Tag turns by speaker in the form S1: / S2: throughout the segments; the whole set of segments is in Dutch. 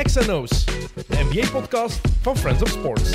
S1: XNO's, de NBA-podcast van Friends of Sports.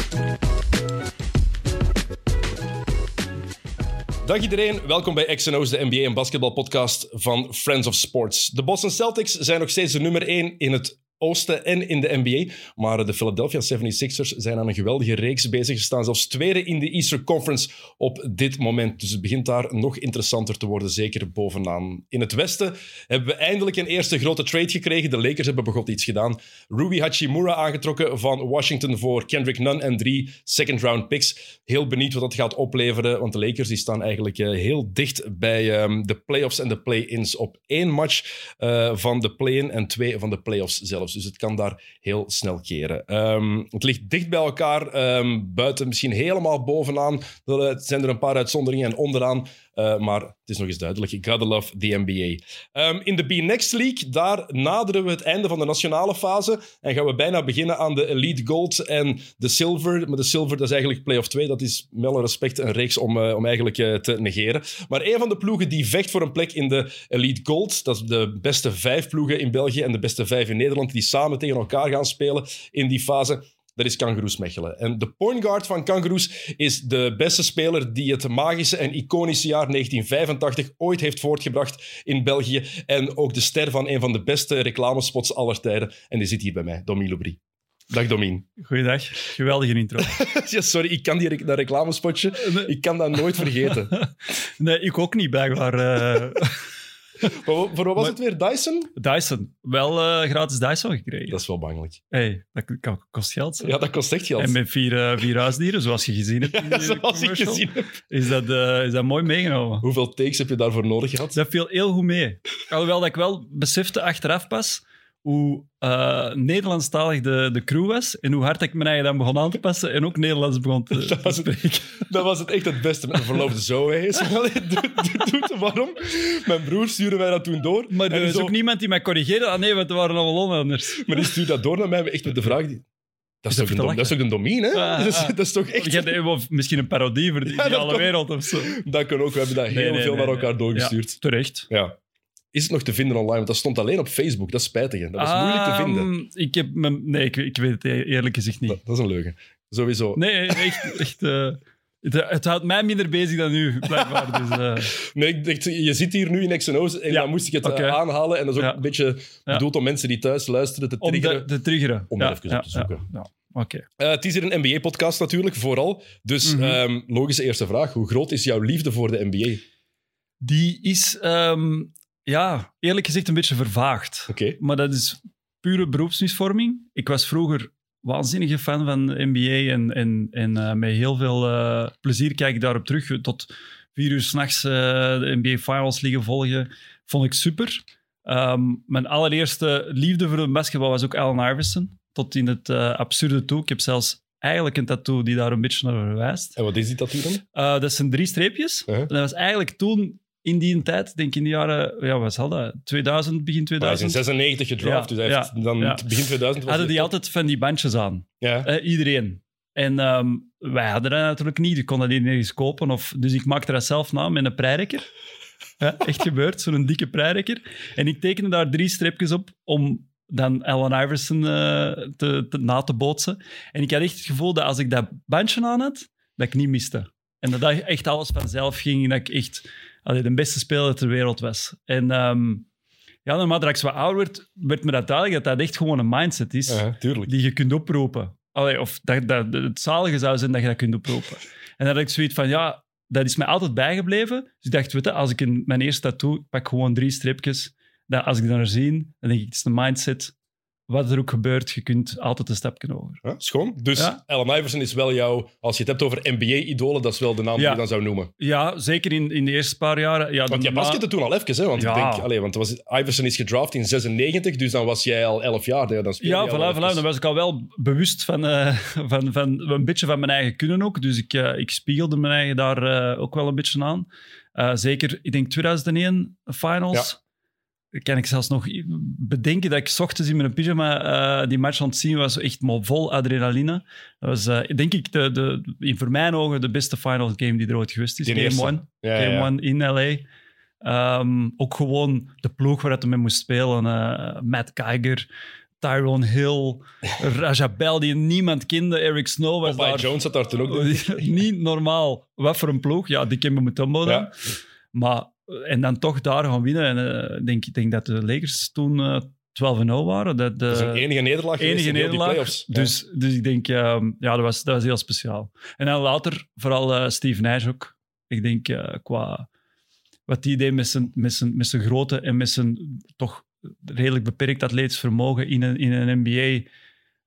S1: Dag iedereen, welkom bij XNO's, de NBA en basketbalpodcast van Friends of Sports. De Boston Celtics zijn nog steeds de nummer 1 in het Oosten en in de NBA. Maar de Philadelphia 76ers zijn aan een geweldige reeks bezig. Ze staan zelfs tweede in de Eastern Conference op dit moment. Dus het begint daar nog interessanter te worden, zeker bovenaan. In het Westen hebben we eindelijk een eerste grote trade gekregen. De Lakers hebben begot iets gedaan. Ruby Hachimura aangetrokken van Washington voor Kendrick Nunn en drie second-round picks. Heel benieuwd wat dat gaat opleveren, want de Lakers die staan eigenlijk uh, heel dicht bij um, de playoffs en de play-ins. Op één match uh, van de play-in en twee van de playoffs zelf. Dus het kan daar heel snel keren. Um, het ligt dicht bij elkaar. Um, buiten misschien helemaal bovenaan. Er zijn er een paar uitzonderingen. En onderaan uh, maar het is nog eens duidelijk. Gotta love the NBA. Um, in de B-Next League, daar naderen we het einde van de nationale fase. En gaan we bijna beginnen aan de Elite Gold en de Silver. Maar de Silver, dat is eigenlijk play-off 2. Dat is wel een respect, een reeks om, uh, om eigenlijk uh, te negeren. Maar een van de ploegen die vecht voor een plek in de Elite Gold. Dat is de beste vijf ploegen in België en de beste vijf in Nederland. Die samen tegen elkaar gaan spelen in die fase dat is Kangaroos Mechelen. En de point guard van Kangaroos is de beste speler die het magische en iconische jaar 1985 ooit heeft voortgebracht in België. En ook de ster van een van de beste reclamespots aller tijden. En die zit hier bij mij, Domien Lobry. Dag Domien.
S2: Goeiedag. Geweldige intro.
S1: ja, sorry, ik kan die, dat reclamespotje, ik kan dat nooit vergeten.
S2: nee, ik ook niet, blijkbaar. Uh...
S1: voor, wat was maar, het weer? Dyson?
S2: Dyson. Wel uh, gratis Dyson gekregen.
S1: Dat is wel bangelijk.
S2: hey, dat kost geld.
S1: Ja, dat kost echt geld.
S2: En met vier, uh, vier huisdieren, zoals je gezien hebt.
S1: Ja, zoals ik gezien heb.
S2: Is dat, uh, is dat mooi meegenomen.
S1: Hoeveel takes heb je daarvoor nodig gehad?
S2: Dat viel heel goed mee. Alhoewel dat ik wel besefte achteraf pas hoe uh, Nederlandstalig de, de crew was en hoe hard ik mijn eigen dan begon aan te passen en ook Nederlands begon te,
S1: dat was
S2: het, spreken.
S1: Dat was het echt het beste. Mijn verloofde zo is. Waarom? Mijn broer stuurde mij dat toen door.
S2: Maar er is ook niemand die mij corrigeerde. Ah nee, want we waren allemaal onlanders.
S1: Maar die stuurde dat door naar mij echt met de vraag... Die... Dat is, is, toch een, dat is toch een hè?
S2: Ah,
S1: dat, is, dat is toch echt...
S2: Je hebt misschien een parodie voor die,
S1: ja,
S2: die alle
S1: kan,
S2: wereld of zo.
S1: Dat kan ook. We hebben dat heel
S2: nee, nee,
S1: veel
S2: nee,
S1: naar elkaar doorgestuurd.
S2: Ja, terecht.
S1: Ja. Is het nog te vinden online? Want dat stond alleen op Facebook. Dat is spijtig. Hè? Dat was moeilijk te vinden.
S2: Ik heb me, nee, ik, ik, weet het eerlijk gezegd niet.
S1: Dat, dat is een leugen. Sowieso.
S2: Nee, echt... echt uh, het, het, houdt mij minder bezig dan u, blijkbaar. Dus, uh...
S1: Nee, ik dacht, je zit hier nu in XNO's en ja, dan moest ik het
S2: okay.
S1: aanhalen. En dat is ook
S2: ja.
S1: een beetje bedoeld om mensen die thuis luisteren te triggeren.
S2: Om te triggeren.
S1: Om er even op te zoeken.
S2: Oké. Okay.
S1: Uh, het is hier een NBA-podcast natuurlijk, vooral. Dus
S2: Mhm.
S1: mm -hmm. um, logische eerste vraag. Hoe groot is jouw liefde voor de NBA?
S2: Die is, um, ja, eerlijk gezegd een beetje vervaagd.
S1: Okay.
S2: Maar dat is pure beroepsmisvorming. Ik was vroeger waanzinnige fan van de NBA en, en, en uh, met heel veel uh, plezier kijk ik daarop terug. Tot vier uur s'nachts uh, de NBA Finals liggen volgen, vond ik super. Um, mijn allereerste liefde voor de basketbal was ook Allen Iverson. Tot in het absurde toe. Ik heb zelfs eigenlijk een tattoo die daar een beetje naar verwijst.
S1: En wat is die tattoo dan?
S2: Dat zijn drie streepjes.
S1: Uh -huh.
S2: Dat was eigenlijk toen in die tijd, denk ik in de jaren, ja, wat zal dat? 2000, begin 2000?
S1: Hij is in 96 gedraft,
S2: ja,
S1: dus hij heeft
S2: ja,
S1: dan
S2: ja.
S1: begin 2000 was
S2: Hadden die altijd van die bandjes aan.
S1: Ja.
S2: Uh, iedereen. En um, wij hadden dat natuurlijk niet, ik kon dat niet nergens kopen. Of, dus ik maakte dat zelf na met een preirekker. Ja, echt gebeurd, zo'n dikke preirekker. En ik tekende daar drie streepjes op om dan Allen Iverson uh, te, te, na te bootsen. En ik had echt het gevoel dat als ik dat bandje aan had, dat ik niet miste. En dat echt alles vanzelf ging. Dat ik echt allee, de beste speler ter wereld was. En um, ja, naarmate ik wat ouder werd, werd me dat duidelijk dat dat echt gewoon een mindset is.
S1: Ja,
S2: die je kunt oproepen. Allee, of dat, dat het zalige zou zijn dat je dat kunt oproepen. En dan had ik zoiets van, ja, dat is mij altijd bijgebleven. Dus ik dacht, weet je, als ik in mijn eerste tattoo pak gewoon drie streepjes. Dat als ik dan zie, dan denk ik, het is een mindset. Wat er ook gebeurt, je kunt altijd een stapje over.
S1: Ja, schoon. Dus
S2: Ja.
S1: Allen Iverson is wel jouw... Als je het hebt over NBA-idolen, dat is wel de naam die je dan zou noemen.
S2: Ja, zeker in, in de eerste paar jaren. Ja,
S1: Want jij baskette toen al even, hè? Want
S2: Ja.
S1: ik denk... Allee, want was, Iverson is gedraft in 96, dus dan was jij al 11 jaar. hè, Dan speelde
S2: Ja, voilà, voilà. Dan was ik al wel bewust van, eh, van, van een beetje van mijn eigen kunnen ook. Dus ik, eh, ik spiegelde mijn eigen daar eh, ook wel een beetje aan. Zeker, ik denk 2001 finals. Kan ik zelfs nog bedenken dat ik ochtends in mijn pyjama eh, die match aan het zien was. Echt maar vol adrenaline. Dat was, eh, denk ik, de, de, in voor mijn ogen de beste final game die er ooit geweest is.
S1: Die
S2: Game
S1: eerste.
S2: one.
S1: Ja,
S2: Game
S1: ja.
S2: one in LA. Ehm, ook gewoon de ploeg waar hij mee moest spelen. eh, Matt Geiger, Tyrone Hill, Raja Bell, die niemand kende. Eric Snow was
S1: Popeye
S2: daar.
S1: Jones zat daar toen ook.
S2: niet normaal. Wat voor een ploeg. Ja, die kennen we met Tumbo dan.
S1: Ja.
S2: Maar, en dan toch daar gaan winnen. En eh, ik denk, ik denk dat de Lakers toen eh 12-0 waren. Dat,
S1: Dat is een enige nederlaag
S2: enige nederlaag.
S1: playoffs. Ja.
S2: Dus, dus ik denk, ja, dat was, dat was heel speciaal. En dan later, vooral eh, Steve Nash ook. Ik denk, eh, qua wat die deed met zijn, met, zijn, met zijn grootte en met zijn toch redelijk beperkt atletisch vermogen in een, in een NBA.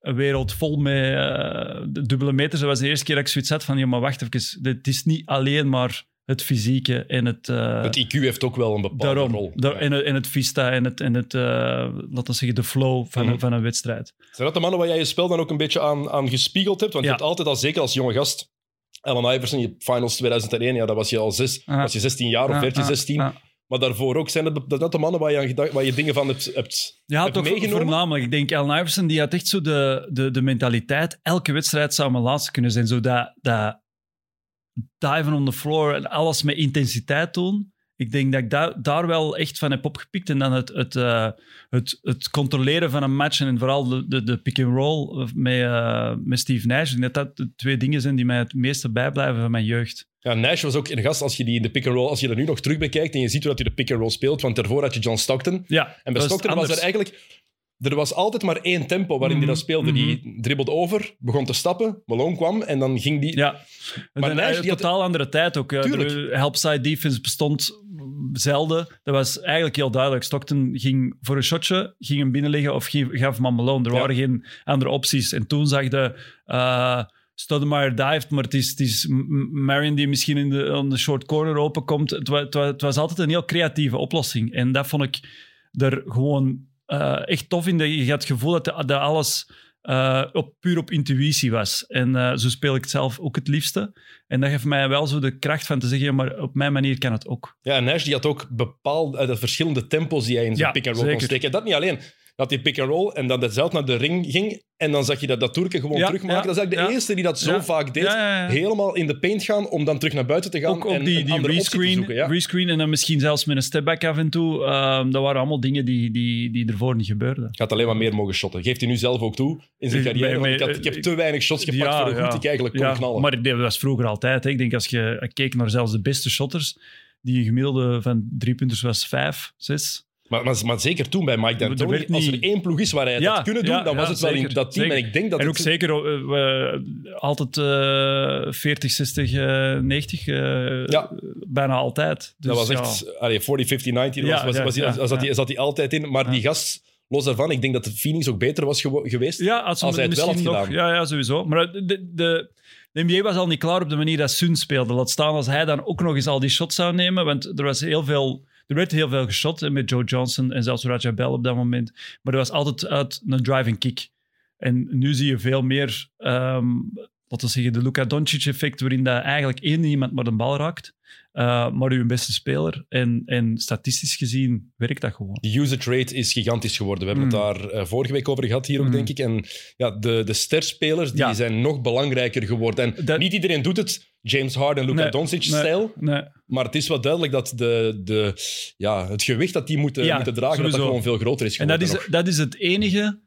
S2: Een wereld vol met eh, dubbele meters. Dat was de eerste keer dat ik zoiets had van, ja, maar wacht even. Het is niet alleen maar het fysieke en het... eh,
S1: Het IQ heeft ook wel een bepaalde
S2: Daarom.
S1: rol.
S2: Daar-
S1: Ja.
S2: en, het- en het vista en het, en het eh, laten we zeggen, de flow van,
S1: Mhm.
S2: een, van een wedstrijd.
S1: Zijn dat de mannen waar jij je spel dan ook een beetje aan, aan gespiegeld hebt? Want
S2: Ja.
S1: je hebt altijd al, zeker als jonge gast, Allen Iverson, je finals 2001, ja, dat was je al zes,
S2: Ah.
S1: was je 16 jaar of
S2: Ah,
S1: werd je
S2: ah,
S1: 16.
S2: ah.
S1: Maar daarvoor ook, zijn dat, dat de mannen waar je, aan gedacht, waar je dingen van hebt, hebt,
S2: Ja,
S1: hebt
S2: toch
S1: meegenomen?
S2: voornamelijk. Ik denk, Allen Iverson die had echt zo de, de, de mentaliteit. Elke wedstrijd zou mijn laatste kunnen zijn. Zo dat, dat diven on the floor en alles met intensiteit doen. Ik denk dat ik da- daar wel echt van heb opgepikt. En dan het, het, eh, het, het controleren van een match en vooral de, de, de pick-and-roll met, eh, met Steve Nash. Ik denk dat dat de twee dingen zijn die mij het meeste bijblijven van mijn jeugd.
S1: Ja, Nash was ook een gast, als je die in de pick-and-roll, als je er nu nog terug bekijkt en je ziet hoe dat hij de pick-and-roll speelt, want daarvoor had je John Stockton.
S2: Ja,
S1: En bij
S2: dat
S1: Stockton was er eigenlijk... Er was altijd maar één tempo waarin hij
S2: Mhm,
S1: dat speelde. Die dribbelde over, begon te stappen, Malone kwam en dan ging die...
S2: Ja,
S1: Maar
S2: een
S1: die had-
S2: totaal andere tijd ook.
S1: Tuurlijk.
S2: De helpside defense bestond zelden. Dat was eigenlijk heel duidelijk. Stockton ging voor een shotje, ging hem binnenleggen of gaf hem aan Malone. Er
S1: Ja.
S2: waren geen andere opties. En toen zag de... eh Stoudemire dived, maar het is, het is M- Marion die misschien in de, short corner openkomt. Het, het was altijd een heel creatieve oplossing. En dat vond ik er gewoon eh, echt tof in. Dat je had het gevoel dat, dat alles eh, op, puur op intuïtie was. En eh, zo speel ik het zelf ook het liefste. En dat geeft mij wel zo de kracht van te zeggen, ja, maar op mijn manier kan het ook.
S1: Ja, en Nash die had ook bepaalde de verschillende tempos die hij in zijn
S2: Ja,
S1: pick-and-roll kon steken. Dat niet alleen. Dat hij pick-and-roll en dat hij zelf naar de ring ging en dan zag je dat, dat Turken gewoon terugmaken. dat is eigenlijk de eerste die dat zo vaak deed. Helemaal in de paint gaan om dan terug naar buiten te gaan
S2: Ook, ook
S1: en
S2: die, die rescreen,
S1: zoeken.
S2: Rescreen en dan misschien zelfs met een stepback af en toe. Ehm, dat waren allemaal dingen die, die, die ervoor niet gebeurden.
S1: Gaat alleen maar meer mogen shotten. Geeft hij nu zelf ook toe in zijn carrière. ik, had, ik heb te weinig shots gepakt voor hoe goed ik eigenlijk kon
S2: Ja,
S1: knallen.
S2: Maar dat was vroeger altijd. Hè. Ik denk als je keek naar zelfs de beste shotters, die een gemiddelde van drie punters was vijf, zes.
S1: Maar, maar, maar zeker toen bij Mike D'Antoni, als er één ploeg is waar hij het
S2: Ja,
S1: had kunnen doen,
S2: ja,
S1: dan was
S2: ja,
S1: het wel in dat team.
S2: zeker.
S1: En ik denk dat
S2: en ook
S1: het-
S2: zeker eh, we- altijd eh 40, 60, eh, 90. eh,
S1: Ja.
S2: Bijna altijd. Dus,
S1: dat was echt allee, 40, 50, 90.
S2: Ja,
S1: was, was, was, zat, hij, zat altijd in. Maar die gast, los daarvan, ik denk dat de Phoenix ook beter was geweest.
S2: Ja, als,
S1: Als hij het wel had
S2: misschien nog,
S1: gedaan.
S2: Ja, ja, sowieso. Maar de, de, de NBA was al niet klaar op de manier dat Sun speelde. Laat staan als hij dan ook nog eens al die shots zou nemen. Want er was heel veel... Er werd heel veel geshot hè, met Joe Johnson en zelfs Raja Bell op dat moment. Maar er was altijd uit een driving kick. En nu zie je veel meer, ehm, laten we zeggen, de Luka Doncic-effect, waarin dat eigenlijk één iemand maar de bal raakt. Eh, maar uw beste speler. En, en statistisch gezien werkt dat gewoon.
S1: De usage rate is gigantisch geworden. We hebben
S2: Mm.
S1: het daar eh, vorige week over gehad, hier ook,
S2: Mm.
S1: denk ik. En ja, de, de sterspelers die
S2: Ja.
S1: zijn nog belangrijker geworden. En
S2: Dat-
S1: niet iedereen doet het, James Harden en Luka
S2: Nee,
S1: Doncic-stijl.
S2: Nee,
S1: Maar het is wel duidelijk dat de, de, ja, het gewicht dat die moeten,
S2: Ja,
S1: moeten dragen, dat dat gewoon veel groter is
S2: En dat
S1: geworden.
S2: is,
S1: nog.
S2: dat is het enige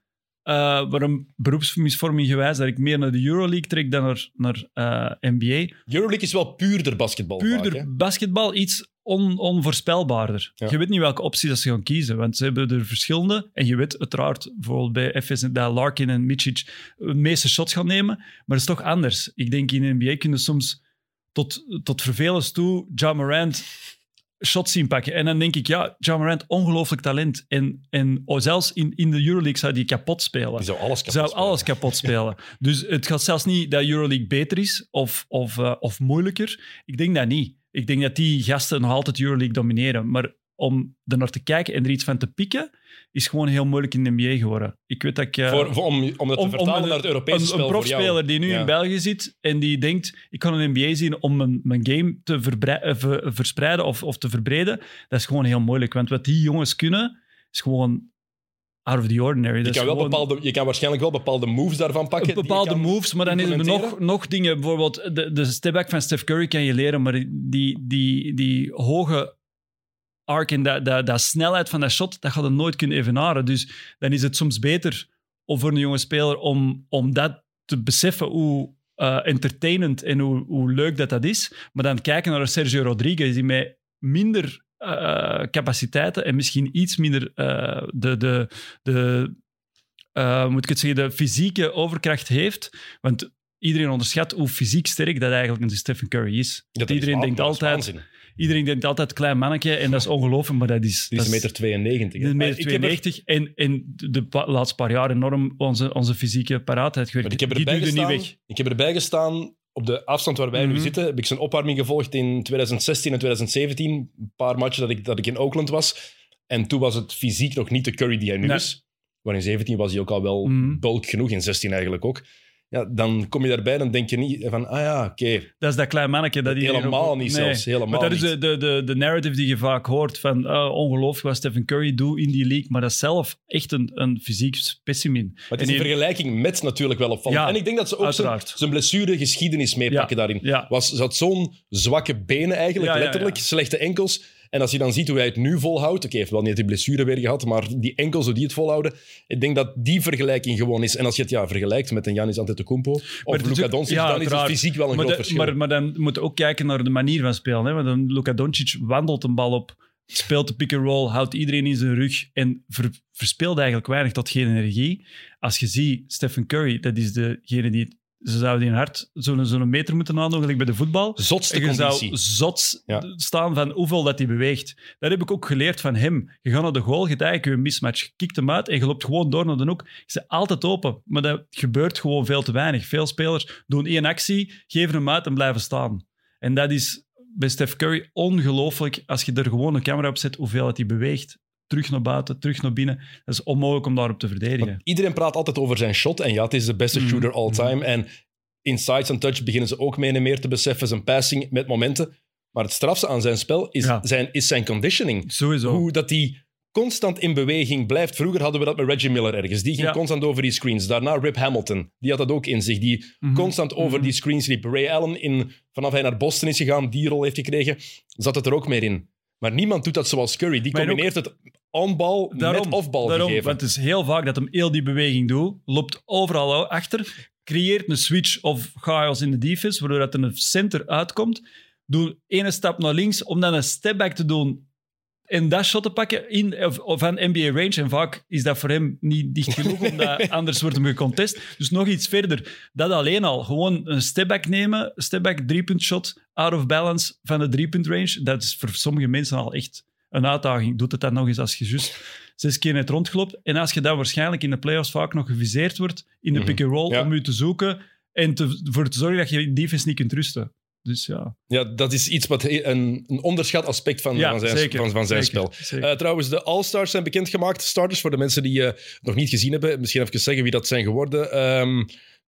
S2: eh, waarom beroepsmisvorming gewijs dat ik meer naar de Euroleague trek dan naar, naar eh, NBA.
S1: Euroleague is wel puurder basketbal vaak.
S2: Puurder basketbal iets on, onvoorspelbaarder.
S1: Ja.
S2: Je weet niet welke opties dat ze gaan kiezen, want ze hebben er verschillende. En je weet uiteraard, bijvoorbeeld bij FS, dat Larkin en Micic de meeste shots gaan nemen. Maar dat is toch anders. Ik denk in de NBA kunnen soms tot, tot vervelens toe Ja Morant shots zien pakken. En dan denk ik, ja, Ja Morant, ongelooflijk talent. En, en oh, zelfs in, in de Euroleague zou die kapot spelen
S1: Die zou alles kapot
S2: zou
S1: spelen.
S2: alles kapot spelen. dus het gaat zelfs niet dat Euroleague beter is of, of, eh, of moeilijker. Ik denk dat niet. Ik denk dat die gasten nog altijd Euroleague domineren. Maar om er naar te kijken en er iets van te pikken, is gewoon heel moeilijk in de NBA geworden. Ik weet dat ik... eh,
S1: Voor, voor- om, om dat te
S2: om-
S1: vertalen naar het Europese
S2: een,
S1: spel
S2: een profspeler die nu
S1: Ja.
S2: in België zit en die denkt, ik kan een NBA zien om mijn, mijn game te eh, ver- verspreiden of, of te verbreden, dat is gewoon heel moeilijk. Want wat die jongens kunnen, is gewoon out of the ordinary.
S1: Je kan, wel
S2: gewoon-
S1: bepaalde, je kan waarschijnlijk wel bepaalde moves daarvan pakken.
S2: bepaalde moves, maar dan is er nog, nog dingen. Bijvoorbeeld de, de stepback van Steph Curry kan je leren, maar die, die, die hoge arc en dat, dat, dat snelheid van dat shot, dat gaat je nooit kunnen evenaren. Dus dan is het soms beter of voor een jonge speler om, om dat te beseffen hoe uh, entertainend en hoe, hoe leuk dat dat is. Maar dan kijken naar Sergio Rodriguez, die met minder uh, capaciteiten en misschien iets minder uh, de, de, de moet ik het zeggen, de fysieke overkracht heeft. Want iedereen onderschat hoe fysiek sterk dat eigenlijk een Stephen Curry is.
S1: Dat
S2: iedereen
S1: is
S2: denkt altijd, iedereen denkt altijd klein mannetje en dat is ongelooflijk, maar dat is...
S1: Die is 1,92 meter. 92,
S2: een meter 92 er... en, en de laatste paar jaar enorm onze, onze fysieke paraatheid gewerkt.
S1: Ik heb erbij Die gestaan, niet weg. Ik heb erbij gestaan op de afstand waar wij mm -hmm. nu mhm. zitten, heb ik zijn opwarming gevolgd in 2016 en 2017. Een paar matchen dat ik, dat ik in Oakland was. En toen was het fysiek nog niet de Curry die hij nu nee. is. Maar in 17 was hij ook al wel mm. bulk genoeg, in 16 eigenlijk ook. Ja, dan kom je daarbij en denk je niet van, ah ja, oké. Okay.
S2: Dat is dat klein mannetje. Dat
S1: helemaal niet nee. zelfs, helemaal
S2: Maar dat
S1: niet.
S2: is de, de, de, narrative die je vaak hoort van, uh, ongelooflijk wat Stephen Curry doet in die league, maar dat is zelf echt een, een fysiek specimen.
S1: Maar het is in vergelijking met natuurlijk wel opvallend. Ja, en ik denk dat ze ook zijn, zijn blessure geschiedenis meepakken
S2: ja,
S1: daarin.
S2: Ja.
S1: Was, ze had zo'n zwakke benen eigenlijk, letterlijk, slechte enkels. En als je dan ziet hoe hij het nu volhoudt, oké, okay, heeft wel niet die blessure weer gehad, maar die enkels, hoe die het volhouden, ik denk dat die vergelijking gewoon is. En als je het ja, vergelijkt met een Janis Antetokounmpo of Luka Doncic, ja, dan is het fysiek wel een
S2: maar
S1: groot
S2: de,
S1: verschil.
S2: Maar, maar dan moet je ook kijken naar de manier van spelen. Hè? Want dan Luka Doncic wandelt een bal op, speelt de pick-and-roll, houdt iedereen in zijn rug en ver, verspeelt eigenlijk weinig tot geen energie. Als je ziet, Stephen Curry, dat is degene die ze zouden in hard zo'n zo meter moeten aandoen, gelijk bij de voetbal.
S1: Zotste
S2: en je
S1: conditie.
S2: zou zot ja. staan van hoeveel dat hij beweegt. Dat heb ik ook geleerd van hem. Je gaat naar de goal, je hebt eigenlijk een mismatch. Je kikt hem uit en je loopt gewoon door naar de hoek. Je bent altijd open, maar dat gebeurt gewoon veel te weinig. Veel spelers doen één actie, geven hem uit en blijven staan. En dat is bij Steph Curry ongelooflijk als je er gewoon een camera op zet, hoeveel dat hij beweegt terug naar buiten, terug naar binnen. Dat is onmogelijk om daarop te verdedigen.
S1: Want iedereen praat altijd over zijn shot. En ja, het is de beste
S2: Mm.
S1: shooter all time. En in sides en touch beginnen ze ook meer en meer te beseffen. Zijn passing met momenten. Maar het strafste aan zijn spel is,
S2: Ja.
S1: zijn, is zijn conditioning.
S2: Sowieso.
S1: Hoe dat hij constant in beweging blijft. Vroeger hadden we dat met Reggie Miller ergens. Die ging
S2: Ja.
S1: constant over die screens. Daarna Rip Hamilton. Die had dat ook in zich. Die
S2: Mhm.
S1: constant over
S2: Mhm.
S1: die screens liep. Ray Allen, in, vanaf hij naar Boston is gegaan, die rol heeft gekregen, zat het er ook meer in. Maar niemand doet dat zoals Curry. Die
S2: Maar ook-
S1: combineert het on-bal met off-bal
S2: daarom,
S1: gegeven.
S2: Want het is heel vaak dat hem heel die beweging doet, loopt overal achter, creëert een switch of chaos in de defense, waardoor dat er een center uitkomt, doet ene stap naar links om dan een stepback te doen en dat shot te pakken in, of, of van NBA range. En vaak is dat voor hem niet dicht genoeg, omdat anders wordt hem gecontest. Dus nog iets verder. Dat alleen al. Gewoon een stepback nemen, stepback driepunt shot, out of balance van de driepunt range. Dat is voor sommige mensen al echt een uitdaging. Doet het dan nog eens als je juist zes keer net rondgelopen. En als je dan waarschijnlijk in de playoffs vaak nog geviseerd wordt in de
S1: Mhm.
S2: pick-and-roll
S1: Ja.
S2: om je te zoeken en te, voor te zorgen dat je in defense niet kunt rusten. Dus ja,
S1: Ja, dat is iets wat een, een onderschat aspect van,
S2: ja
S1: van zijn,
S2: zeker.
S1: van, van zijn
S2: zeker,
S1: spel.
S2: zeker.
S1: Eh, trouwens, de All-Stars zijn bekendgemaakt. Starters voor de mensen die eh nog niet gezien hebben. Misschien even zeggen wie dat zijn geworden. Ehm,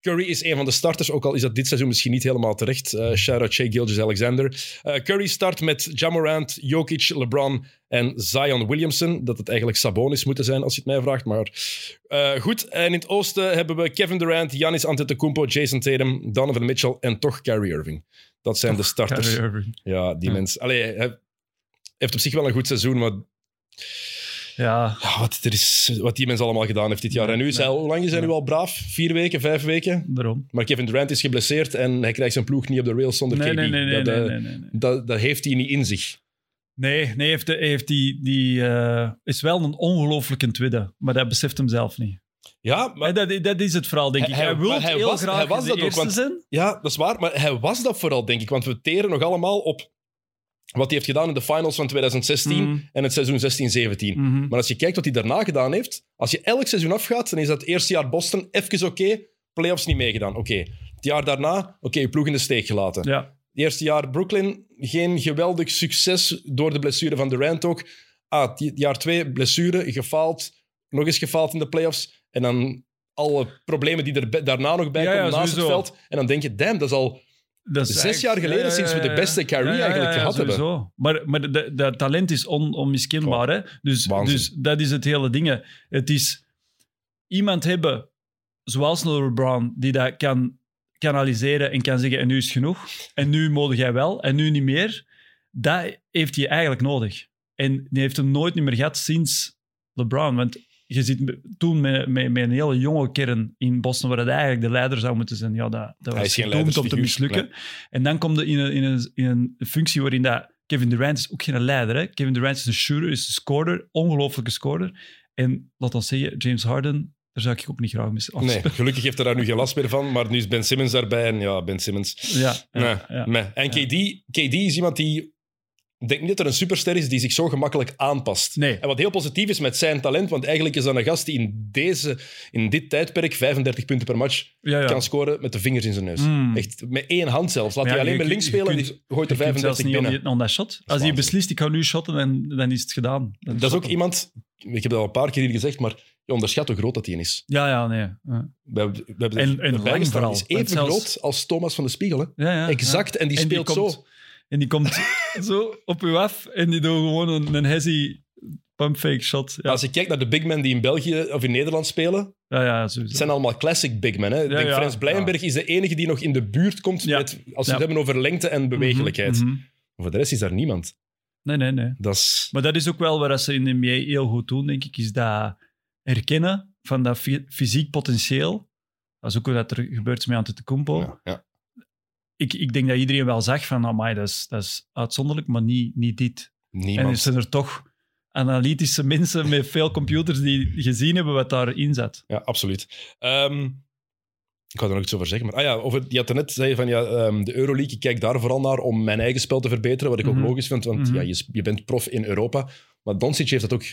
S1: Curry is een van de starters, ook al is dat dit seizoen misschien niet helemaal terecht. Uh, Shout-out Shea Gilgeous-Alexander. Eh, Curry start met Jamorant, Jokic, LeBron en Zion Williamson. Dat het eigenlijk Sabonis moeten zijn, als je het mij vraagt. Maar eh, goed, en in het oosten hebben we Kevin Durant, Giannis Antetokounmpo, Jason Tatum, Donovan Mitchell en toch Kyrie Irving. Dat zijn de starters. Ja, die
S2: Ja.
S1: mens. Allee, hij heeft op zich wel een goed seizoen, maar
S2: Ja,
S1: ja, wat, er is, wat die mens allemaal gedaan heeft dit jaar. En nu is hij, hoe lang is hij nu al braaf? Vier weken, vijf weken?
S2: daarom.
S1: Maar Kevin Durant is geblesseerd en hij krijgt zijn ploeg niet op de rails zonder
S2: Nee,
S1: KD.
S2: nee, nee,
S1: dat,
S2: nee,
S1: eh,
S2: nee, nee, nee.
S1: Dat, dat heeft hij niet in zich.
S2: Nee, nee, heeft, heeft die, die eh, is wel een ongelooflijke tweede, maar dat beseft hem zelf niet.
S1: Ja, maar,
S2: Maar dat, dat is het vooral, denk ik.
S1: Hij-
S2: Hij, wil heel
S1: was-
S2: graag
S1: hij was
S2: de
S1: dat ook,
S2: eerste
S1: want-
S2: zijn.
S1: ja, dat is waar. Maar hij was dat vooral, denk ik. Want we teren nog allemaal op wat hij heeft gedaan in de finals van 2016
S2: Mhm.
S1: en het seizoen 16-17.
S2: Mhm.
S1: Maar als je kijkt wat hij daarna gedaan heeft, als je elk seizoen afgaat, dan is dat eerste jaar Boston even oké, playoffs niet meegedaan. Oké. Het jaar daarna, oké, je ploeg in de steek gelaten.
S2: Ja,
S1: Het eerste jaar Brooklyn, geen geweldig succes door de blessure van Durant ook. Ah, het jaar twee, blessure, gefaald, nog eens gefaald in de playoffs. En dan alle problemen die er daarna nog bij
S2: Ja, ja,
S1: komen naast
S2: sowieso.
S1: het veld. En dan denk je, damn, dat is al...
S2: dat is
S1: Zes jaar geleden sinds we de beste Kyrie eigenlijk gehad hebben.
S2: Maar, maar dat talent is on, onmiskenbaar. hè? Dus,
S1: waanzin.
S2: dus dat is het hele ding. Het is iemand hebben, zoals LeBron, die dat kan kanaliseren en kan zeggen, en nu is genoeg. En nu mogen jij wel, en nu niet meer. Dat heeft hij eigenlijk nodig. En die heeft hem nooit meer gehad sinds LeBron. Want je zit toen met, met, met een hele jonge kern in Boston, waar het eigenlijk de leider zou moeten zijn. Ja, dat, dat was gedoemd om te mislukken. En dan komt je in een, in, een, in een functie waarin dat Kevin Durant is ook geen leider. Hè? Kevin Durant is een shooter, is een scorer, ongelooflijke scorer. En laat ons zeggen, James Harden, daar zou ik ook niet graag mee
S1: Nee, gelukkig heeft hij daar nu geen last meer van. Maar nu is Ben Simmons daarbij. En ja, Ben Simmons.
S2: Ja, ja,
S1: Nee,
S2: ja.
S1: nee. En KD, KD is iemand die... Ik denk niet dat er een superster is die zich zo gemakkelijk aanpast.
S2: Nee.
S1: En wat heel positief is met zijn talent, want eigenlijk is dat een gast die in, deze, in dit tijdperk 35 punten per match
S2: Ja, ja.
S1: kan scoren met de vingers in zijn neus.
S2: Mm.
S1: Echt met één hand zelfs. Laat
S2: Ja,
S1: hij alleen met links spelen en die gooit er
S2: Je kunt zelfs
S1: 35
S2: niet
S1: binnen.
S2: die- om dat shot. Als hij beslist, ik ga nu shotten, dan, dan is het gedaan. Dan
S1: Dat is ook iemand... Ik heb dat al een paar keer hier gezegd, maar je onderschat hoe groot dat hij is.
S2: Ja, ja, nee. Ja,
S1: We hebben, we hebben
S2: En-
S1: er-
S2: en
S1: erbij
S2: lang vooral.
S1: Is even
S2: zelfs-
S1: groot als Thomas van de Spiegel. Hè?
S2: ja, ja,
S1: Exact. En die
S2: En die
S1: speelt
S2: komt-
S1: zo.
S2: En die komt zo op u af en die doet gewoon een, een hezzy pumpfake shot. Ja,
S1: Als je kijkt naar de big men die in België of in Nederland spelen,
S2: ja, ja
S1: het zijn allemaal classic big men. Hè? Ik denk Frans Blijenberg is de enige die nog in de buurt komt met, als we het hebben over lengte en bewegelijkheid.
S2: Mhm, mhm.
S1: Voor de rest is daar niemand.
S2: Nee, nee, nee.
S1: Dat is...
S2: Maar dat is ook wel wat ze in de NBA heel goed doen, denk ik, is dat herkennen van dat fy- fysiek potentieel. Dat is ook wat er gebeurt met Antetokounmpo.
S1: Ja, ja.
S2: Ik, ik denk dat iedereen wel zag van, amai, dat is, dat is uitzonderlijk, maar niet, niet dit. En
S1: Niemand.
S2: er zijn er toch analytische mensen met veel computers die gezien hebben wat daarin zat.
S1: Ja, absoluut. Ehm, ik ga er nog iets over zeggen. Maar, ah ja, over, je had er net zei van ja, ehm, de Euroleague, ik kijk daar vooral naar om mijn eigen spel te verbeteren, wat ik
S2: Mhm.
S1: ook logisch vind, want
S2: Mhm.
S1: ja, je, je bent prof in Europa. Maar Doncic heeft dat ook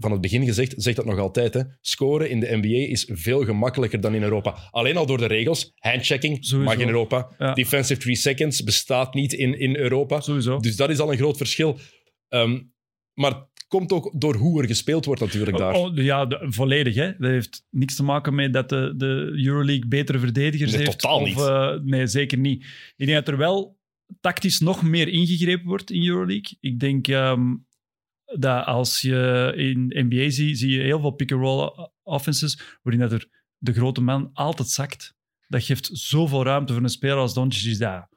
S1: van het begin gezegd, zegt dat nog altijd. Hè. Scoren in de NBA is veel gemakkelijker dan in Europa. Alleen al door de regels. Handchecking
S2: Sowieso.
S1: mag in Europa.
S2: Ja.
S1: Defensive three seconds bestaat niet in, in Europa.
S2: Sowieso.
S1: Dus dat is al een groot verschil. Ehm, maar het komt ook door hoe er gespeeld wordt natuurlijk daar.
S2: Oh, ja, de- volledig. Hè. Dat heeft niks te maken met dat de, de Euroleague betere verdedigers
S1: Nee,
S2: heeft.
S1: totaal
S2: of,
S1: niet.
S2: eh, nee, zeker niet. Ik denk dat er wel tactisch nog meer ingegrepen wordt in Euroleague. Ik denk ehm, dat als je in NBA ziet, zie je heel veel pick-and-roll offenses, waarin dat er de grote man altijd zakt. Dat geeft zoveel ruimte voor een speler als Doncic. is Dat,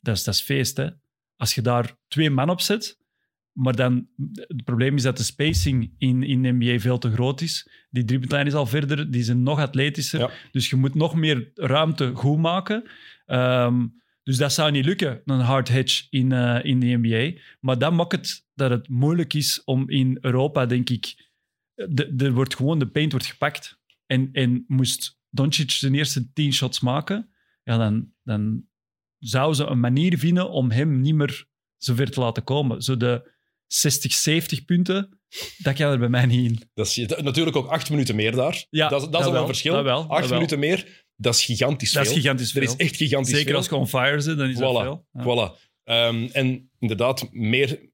S2: dat, is, dat is feest, hè. Als je daar twee man op zet, maar dan, het probleem is dat de spacing in, in de NBA veel te groot is. Die driepuntlijn is al verder, die zijn nog atletischer.
S1: Ja.
S2: Dus je moet nog meer ruimte goed maken. Ehm, dus dat zou niet lukken, een hard hedge in, eh, in de NBA. Maar dat maakt het dat het moeilijk is om in Europa, denk ik... de- Er wordt gewoon, de paint wordt gepakt. En, en moest Doncic zijn eerste tien shots maken, ja, dan, dan zou ze een manier vinden om hem niet meer zo ver te laten komen. Zo de 60, 70 punten, dat kan er bij mij niet in.
S1: Dat is natuurlijk ook acht minuten meer daar.
S2: Ja,
S1: dat, is- dat
S2: dat
S1: is
S2: wel,
S1: een verschil.
S2: dat wel,
S1: acht
S2: wel.
S1: minuten meer, dat is gigantisch
S2: Dat
S1: veel.
S2: is gigantisch veel.
S1: is echt gigantisch
S2: Zeker
S1: veel.
S2: als je on fire zit, dan is dat veel. Ja.
S1: Voilà. Ehm, en inderdaad, meer...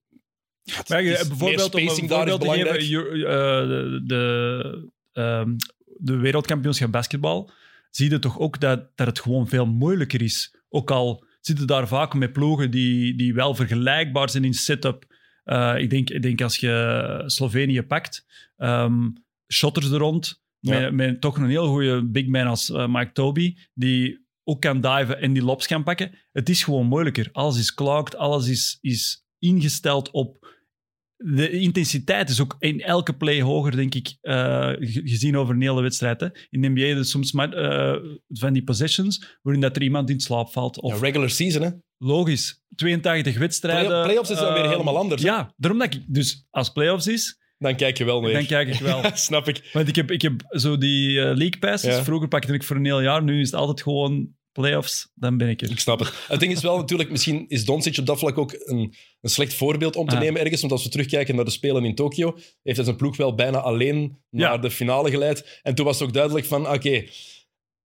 S2: Maar je- bijvoorbeeld, om
S1: meer
S2: een
S1: spacing daar is
S2: voorbeeld te
S1: belangrijk.
S2: geven, eh, de, de, ehm, de wereldkampioenschap basketbal, zie je toch ook dat, dat het gewoon veel moeilijker is. Ook al zitten daar vaak met ploegen die, die wel vergelijkbaar zijn in setup. Eh, ik, denk, ik denk als je Slovenië pakt, ehm shotters er rond,
S1: Ja.
S2: met, met toch een heel goede big man als eh, Mike Toby, die ook kan diven en die lobs kan pakken. Het is gewoon moeilijker. Alles is clogged, alles is, is ingesteld op... De intensiteit is ook in elke play hoger, denk ik, eh, ge- gezien over een hele wedstrijd. Hè. In de NBA er soms eh, van die possessions waarin dat er iemand in slaap valt. Of
S1: Ja, regular season, hè.
S2: logisch, 82 wedstrijden.
S1: Play- playoffs is dan weer helemaal anders, hè?
S2: Ja, daarom dat ik... Dus als playoffs is,
S1: Dan kijk je wel meer.
S2: dan kijk ik wel.
S1: Snap ik.
S2: Want ik heb, ik heb zo die eh, league passes.
S1: Ja.
S2: Vroeger pakte ik voor een heel jaar. Nu is het altijd gewoon playoffs. Dan ben ik er.
S1: Ik snap het. Het ding is wel natuurlijk, misschien is Doncic op dat vlak ook een, een slecht voorbeeld om te
S2: Ah.
S1: nemen ergens. Want als we terugkijken naar de Spelen in Tokio, heeft hij zijn ploeg wel bijna alleen
S2: Ja.
S1: naar de finale geleid. En toen was het ook duidelijk van, oké,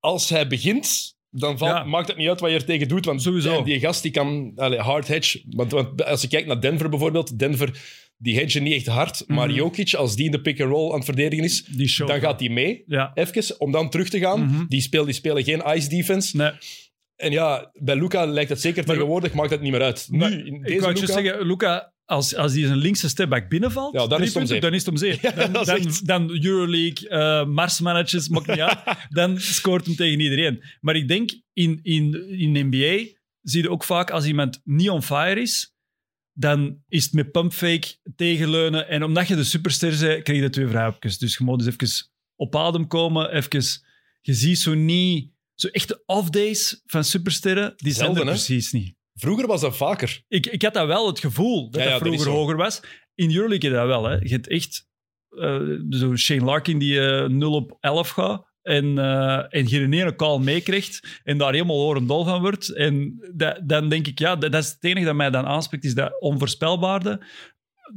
S1: als hij begint, dan valt,
S2: Ja.
S1: maakt het niet uit wat je er tegen doet. Want
S2: Sowieso.
S1: die, gast die kan allee, hard hedge. Want, want als je kijkt naar Denver bijvoorbeeld, Denver die hedgen niet echt hard. Maar
S2: Mhm.
S1: Jokic, als die in de pick-and-roll aan het verdedigen is, dan gaat hij mee.
S2: Ja.
S1: Even, om dan terug te gaan.
S2: Mhm.
S1: Die, spelen, die spelen geen ice defense.
S2: Nee,
S1: En ja, bij Luca lijkt het zeker
S2: Maar-
S1: tegenwoordig, maakt het niet meer uit.
S2: Maar
S1: Nu, in
S2: ik
S1: deze
S2: wou
S1: Luca,
S2: je zeggen, Luca, als, als die zijn linkse stepback binnenvalt,
S1: Ja, dan is
S2: punten, dan is het om zeep.
S1: Ja,
S2: dan,
S1: dat
S2: dan,
S1: echt-
S2: dan Euroleague, Mars-managers, maakt niet uit. Dan scoort hem tegen iedereen. Maar ik denk, in, in, in NBA zie je ook vaak als iemand niet on fire is, dan is het met pumpfake tegenleunen. En omdat je de superster bent, krijg je de twee vrijhapjes. Dus je moet dus even op adem komen, even... Je ziet zo niet... Zo echte off-days van supersterren, die zijn
S1: Zelden,
S2: er
S1: hè?
S2: precies niet.
S1: Vroeger was dat vaker.
S2: Ik, ik had dat wel, het gevoel dat
S1: Ja,
S2: dat vroeger hoger was. In Euroleague dat wel. Hè. Je hebt echt eh, zo Shane Larkin die eh 0 op 11 gaat en, eh en geen ene call meekrijgt en daar helemaal horendol van wordt. En dat, dan denk ik, ja, dat, dat is het enige dat mij dan aanspreekt, is dat onvoorspelbaarde.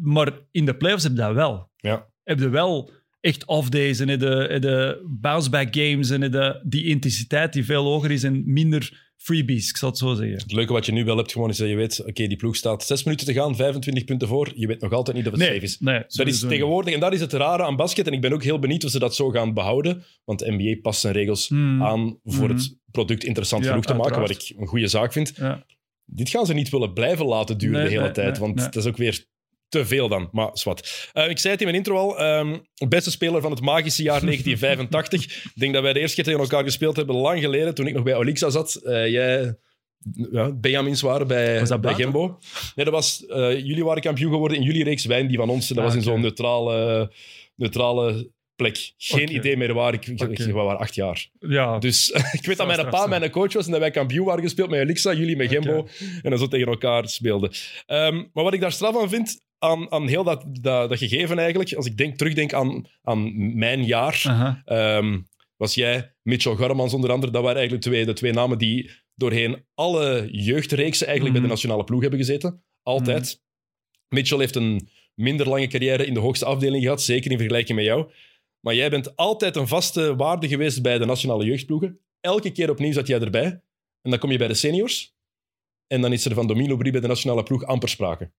S2: Maar in de playoffs heb je dat wel.
S1: Ja.
S2: Heb je wel echt off-days en heb je, heb je bounce-back games en je die intensiteit die veel hoger is en minder freebies, ik zal het zo zeggen.
S1: Het leuke wat je nu wel hebt gewoon is dat je weet, oké, die ploeg staat zes minuten te gaan, 25 punten voor. Je weet nog altijd niet of het safe is.
S2: nee,
S1: Dat is tegenwoordig, en dat is het rare aan basket. En ik ben ook heel benieuwd of ze dat zo gaan behouden. Want de NBA past zijn regels
S2: Hmm.
S1: aan voor het product interessant
S2: Ja,
S1: genoeg te maken, wat ik een goede zaak vind.
S2: Ja.
S1: Dit gaan ze niet willen blijven laten duren
S2: Nee,
S1: de hele
S2: nee,
S1: tijd,
S2: nee,
S1: want
S2: nee.
S1: het is ook weer te veel dan. Maar zwart. Eh, ik zei het in mijn intro al, ehm, beste speler van het magische jaar 1985. ik denk dat wij de eerste keer tegen elkaar gespeeld hebben, lang geleden, toen ik nog bij Olixa zat. Eh, jij... Ja, Benjamins waren bij,
S2: Was dat
S1: bij? Gembo. Nee, dat was, eh, jullie waren kampioen geworden in jullie reeks wijn, die van ons. Dat
S2: Ah,
S1: was in
S2: oké.
S1: zo'n neutrale, neutrale plek. Geen idee meer waar. Ik, ik,
S2: Oké.
S1: we waren acht jaar.
S2: Ja,
S1: Dus ik weet dat mijn pa mijn coach was en dat wij kampioen waren gespeeld met Elixa, jullie met. Gembo. En dan zo tegen elkaar speelden. Ehm, maar wat ik daar straf aan vind, aan, aan heel dat, dat, dat gegeven eigenlijk, als ik denk, terugdenk aan, aan mijn jaar, ehm, was jij, Mitchell Garmans onder andere, dat waren eigenlijk twee, de twee namen die doorheen alle jeugdreeksen eigenlijk bij
S2: Mhm.
S1: de nationale ploeg hebben gezeten. Altijd. Mitchell heeft een minder lange carrière in de hoogste afdeling gehad, zeker in vergelijking met jou. Maar jij bent altijd een vaste waarde geweest bij de nationale jeugdploegen. Elke keer opnieuw zat jij erbij. En dan kom je bij de seniors. En dan is er van Domino Brie bij de nationale ploeg amper sprake.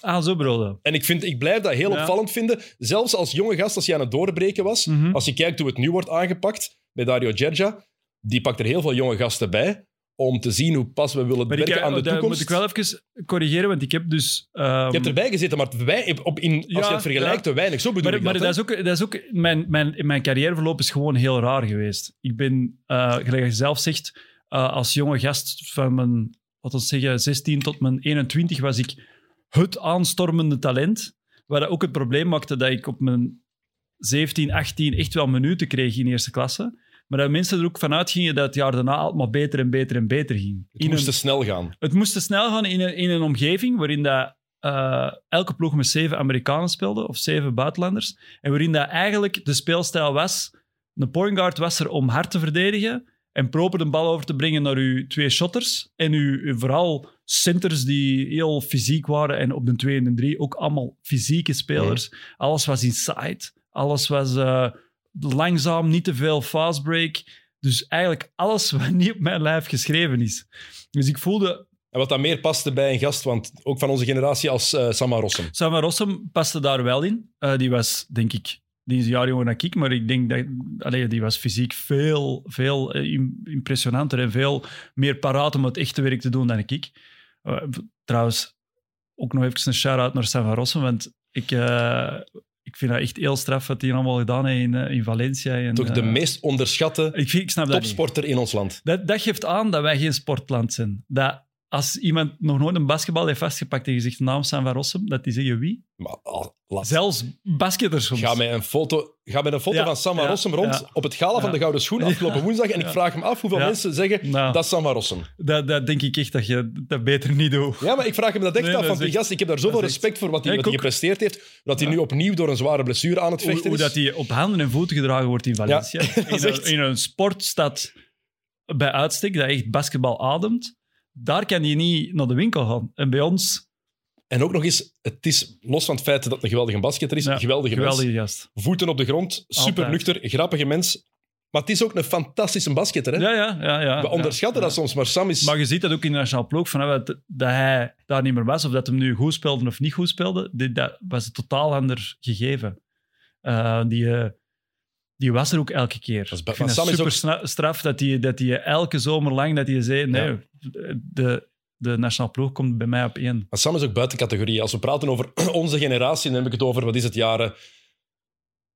S2: Ah, zo broden.
S1: En ik, vind, ik blijf dat heel
S2: Ja.
S1: opvallend vinden. Zelfs als jonge gast, als je aan het doorbreken was.
S2: Mhm.
S1: Als je kijkt hoe het nu wordt aangepakt bij Dario Gergia. Die pakt er heel veel jonge gasten bij. Om te zien hoe pas we willen
S2: Maar ik,
S1: werken aan de
S2: oh, dat
S1: toekomst.
S2: moet ik wel even corrigeren, want ik heb dus... ehm,
S1: Je hebt erbij gezeten, maar wij, op, in, als
S2: Ja,
S1: je het vergelijkt,
S2: ja.
S1: te weinig. Zo bedoel
S2: Maar,
S1: ik
S2: maar
S1: dat.
S2: is ook, dat is ook mijn, mijn, in mijn carrièreverloop is gewoon heel raar geweest. Ik ben, eh, gelijk je zelf zegt, eh, als jonge gast van mijn, wat we zeggen, 16 tot mijn 21 was ik het aanstormende talent. Waar dat ook het probleem maakte dat ik op mijn 17, 18 echt wel minuten kreeg in eerste klasse. Maar dat mensen er ook vanuit gingen dat het jaar daarna altijd maar beter en beter en beter ging.
S1: Het
S2: In
S1: moest
S2: een-
S1: te snel gaan.
S2: het moest te snel gaan in een, in een omgeving waarin dat, eh, elke ploeg met zeven Amerikanen speelde, of zeven buitenlanders. En waarin dat eigenlijk de speelstijl was... Een point guard was er om hard te verdedigen en proper de bal over te brengen naar uw twee shotters. En uw, uw vooral centers die heel fysiek waren en op de 2 en de 3 ook allemaal fysieke spelers. Alles was inside. Alles was eh, langzaam, niet te veel fast break. Dus eigenlijk alles wat niet op mijn lijf geschreven is. Dus ik voelde
S1: En wat dan meer paste bij een gast, want ook van onze generatie als eh Samma Rossum.
S2: Samuel Rossum paste daar wel in. Eh, die was, denk ik, die is een jaar jonger dan ik, maar ik denk dat allee, die was fysiek veel, veel eh, im- impressionanter en veel meer paraat om het echte werk te doen dan ik. Eh, trouwens, ook nog even een shout-out naar Samuel Rossum, want ik, eh, ik vind dat echt heel straf wat hij allemaal gedaan heeft in, in Valencia. En,
S1: Toch de meest onderschatte
S2: ik, vind, ik snap dat
S1: topsporter in ons land.
S2: Dat, dat geeft aan dat wij geen sportland zijn. Dat als iemand nog nooit een basketbal heeft vastgepakt en je zegt de naam Sam van Rossum, dat die zeggen wie?
S1: Maar, laat-
S2: Zelfs basketters soms.
S1: Ga met een foto, ga met een foto
S2: Ja,
S1: van
S2: ja,
S1: Rossum rond
S2: ja.
S1: op het gala van de Gouden Schoen afgelopen woensdag. En ik vraag hem af hoeveel mensen zeggen
S2: Nou.
S1: dat is Rossum.
S2: Dat, dat denk ik echt dat je dat beter niet doet.
S1: Ja, maar ik vraag hem dat echt
S2: Nee,
S1: af.
S2: dat is
S1: die gast, ik heb daar zoveel
S2: echt-
S1: respect voor wat hij, gepresteerd heeft. Dat hij nu opnieuw door een zware blessure aan het
S2: Hoe,
S1: vechten
S2: hoe
S1: is.
S2: dat hij op handen en voeten gedragen wordt in Valencia. in, een, in een sportstad bij uitstek, dat echt basketbal ademt. Daar kan je niet naar de winkel gaan. En bij ons,
S1: En ook nog eens, het is los van het feit dat het een geweldige basketter is,
S2: Ja,
S1: een geweldige,
S2: geweldige
S1: mens.
S2: gast.
S1: Voeten op de grond, super
S2: Altijd.
S1: nuchter, grappige mens. Maar het is ook een fantastische basketter. Hè?
S2: Ja, ja, ja. ja
S1: We onderschatten
S2: ja.
S1: dat soms, maar Sam is...
S2: Maar je ziet dat ook in de nationale ploeg, van, hè, dat, dat hij daar niet meer was, of dat hem nu goed speelde of niet goed speelde, dit, dat was een totaal ander gegeven. Eh, die, eh, die was er ook elke keer.
S1: is bij-
S2: Ik
S1: maar
S2: vind
S1: Sam
S2: dat
S1: is ook-
S2: straf dat hij dat die elke zomer lang dat hij zei, nee,
S1: Ja.
S2: de, de nationale ploeg komt bij mij op één.
S1: Maar Sam is ook buiten categorie. Als we praten over onze generatie, dan heb ik het over, wat is het, jaren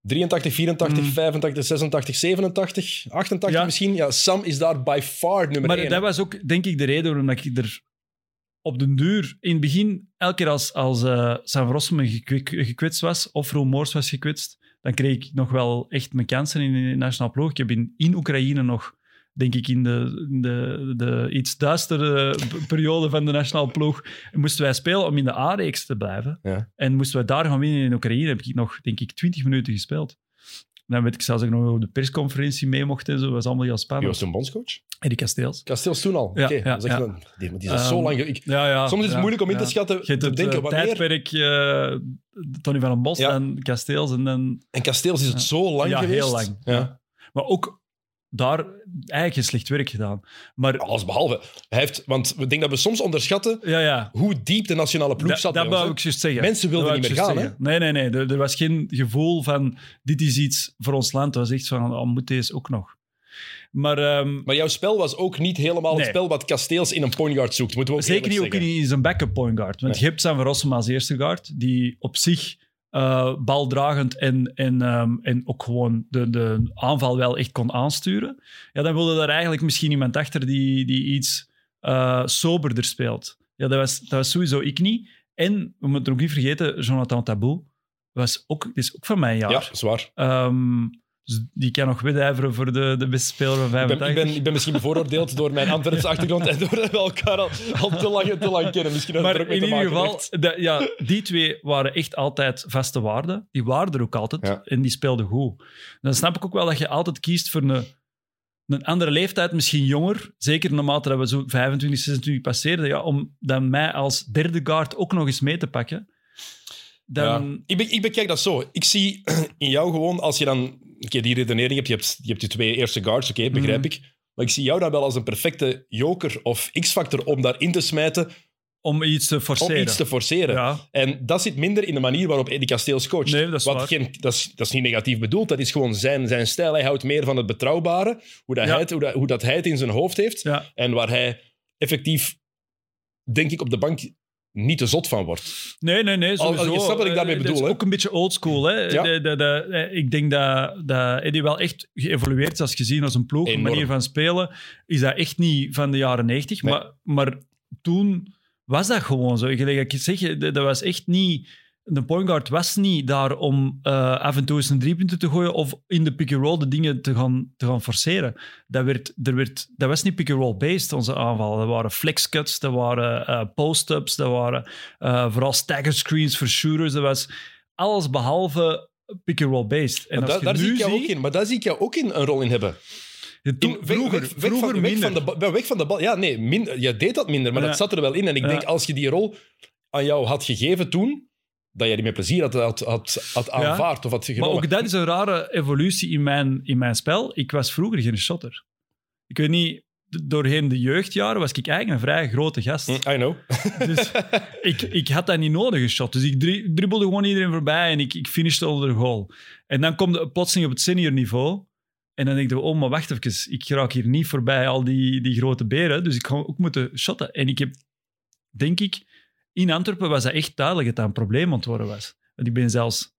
S1: 83, 84,
S2: Mm.
S1: 85, 86, 87, 88
S2: Ja.
S1: misschien. Ja, Sam is daar by far nummer
S2: Maar
S1: één.
S2: dat was ook, denk ik, de reden waarom ik er op den duur, in het begin, elke keer als, als eh San Rossum gekwetst was, of Roel Moors was gekwetst, dan kreeg ik nog wel echt mijn kansen in de nationale ploeg. Ik heb in, in Oekraïne nog, denk ik, in de, de, de iets duistere periode van de nationale ploeg, moesten wij spelen om in de A-reeks te blijven.
S1: Ja.
S2: En moesten wij daar gaan winnen in Oekraïne, heb ik nog, denk ik, 20 minuten gespeeld. Dan weet ik zelfs dat ik nog op de persconferentie mee mocht en zo. Dat was allemaal heel
S1: Wie was toen bondscoach?
S2: Eddie Kasteels.
S1: Kasteels toen al?
S2: Ja,
S1: Oké,
S2: ja,
S1: is echt
S2: ja.
S1: een- die, die is
S2: Ehm,
S1: zo lang... ge- Ik,
S2: Ja, ja,
S1: soms is het
S2: ja,
S1: moeilijk om in te
S2: ja.
S1: schatten, te
S2: het
S1: denken
S2: eh,
S1: wanneer...
S2: tijdperk eh, Tony van den Bos
S1: Ja.
S2: en Kasteels en dan...
S1: En Kasteels is het
S2: Ja.
S1: zo lang
S2: ja,
S1: geweest.
S2: heel lang.
S1: Ja.
S2: Maar ook daar eigenlijk geen slecht werk gedaan. Maar
S1: Alles behalve. Hij heeft, want we denken dat we soms onderschatten
S2: ja, ja.
S1: hoe diep de nationale ploeg
S2: Dat,
S1: zat.
S2: dat wou ik juist zeggen.
S1: Mensen wilden
S2: Dat
S1: niet meer gaan. Hè?
S2: Nee, nee, nee. Er, er was geen gevoel van dit is iets voor ons land. Het was echt van, oh, moet deze ook nog? Maar ehm,
S1: Maar jouw spel was ook niet helemaal het spel wat Kasteels in een point guard zoekt. Moeten we ook
S2: zeker niet ook in, zijn backup point guard. Want
S1: Nee.
S2: je hebt San Rossum als eerste guard, die op zich eh, baldragend en, en, ehm, en ook gewoon de, de aanval wel echt kon aansturen. Ja, dan wilde daar eigenlijk misschien iemand achter die, die iets eh, soberder speelt. Ja, dat was, dat was sowieso ik niet. En, we moeten ook niet vergeten, Jonathan Tabou was ook, is ook van mijn jaar.
S1: Ja, zwaar.
S2: Ehm, dus die kan nog wedijveren voor de, de beste speler van
S1: Ik
S2: 85.
S1: ben, ik, ben, ik ben misschien bevooroordeeld door mijn Antwerpse achtergrond en doordat we elkaar al, al te, lang, te lang kennen. Misschien dat er
S2: Maar in ieder geval, de- ja, die twee waren echt altijd vaste waarden. Die waren er ook altijd
S1: Ja.
S2: en die speelden goed. Dan snap ik ook wel dat je altijd kiest voor een, een andere leeftijd, misschien jonger. Zeker naarmate dat we zo 25, 26 passeerden. Ja, om dan mij als derde guard ook nog eens mee te pakken. Dan,
S1: Ja. Ik, be- ik bekijk dat zo. Ik zie in jou gewoon, als je dan oké, die redenering hebt, je hebt, je hebt twee eerste guards, oké, begrijp
S2: Mhm.
S1: ik. Maar ik zie jou dan wel als een perfecte joker of x-factor om daarin te smijten,
S2: om iets te
S1: om
S2: forceren.
S1: iets te forceren.
S2: Ja,
S1: En dat zit minder in de manier waarop Eddie Kasteels coacht.
S2: Nee, dat is
S1: Wat
S2: waar.
S1: geen, dat, is, dat is niet negatief bedoeld, dat is gewoon zijn, zijn stijl. Hij houdt meer van het betrouwbare, hoe, dat
S2: Ja.
S1: hij, het, hoe, dat, hoe dat hij het in zijn hoofd heeft.
S2: ja.
S1: En waar hij effectief, denk ik, op de bank niet te zot van wordt.
S2: Nee, nee, nee.
S1: Al- je snapt wat ik daarmee
S2: Eh,
S1: bedoel,
S2: Dat is ook een beetje oldschool.
S1: Ja.
S2: De, de, de, eh, ik denk dat, dat Eddie wel echt geëvolueerd is als gezien als een ploeg. Een manier van spelen is dat echt niet van de jaren 90.
S1: Nee.
S2: Maar, maar toen was dat gewoon zo. Ik zeg, dat was echt niet... De point guard was niet daar om eh, af en toe eens een driepunten te gooien of in de pick-and-roll de dingen te gaan, te gaan forceren. Dat, werd, er werd, dat was niet pick-and-roll based, onze aanvallen. Dat waren flex-cuts, dat waren eh, post-ups, dat waren eh, vooral stagger screens voor shooters. Dat was alles behalve pick-and-roll based. En als
S1: daar, zie ik jou ook in. Maar daar zie ik jou ook in een rol in hebben. In- weg,
S2: vroeger,
S1: weg,
S2: vroeger
S1: van, weg, van de, weg van de bal. Ja, nee, minder, je deed dat minder, maar
S2: Ja.
S1: dat zat er wel in. En ik
S2: Ja.
S1: denk, als je die rol aan jou had gegeven toen, dat jij die met plezier had, had, had, had aanvaard of had
S2: Maar
S1: genomen.
S2: ook dat is een rare evolutie in mijn, in mijn spel. Ik was vroeger geen shotter. Ik weet niet, doorheen de jeugdjaren was ik eigenlijk een vrij grote gast.
S1: Hm, I know.
S2: Dus ik, ik had dat niet nodig, een shot. Dus ik dri- dribbelde gewoon iedereen voorbij en ik, ik finishte onder de goal. En dan komt het plotseling op het senior niveau. En dan denk ik, oh, maar wacht even. Ik raak hier niet voorbij al die, die grote beren. Dus ik ga ook moeten shotten. En ik heb, denk ik, in Antwerpen was dat echt duidelijk dat dat een probleem worden was. Want ik ben zelfs,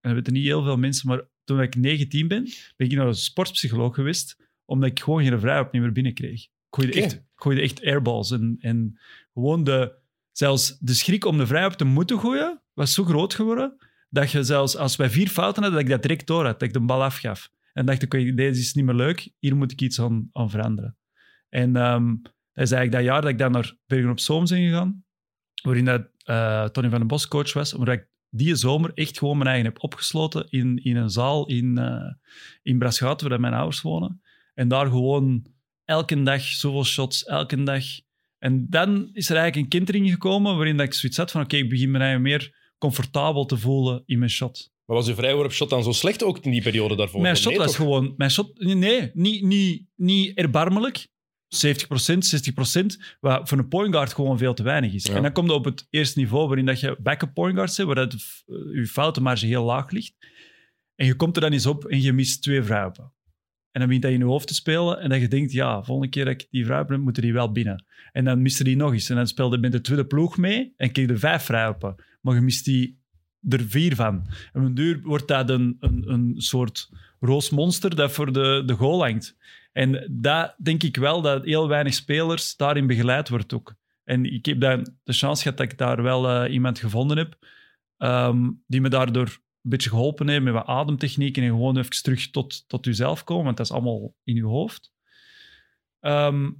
S2: en dat weten niet heel veel mensen, maar toen ik 19 ben, ben ik naar een sportpsycholoog geweest, omdat ik gewoon geen vrijheid meer binnenkreeg. Ik gooide, echt, ik gooide echt airballs. En, en gewoon de, zelfs de schrik om de vrij op te moeten gooien, was zo groot geworden, dat je zelfs als wij vier fouten hadden, dat ik dat direct door had, dat ik de bal afgaf. En dacht ik, deze is niet meer leuk, hier moet ik iets aan, aan veranderen. En ehm, dat is eigenlijk dat jaar dat ik dan naar Bergen op Zoom ben gegaan, waarin dat, eh, Tony van den Bos coach was, waar ik die zomer echt gewoon mijn eigen heb opgesloten in, in een zaal in, eh in waar mijn ouders wonen. En daar gewoon elke dag zoveel shots, elke dag. En dan is er eigenlijk een kentering gekomen waarin dat ik zoiets had van oké, ik begin me eigenlijk meer comfortabel te voelen in mijn shot.
S1: Maar was uw vrijworpshot dan zo slecht ook in die periode daarvoor?
S2: Mijn
S1: Nee,
S2: shot was
S1: toch?
S2: gewoon... Mijn shot, nee, niet, niet, niet erbarmelijk. 70%, 60%, wat voor een point guard gewoon veel te weinig is.
S1: Ja.
S2: En dan komt het op het eerste niveau waarin dat je backup point guards hebt, waar dat, eh, je foutenmarge heel laag ligt. En je komt er dan eens op en je mist twee vrijhoppen. En dan begint dat in je hoofd te spelen en dat je denkt, ja, volgende keer dat ik die vrijhoppen heb, moeten die wel binnen. En dan miste die nog eens. En dan speelde je met de tweede ploeg mee en kreeg je vijf vrijhoppen. Maar je mist die er vier van. En op een duur wordt dat een, een, een soort roos monster dat voor de, de goal hangt. En dat denk ik wel dat heel weinig spelers daarin begeleid wordt ook. En ik heb dan de chance gehad dat ik daar wel eh, iemand gevonden heb ehm, die me daardoor een beetje geholpen heeft met wat ademtechnieken en gewoon even terug tot, tot uzelf komen, want dat is allemaal in uw hoofd. Ehm,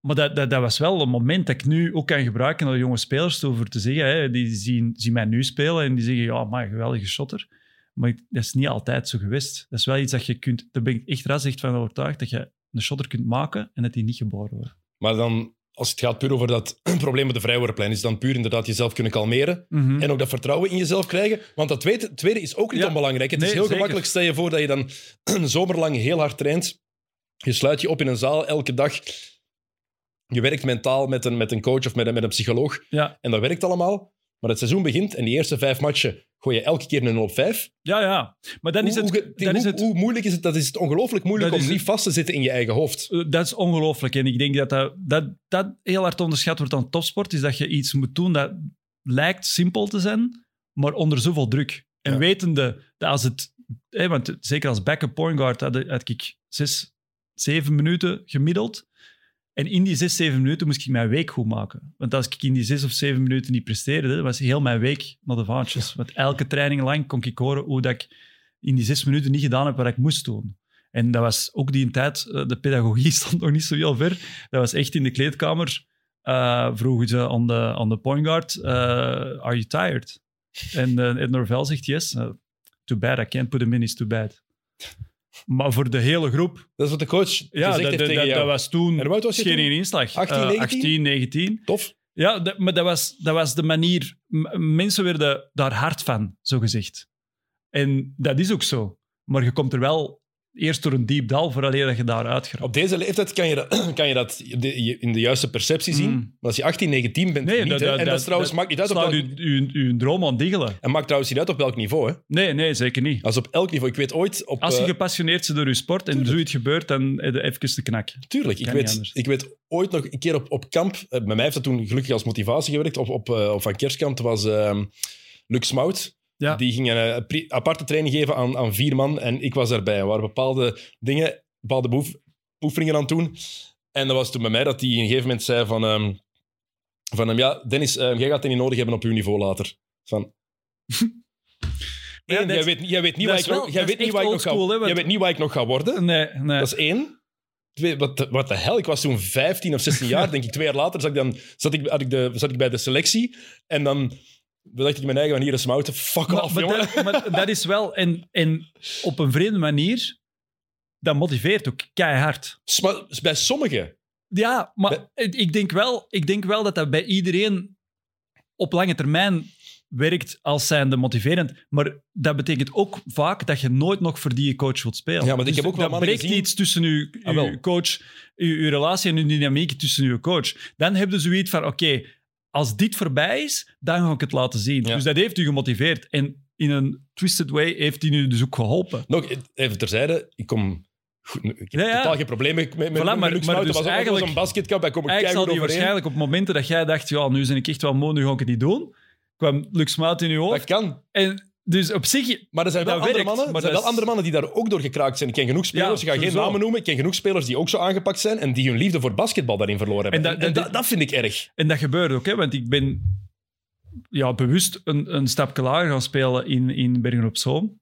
S2: maar dat, dat, dat was wel een moment dat ik nu ook kan gebruiken de jonge spelers toe te zeggen, hè, die zien, zien mij nu spelen en die zeggen, ja, maar geweldige shotter. Maar ik- dat is niet altijd zo geweest. Dat is wel iets dat je kunt, daar ben ik echt ras echt van overtuigd, dat je een shotter kunt maken en dat die niet geboren wordt.
S1: Maar dan, als het gaat puur over dat probleem met de vrijworplijn, is dan puur inderdaad jezelf kunnen kalmeren
S2: Mhm.
S1: en ook dat vertrouwen in jezelf krijgen. Want dat tweede, tweede is ook niet
S2: Ja.
S1: onbelangrijk. Het is heel
S2: zeker.
S1: gemakkelijk, stel je voor dat je dan een zomer lang heel hard traint. Je sluit je op in een zaal elke dag. Je werkt mentaal met een, met een coach of met een, met een psycholoog.
S2: Ja,
S1: En dat werkt allemaal. Maar het seizoen begint en die eerste vijf matchen gooi je elke keer een 0 op 5.
S2: ja, ja. Maar dan is het...
S1: hoe,
S2: dan is het
S1: hoe moeilijk is het? Dat is het ongelooflijk moeilijk om niet vast te zitten in je eigen hoofd.
S2: Uh, Dat is ongelooflijk. En ik denk dat dat, dat dat heel hard onderschat wordt aan topsport. Is dat je iets moet doen dat lijkt simpel te zijn, maar onder zoveel druk. En
S1: Ja.
S2: wetende dat als het... Want zeker als backup point guard had, had ik zes, zeven minuten gemiddeld. En in die zes, zeven minuten moest ik mijn week goed maken. Want als ik in die zes of zeven minuten niet presteerde, was heel mijn week naar de vaantjes. Want elke training lang kon ik horen hoe dat ik in die zes minuten niet gedaan heb wat ik moest doen. En dat was ook die tijd, eh, de pedagogie stond nog niet zo heel ver. Dat was echt in de kleedkamer. eh vroegen ze aan de, aan de point guard, eh, are you tired? En uh, Ed Norvell zegt yes. Too bad, I can't put him in, it's too bad. Maar voor de hele groep,
S1: Dat is wat de coach
S2: ja,
S1: gezegd
S2: dat,
S1: heeft
S2: dat,
S1: tegen
S2: dat,
S1: jou.
S2: dat was toen
S1: En was
S2: geen
S1: toen?
S2: inslag.
S1: 18,
S2: Eh,
S1: 19?
S2: 18, 19.
S1: Tof.
S2: Ja, dat- maar dat was, dat was de manier. M- mensen werden daar hard van, zo gezegd. En dat is ook zo. Maar je komt er wel eerst door een diep dal vooraleer dat je daaruit gaat.
S1: Op deze leeftijd kan je dat, kan je dat in de juiste perceptie zien.
S2: Mm.
S1: Maar als je 18, 19 bent, niet. hè. en dat, trouwens maakt niet uit op welk,
S2: uw droom aan diggelen.
S1: en maakt trouwens niet uit op welk niveau. Hè.
S2: Nee, nee, zeker niet.
S1: Als op elk niveau. Ik weet ooit op...
S2: Als je
S1: eh,
S2: gepassioneerd bent door je sport en zoiets gebeurt, dan even de knak.
S1: Tuurlijk, ik weet, ik weet ooit nog een keer op, op kamp, eh, bij mij heeft dat toen gelukkig als motivatie gewerkt, op, op, eh, op van kerstkamp, dat was ehm Luc Smout.
S2: Ja.
S1: Die ging een eh, aparte training geven aan, aan vier man en ik was daarbij. Er waren bepaalde dingen, bepaalde beoef- oefeningen aan het doen. En dat was toen bij mij dat hij op een gegeven moment zei van... ehm, van hem, ja, Dennis, eh, jij gaat het niet nodig hebben op uw niveau later. Van...
S2: Ja,
S1: Eén,
S2: dat-
S1: jij weet, jij weet niet waar ik nog- jij weet niet waar ik nog ga-
S2: want-
S1: jij weet niet waar ik nog ga worden.
S2: Nee, nee.
S1: Dat is één. Twee, wat, de- wat de hel, ik was toen 15 of 16 jaar, denk ik. Twee jaar later zat ik, dan, zat ik, had ik de, zat ik bij de selectie. En dan dacht ik mijn eigen manier een smouten. Fuck
S2: Maar,
S1: off,
S2: maar
S1: jongen.
S2: dat, maar dat is wel... En, en op een vreemde manier, dat motiveert ook keihard.
S1: Bij sommigen.
S2: Ja, maar ik denk, wel, ik denk wel dat dat bij iedereen op lange termijn werkt als zijnde motiverend. Maar dat betekent ook vaak dat je nooit nog voor die coach wilt spelen.
S1: Ja, maar ik heb ook wel mannen
S2: breekt
S1: gezien-
S2: iets tussen uw,
S1: Ah,
S2: coach, uw, uw relatie en uw dynamiek tussen uw coach. Dan heb je zoiets van, oké, als dit voorbij is, dan ga ik het laten zien.
S1: Ja.
S2: Dus dat heeft u gemotiveerd. En in een twisted way heeft hij u dus ook geholpen.
S1: Nog even terzijde, ik kom... Goed, ik heb
S2: Ja, ja.
S1: totaal geen problemen met, met,
S2: Voilà, maar- dus
S1: was
S2: eigenlijk-
S1: zo'n basketkamp, daar kom ik
S2: Eigenlijk zal die waarschijnlijk op momenten dat jij dacht, ja, nu ben ik echt wel moe, nu ga ik het niet doen, kwam Lux Maat in je
S1: Dat
S2: hoofd.
S1: kan.
S2: En dus op zich,
S1: Maar er zijn wel, andere,
S2: werkt,
S1: mannen,
S2: maar
S1: er zijn
S2: dat
S1: wel
S2: is-
S1: andere mannen die daar ook door gekraakt zijn. Ik ken genoeg spelers,
S2: Ja,
S1: ga geen
S2: sowieso.
S1: namen noemen, ik ken genoeg spelers die ook zo aangepakt zijn en die hun liefde voor basketbal daarin verloren hebben.
S2: En
S1: En,
S2: dat-
S1: en
S2: dat-
S1: dat, dat vind ik erg.
S2: en dat gebeurt ook, hè, want ik ben ja, bewust een, een stapje lager gaan spelen in, in Bergen op Zoom.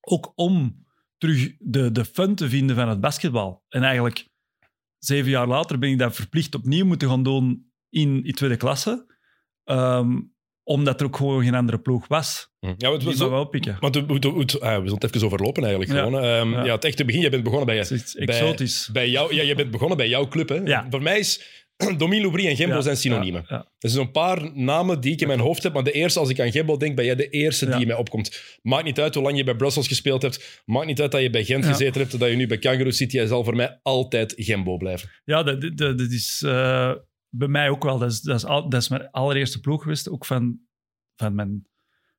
S2: Ook om terug de, de fun te vinden van het basketbal. En eigenlijk zeven jaar later ben ik dat verplicht opnieuw moeten gaan doen in, in tweede klasse. Ehm, omdat er ook gewoon geen andere ploeg was.
S1: Ja, want
S2: Die
S1: we, zo,
S2: wel pikken.
S1: want we, we, we, we- ah, we zullen het even overlopen eigenlijk.
S2: Ja.
S1: Gewoon. Ehm,
S2: Ja.
S1: ja. het echte begin, je bent begonnen bij,
S2: Dat is
S1: bij,
S2: exotisch.
S1: bij jou. Ja, je bent begonnen bij jouw club. Hè.
S2: Ja.
S1: Voor mij is Domien Loubry en Gembo
S2: Ja,
S1: zijn synoniemen.
S2: ja, ja.
S1: Er zijn een paar namen die ik in mijn hoofd heb, maar de eerste, als ik aan Gembo denk, ben jij de eerste
S2: Ja.
S1: die in mij opkomt. Maakt niet uit hoe lang je bij Brussels gespeeld hebt. Maakt niet uit dat je bij Gent
S2: Ja.
S1: gezeten hebt, dat je nu bij Kangaroo zit. Jij zal voor mij altijd Gembo blijven.
S2: Ja, dat, dat, dat is eh, bij mij ook wel. Dat is, dat, is al, dat is mijn allereerste ploeg geweest. Ook van, van mijn...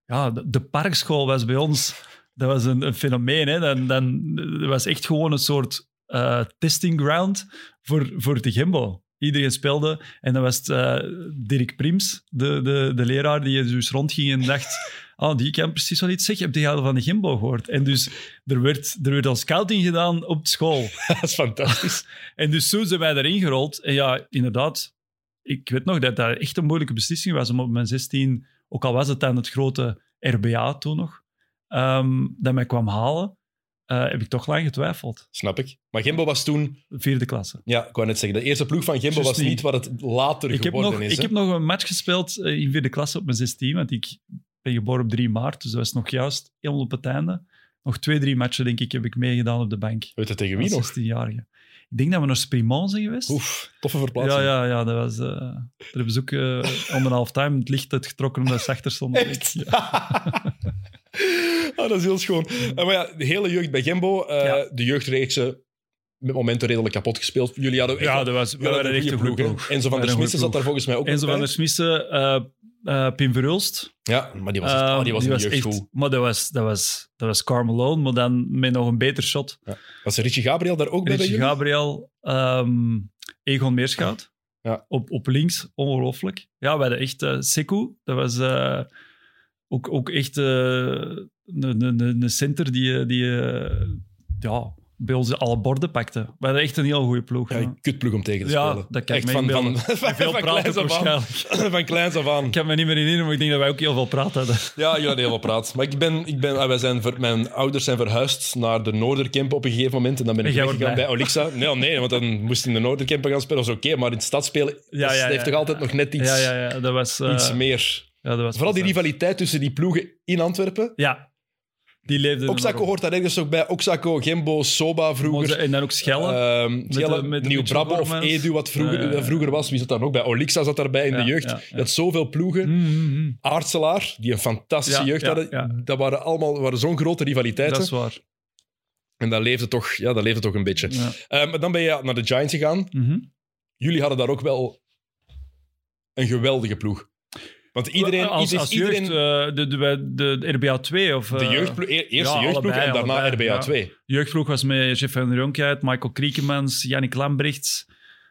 S2: Ja, de, de parkschool was bij ons... Dat was een, een fenomeen. Hè. Dan, dan, dat was echt gewoon een soort eh, testing ground voor, voor de Gimbo. Iedereen speelde. En dan was het eh, Dirk Prims, de, de, de leraar, die dus rondging en dacht... Oh, die kan precies wel iets zeggen. Heb je al van de Gimbo gehoord? En dus er werd, er werd al scouting gedaan op school.
S1: dat is fantastisch.
S2: En dus zo zijn wij erin gerold. En ja, inderdaad, ik weet nog dat dat echt een moeilijke beslissing was om op mijn 16, ook al was het dan het grote RBA toen nog, ehm, dat mij kwam halen, eh, heb ik toch lang getwijfeld.
S1: Snap ik. Maar Gembo was toen...
S2: Vierde klasse.
S1: Ja, ik wou net zeggen, de eerste ploeg van
S2: Juist
S1: was
S2: niet.
S1: wat het later
S2: Ik
S1: geworden
S2: nog,
S1: is.
S2: ik heb nog een match gespeeld eh, in vierde klasse op mijn 16, want ik ben geboren op 3 maart, dus dat was nog juist helemaal op het einde. Nog twee, drie matchen, denk ik, heb ik meegedaan op de bank.
S1: Weet je tegen wie nog?
S2: 16-jarige. Ik denk dat we naar Sprimont zijn geweest.
S1: Oef, toffe
S2: ja,
S1: verplaatsing.
S2: ja, ja, dat was... eh daar hebben ze ook eh, een half time het licht uitgetrokken omdat ze achter stonden.
S1: Echt?
S2: Ja.
S1: Ah, dat is heel schoon. Eh, maar ja, de hele jeugd bij Gembo, eh,
S2: Ja.
S1: de jeugdreeksen met momenten redelijk kapot gespeeld. Jullie hadden echt
S2: Ja, dat was, we
S1: hadden
S2: waren echt een
S1: goede ploeg. Enzo van der Smissen zat daar volgens mij ook
S2: Enzo van der Smissen, eh Pim Verhulst.
S1: Ja, maar die was, echt,
S2: Ehm,
S1: oh, die was
S2: die was echt, maar dat was, dat, was, dat was Carmelo, maar dan met nog een beter shot.
S1: Was Richie Gabriel daar ook bij?
S2: Richie? Gabriel, ehm, Egon Meerschout.
S1: Ja.
S2: Op, op links, ongelooflijk. Ja, we hadden echt eh Sekou. Dat was eh, ook, ook echt eh, een, een, een center die, die ja, bij ons alle borden pakte. We hadden echt een heel goede ploeg.
S1: Ja, een kutploeg om tegen te
S2: Ja,
S1: spelen.
S2: dat kan
S1: Echt van, van,
S2: Veel
S1: van
S2: praten
S1: kleins af aan.
S2: waarschijnlijk.
S1: Van kleins af aan.
S2: Ik heb me niet meer herinneren, maar ik denk dat wij ook heel veel praat hadden.
S1: Ja, jullie hadden heel veel praat. Maar ik ben, ik ben, ah, wij zijn, ver- mijn ouders zijn verhuisd naar de Noorderkemp op een gegeven moment. En dan ben ik weggegaan bij. Olixa. Nee, nee, want dan moest ik in de Noorderkempen gaan spelen. Dat is oké, maar in het stad spelen
S2: Ja,
S1: heeft toch altijd nog net iets,
S2: Ja, ja, ja, dat was... eh,
S1: iets meer.
S2: ja, dat was
S1: Vooral die
S2: plezant.
S1: rivaliteit tussen die ploegen in Antwerpen.
S2: Ja, die leefde nog
S1: hoort daar ergens ook bij. Oxaco, Gembo, Soba vroeger.
S2: En dan ook Schellen.
S1: Ehm Schelle,
S2: de- met de
S1: Nieuw Brabbe of. Edu, wat vroeger,
S2: Ja, ja, ja.
S1: vroeger was. Wie zat daar nog bij? Olixa zat daarbij in de jeugd. Je had zoveel ploegen.
S2: Mm, mm, mm.
S1: Aartselaar, die een fantastische jeugd hadden. Dat waren allemaal waren zo'n grote rivaliteiten.
S2: Dat is waar.
S1: En dat leefde toch, ja, dat leefde toch een beetje. Eh, maar dan ben je naar de Giants gegaan.
S2: Mhm.
S1: Jullie hadden daar ook wel een geweldige ploeg. Want iedereen...
S2: als,
S1: iedereen-
S2: als
S1: iedereen
S2: jeugd, eh, de, de, de, RBA 2 of...
S1: de
S2: eh,
S1: jeugdploeg, e- eerste
S2: ja,
S1: jeugdploeg en daarna
S2: allebei,
S1: RBA
S2: ja.
S1: 2.
S2: jeugdploeg was met Jeff van der Jonkeit, Michael Kriekemans, Yannick Lambrechts,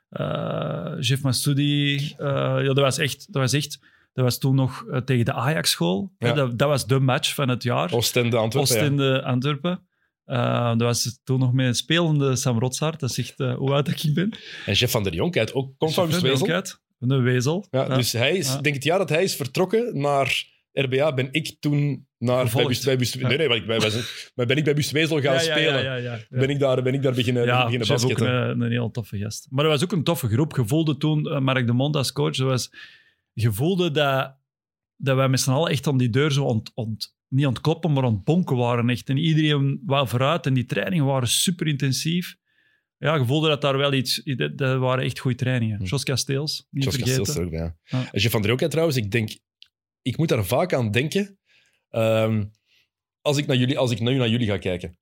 S2: eh Jeff Massoudi. Eh, ja, dat was echt... Dat was echt dat was toen nog tegen de Ajax-school.
S1: Ja.
S2: Dat, dat was de match van het jaar.
S1: Oostende, Antwerpen. ja.
S2: Oostende, Antwerpen. Eh, dat was toen nog met een spelende Sam Rotsaert. Dat zegt eh, hoe oud ik ben.
S1: En Jeff van der Jonkheid ook komt van
S2: Jeff van der
S1: Wezel.
S2: Jonkeit, Een wezel.
S1: Ja,
S2: Ja.
S1: Dus hij is,
S2: Ja.
S1: ik denk het jaar dat hij is vertrokken naar RBA, ben ik toen naar... Bij Bust, bij Bust-
S2: Ja.
S1: Nee, nee, ik, bij, maar ben ik bij Bustwezel gaan
S2: Ja, ja,
S1: spelen.
S2: Ja, ja, ja, ja.
S1: Ben, ik daar, ben ik daar beginnen,
S2: ja,
S1: beginnen
S2: Jeff ook
S1: basketten.
S2: een, een heel toffe gast. Maar dat was ook een toffe groep. Je voelde toen, eh, Mark de Mond als coach, was, je voelde dat, dat wij met z'n allen echt aan die deur zo ont, ont, niet aan het kloppen, maar aan het bonken waren. Echt. En iedereen wou vooruit en die trainingen waren super intensief. Ja, je voelde dat daar wel iets... Dat, dat waren echt goede trainingen.
S1: Hm.
S2: Jos Kasteels, niet
S1: Jos
S2: vergeten.
S1: Kasteels ook ja. En Jeff van der Jonkheid trouwens, ik denk... Ik moet daar vaak aan denken ehm, als, ik naar jullie, als ik nu naar jullie ga kijken.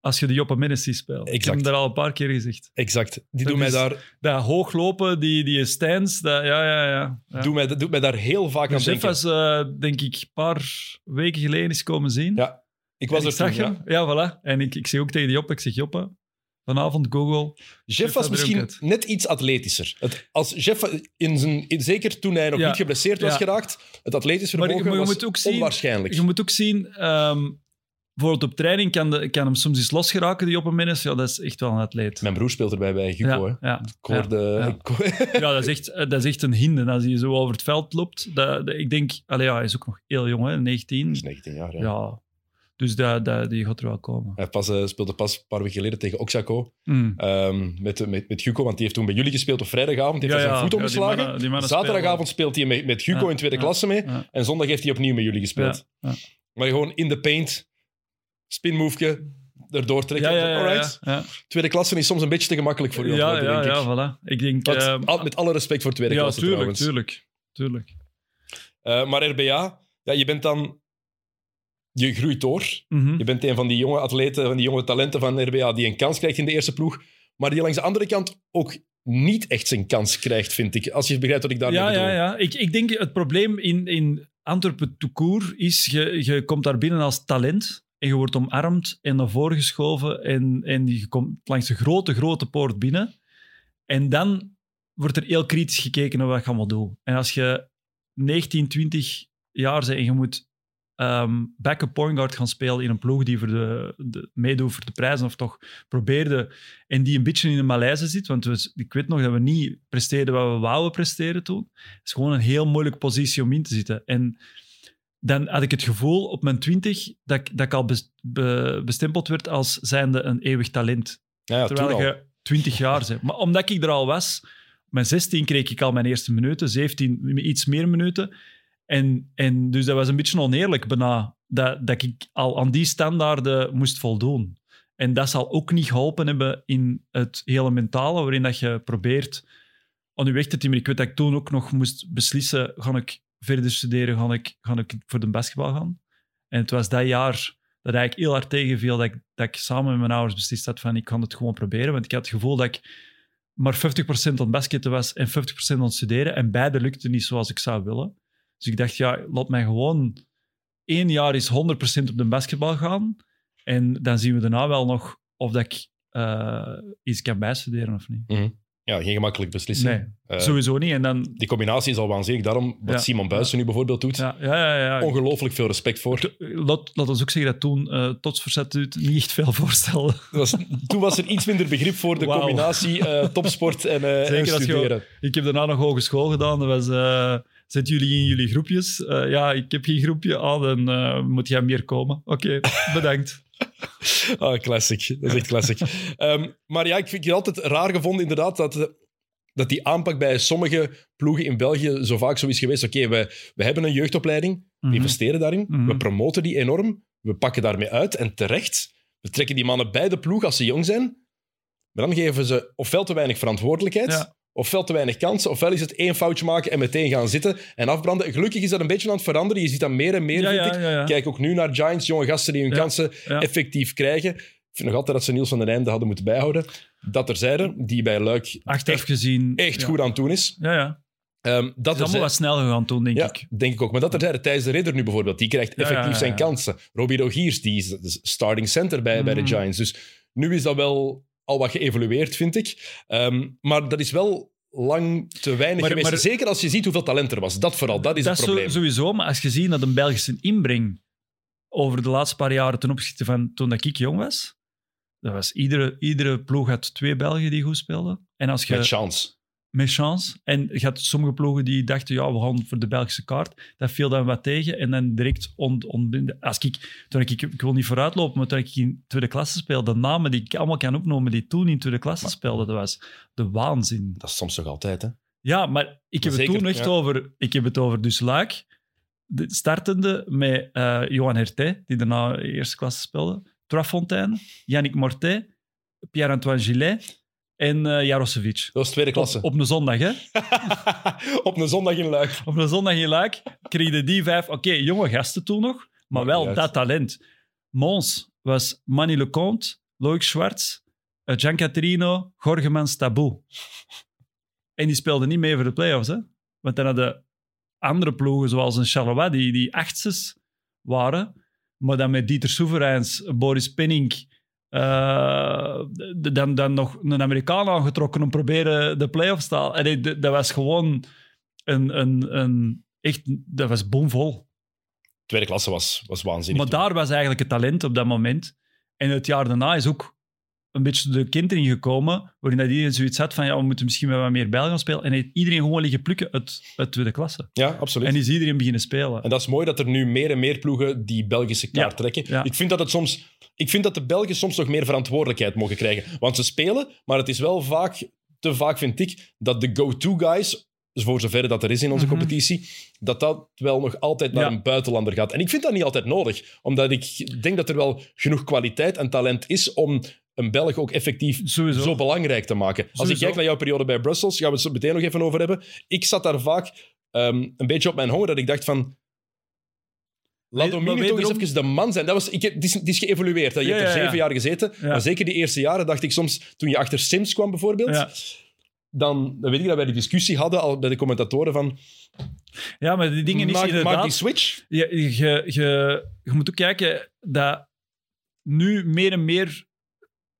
S2: Als je de Joppe Mennes ziet spelen. Ik heb hem daar al een paar keer gezegd.
S1: Exact. Die
S2: Dat
S1: doen mij, daar,
S2: Dat hooglopen, die, die stands, dat, ja, ja, ja. ja.
S1: doen mij, doet mij daar heel vaak aan
S2: Jeff
S1: denken.
S2: was, eh, denk ik, een paar weken geleden is komen zien.
S1: Ja, ik was
S2: En
S1: er
S2: ik zag
S1: toen, ja.
S2: voilà. En ik, ik zeg ook tegen Joppe, ik zeg Joppe, vanavond Google.
S1: Jeff was misschien net iets atletischer. Het, als Jeff in zijn, in- zeker toen hij nog
S2: Ja.
S1: niet geblesseerd was
S2: Ja.
S1: geraakt, het atletisch
S2: Maar je-
S1: vermogen
S2: maar je
S1: was
S2: moet ook zien-
S1: onwaarschijnlijk.
S2: Je moet ook zien, ehm, bijvoorbeeld op training kan, de, kan hem soms eens losgeraken, die Joppe Mennes. Ja, dat is echt wel een atleet.
S1: Mijn broer speelt erbij bij Hugo.
S2: ja,
S1: hè.
S2: ja, ja. dat is echt, dat is echt een hinde als hij zo over het veld loopt. Dat, dat- ik denk, allee, ja, hij is ook nog heel jong, hè, 19.
S1: Hij is 19 jaar, ja.
S2: Dus dat, dat, die gaat er wel komen.
S1: Hij pas, eh, speelde pas een paar weken geleden tegen Oxaco
S2: Mm.
S1: ehm, met, met, met Hugo, want die heeft toen bij jullie gespeeld op vrijdagavond. Die heeft
S2: Ja,
S1: zijn voet
S2: ja, die
S1: omgeslagen.
S2: mannen- die mannen
S1: Zaterdagavond speelt hij met, met Hugo
S2: Ja,
S1: in tweede klasse mee. En zondag heeft hij opnieuw met jullie gespeeld. Maar gewoon in de paint, spinmoveke, erdoor trekken.
S2: Ja,
S1: Alright. Tweede klasse is soms een beetje te gemakkelijk voor je
S2: Ja, ja,
S1: denk ik.
S2: ja, voilà. Ik denk...
S1: Wat-
S2: ehm,
S1: met alle respect voor tweede
S2: ja,
S1: klasse
S2: tuurlijk,
S1: trouwens.
S2: tuurlijk, tuurlijk.
S1: Eh, maar RBA, ja, je bent dan... Je groeit door.
S2: Mhm.
S1: Je bent een van die jonge atleten, van die jonge talenten van RBA die een kans krijgt in de eerste ploeg. Maar die langs de andere kant ook niet echt zijn kans krijgt, vind ik. Als je begrijpt wat ik daarmee
S2: Ja,
S1: bedoel.
S2: ja, ja. Ik, ik denk het probleem in, in Antwerpen court is, je, je komt daar binnen als talent en je wordt omarmd en naar voren geschoven en, en je komt langs de grote, grote poort binnen. En dan wordt er heel kritisch gekeken naar wat je allemaal doet. En als je 19, 20 jaar bent en je moet ehm backup point guard gaan spelen in een ploeg die voor de, de, meedoet voor de prijzen, of toch probeerde, en die een beetje in de malaise zit. Want we, ik weet nog dat we niet presteerden wat we wouden presteren toen. Het is gewoon een heel moeilijke positie om in te zitten. En dan had ik het gevoel op mijn twintig dat ik, dat ik al bes- be- bestempeld werd als zijnde een eeuwig talent.
S1: Ja, ja,
S2: Terwijl je 20 jaar bent. Maar omdat ik er al was, mijn 16 kreeg ik al mijn eerste minuten, 17 iets meer minuten. En, en dus dat was een beetje oneerlijk bijna, dat, dat ik al aan die standaarden moest voldoen. En dat zal ook niet geholpen hebben in het hele mentale, waarin dat je probeert aan je weg te timmen. Ik weet dat ik toen ook nog moest beslissen, ga ik verder studeren, ga ik, ga ik voor de basketbal gaan? En het was dat jaar dat eigenlijk heel hard tegenviel dat ik, dat ik samen met mijn ouders beslist had van ik kan het gewoon proberen. Want ik had het gevoel dat ik maar 50% aan het basketten was en 50% aan het studeren. En beide lukte niet zoals ik zou willen. Dus ik dacht, ja, laat mij gewoon één jaar eens 100% op de basketbal gaan. En dan zien we daarna wel nog of dat ik eh, iets kan bijstuderen of niet.
S1: Ja, geen gemakkelijke beslissing.
S2: Nee,
S1: Eh,
S2: sowieso niet. En dan...
S1: Die combinatie is al waanzinnig. Daarom, wat
S2: Ja.
S1: Simon Buijsen nu bijvoorbeeld doet,
S2: Ja, ja, ja. ja.
S1: ongelooflijk veel respect voor.
S2: To- Laat, laat ons ook zeggen dat toen uh, Tots Verzet niet echt veel voorstelde.
S1: Was, toen was er iets minder begrip voor de combinatie eh, topsport en, eh, en
S2: Zeker als je-
S1: studeren.
S2: Ik heb daarna nog hogeschool gedaan. Dat was, zet jullie in jullie groepjes? Eh, ja, ik heb geen groepje. Ah, dan eh, moet jij meer komen. Oké, bedankt.
S1: Ah, classic. Dat is echt classic. Ehm, maar ja, ik vind het altijd raar gevonden inderdaad dat, dat die aanpak bij sommige ploegen in België zo vaak zo is geweest. Oké, we, we hebben een jeugdopleiding, we
S2: Mhm.
S1: investeren daarin,
S2: Mhm.
S1: we promoten die enorm, we pakken daarmee uit en terecht. We trekken die mannen bij de ploeg als ze jong zijn, maar dan geven ze ofwel te weinig verantwoordelijkheid,
S2: Ja.
S1: Ofwel te weinig kansen, ofwel is het één foutje maken en meteen gaan zitten en afbranden. Gelukkig is dat een beetje aan het veranderen. Je ziet dat meer en meer,
S2: Ja,
S1: vind ik.
S2: ja, ja.
S1: Kijk ook nu naar Giants, jonge gasten die hun kansen effectief krijgen. Ik vind nog altijd dat ze Niels van den Einde hadden moeten bijhouden. Dat er zeiden, die bij Luik
S2: Achteraf
S1: echt,
S2: gezien...
S1: echt goed aan het doen is.
S2: Ja, ja.
S1: Ehm, dat
S2: Het is allemaal wat snel gegaan toen, denk
S1: ja,
S2: ik.
S1: denk ik ook. Maar dat er zeiden, Thijs de Ridder nu bijvoorbeeld, die krijgt effectief
S2: ja, ja,
S1: zijn kansen. Robbie Rogiers, die is de starting center bij, bij de
S2: Mm.
S1: Giants. Dus nu is dat wel al wat geëvolueerd, vind ik. Ehm, maar dat is wel lang te weinig
S2: Maar-
S1: geweest.
S2: maar-
S1: Zeker als je ziet hoeveel talent er was. Dat vooral, dat is
S2: dat
S1: het probleem.
S2: sowieso, maar als je ziet dat een Belgische inbreng over de laatste paar jaren ten opzichte van toen dat ik jong was, dat was iedere, iedere ploeg had twee Belgen die goed speelden. En als je
S1: Met chance.
S2: Met chance. En je had sommige ploegen die dachten, ja, we gaan voor de Belgische kaart. Dat viel dan wat tegen en dan direct on, ontbinden. Als ik, toen ik, ik wil niet vooruitlopen, maar toen ik in tweede klasse speelde, de namen die ik allemaal kan opnoemen die toen in tweede klasse speelden, dat was de waanzin.
S1: Dat is soms toch altijd, hè?
S2: Ja, maar ik heb het toen echt
S1: ja.
S2: over, ik heb het over dus Luik, de startende met eh, Johan Herté, die daarna eerste klasse speelde, Trafontaine, Yannick Mortet, Pierre-Antoine Gillet en eh Jarosevic.
S1: Dat was tweede klasse.
S2: Op, op een zondag, hè?
S1: Op een zondag in Luik.
S2: Op een zondag in Luik kregen die vijf, oké, jonge gasten toen nog, maar wel dat talent. Mons was Manny Lecomte, Loïc Schwartz, eh, Gian Caterino, Gorgemans Tabou. En die speelden niet mee voor de playoffs, hè? Want dan hadden andere ploegen, zoals een Charleroi, die, die achtses waren, maar dan met Dieter Soevereins, Boris Penning, eh, dan, dan nog een Amerikaan aangetrokken om proberen de playoffs te halen. En dat was gewoon een, een, een echt, dat was bomvol.
S1: Tweede klasse was, was waanzinnig.
S2: Maar daar was eigenlijk het talent op dat moment. En het jaar daarna is ook een beetje de kindering gekomen, waarin dat iedereen zoiets had van, ja, we moeten misschien wel wat meer gaan spelen. En heeft iedereen gewoon liggen plukken uit, uit tweede klasse.
S1: Ja, absoluut.
S2: En is iedereen beginnen spelen.
S1: En dat is mooi dat er nu meer en meer ploegen die Belgische kaart
S2: Ja,
S1: trekken.
S2: ja.
S1: Ik vind dat het soms... Ik vind dat de Belgen soms nog meer verantwoordelijkheid mogen krijgen. Want ze spelen, maar het is wel vaak, te vaak vind ik, dat de go-to guys, voor zover dat er is in onze
S2: Mhm.
S1: competitie, dat dat wel nog altijd naar
S2: Ja.
S1: een buitenlander gaat. En ik vind dat niet altijd nodig, omdat ik denk dat er wel genoeg kwaliteit en talent is om een Belg ook effectief
S2: Sowieso.
S1: zo belangrijk te maken. Als ik kijk naar jouw periode bij Brussels, gaan we het zo meteen nog even over hebben. Ik zat daar vaak ehm, een beetje op mijn honger, dat ik dacht van... Laat Domini toch eens even de man zijn. Dat was, ik, heb- het, is, het is geëvolueerd. Hè. Je
S2: Ja,
S1: hebt er
S2: ja, ja.
S1: zeven jaar gezeten. Maar zeker die eerste jaren dacht ik soms... Toen je achter Sims kwam bijvoorbeeld... Dan, dan weet ik dat wij die discussie hadden al bij de commentatoren van...
S2: ja, maar die dingen is
S1: maak,
S2: inderdaad...
S1: maak die switch.
S2: je, je, je, je moet ook kijken dat nu meer en meer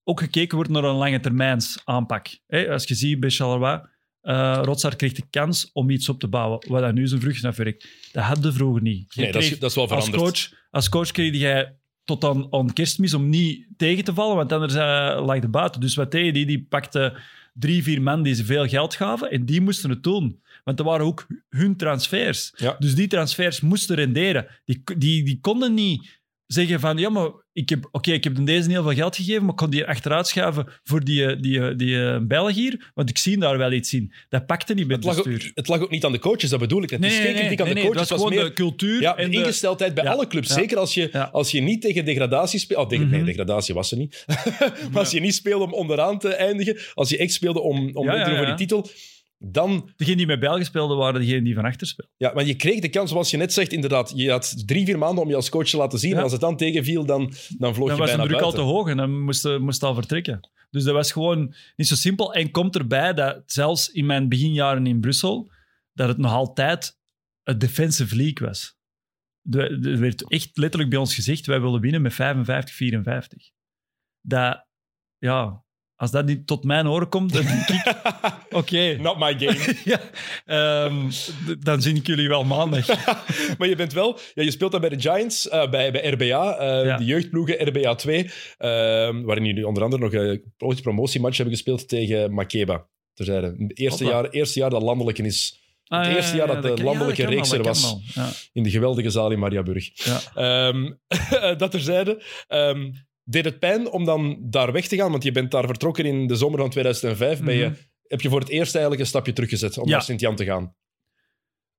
S2: ook gekeken wordt naar een lange termijns aanpak. Als je ziet bij Charleroi, Uh, Rotsar kreeg de kans om iets op te bouwen, wat dan nu zijn vruchten afwerkt. Dat hadden vroeger niet. Je
S1: Nee, dat is, dat is wel
S2: als
S1: veranderd.
S2: coach, als coach kreeg jij tot aan, aan kerstmis om niet tegen te vallen, want anders eh, lag de buiten. Dus wat deed? Die, die pakte drie, vier man die ze veel geld gaven en die moesten het doen. Want dat waren ook hun transfers.
S1: Ja.
S2: Dus die transfers moesten renderen. Die, die, die konden niet zeggen van, ja, maar ik heb, oké, ik heb deze heel veel geld gegeven, maar ik kon die achteruit schuiven voor die, die, die, eh, Belg hier, want ik zie daar wel iets in. Dat pakte niet bij
S1: Het lag, ook, het lag ook niet aan de coaches, dat bedoel ik. Het is geen kritiek aan de
S2: nee,
S1: coaches,
S2: dat
S1: het
S2: was gewoon
S1: meer
S2: de cultuur.
S1: ja,
S2: en
S1: de
S2: de-
S1: ingesteldheid bij
S2: Ja.
S1: alle clubs.
S2: Ja.
S1: Zeker als je, als je niet tegen degradatie speelt... Oh, tegen, nee,
S2: Mhm.
S1: degradatie was er niet. maar als je niet speelde om onderaan te eindigen, als je echt speelde om, om voor die titel, dan...
S2: Degenen die met België speelden, waren degenen die van achter speelden.
S1: Ja, maar je kreeg de kans, zoals je net zegt, inderdaad. Je had drie, vier maanden om je als coach te laten zien.
S2: Ja.
S1: En als het dan tegenviel, dan, dan vloog
S2: Dan
S1: je
S2: was de
S1: bijna
S2: druk al te hoog en dan moest, je- moest al vertrekken. Dus dat was gewoon niet zo simpel. En komt erbij dat zelfs in mijn beginjaren in Brussel, dat het nog altijd een defensive league was. Er werd echt letterlijk bij ons gezegd, wij willen winnen met 55-54. Dat, ja, als dat niet tot mijn oren komt, dan denk ik, oké.
S1: Not my game.
S2: Ja, ehm, dan zie ik jullie wel maandag.
S1: maar je bent wel... Ja, je speelt dan bij de Giants, eh, bij, bij RBA, eh,
S2: Ja.
S1: de jeugdploegen RBA 2, ehm, waarin jullie onder andere nog een ooit promotiematch hebben gespeeld tegen Makeba. Terzijde. Het eerste
S2: Hoppa.
S1: jaar, eerste jaar dat landelijke is
S2: Ah, ja,
S1: eerste
S2: ja,
S1: jaar
S2: ja,
S1: dat de
S2: ja,
S1: landelijke reeks er was. in de geweldige zaal in Mariaburg.
S2: ja.
S1: Ehm, dat terzijde. Ehm deed het pijn om dan daar weg te gaan? Want je bent daar vertrokken in de zomer van 2005. Ben je,
S2: Mhm.
S1: Heb je voor het eerst eigenlijk een stapje teruggezet om
S2: Ja.
S1: naar Sint-Jan te gaan?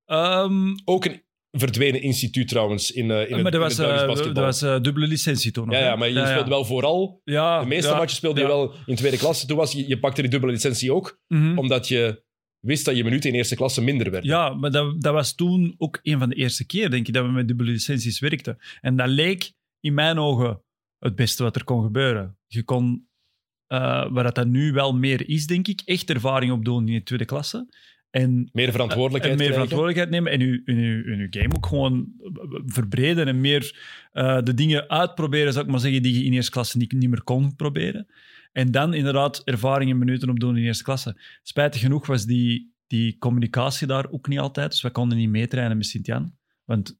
S2: Ehm,
S1: Ook een verdwenen instituut trouwens in, eh, in het,
S2: maar
S1: in
S2: was,
S1: het Belgisch
S2: eh,
S1: basketbal.
S2: dat was eh, dubbele licentie toen nog.
S1: ja,
S2: hè?
S1: ja, maar je speelde wel vooral...
S2: Ja,
S1: De meeste
S2: ja,
S1: matchen speelde
S2: ja.
S1: je wel in tweede klasse. Toen was je, je pakte die dubbele licentie ook,
S2: Mhm.
S1: omdat je wist dat je minuten in eerste klasse minder werden.
S2: Ja, maar dat, dat was toen ook een van de eerste keer, denk ik, dat we met dubbele licenties werkten. En dat leek in mijn ogen het beste wat er kon gebeuren. Je kon, eh, waar dat, dat nu wel meer is, denk ik, echt ervaring opdoen in de tweede klasse. En
S1: Meer verantwoordelijkheid
S2: en meer verantwoordelijkheid nemen en je, uw, uw game ook gewoon verbreden en meer eh, de dingen uitproberen, zou ik maar zeggen, die je in eerste klasse niet, niet meer kon proberen. En dan inderdaad ervaring en minuten opdoen in eerste klasse. Spijtig genoeg was die, die communicatie daar ook niet altijd, dus we konden niet meetrainen met Sint-Jan, want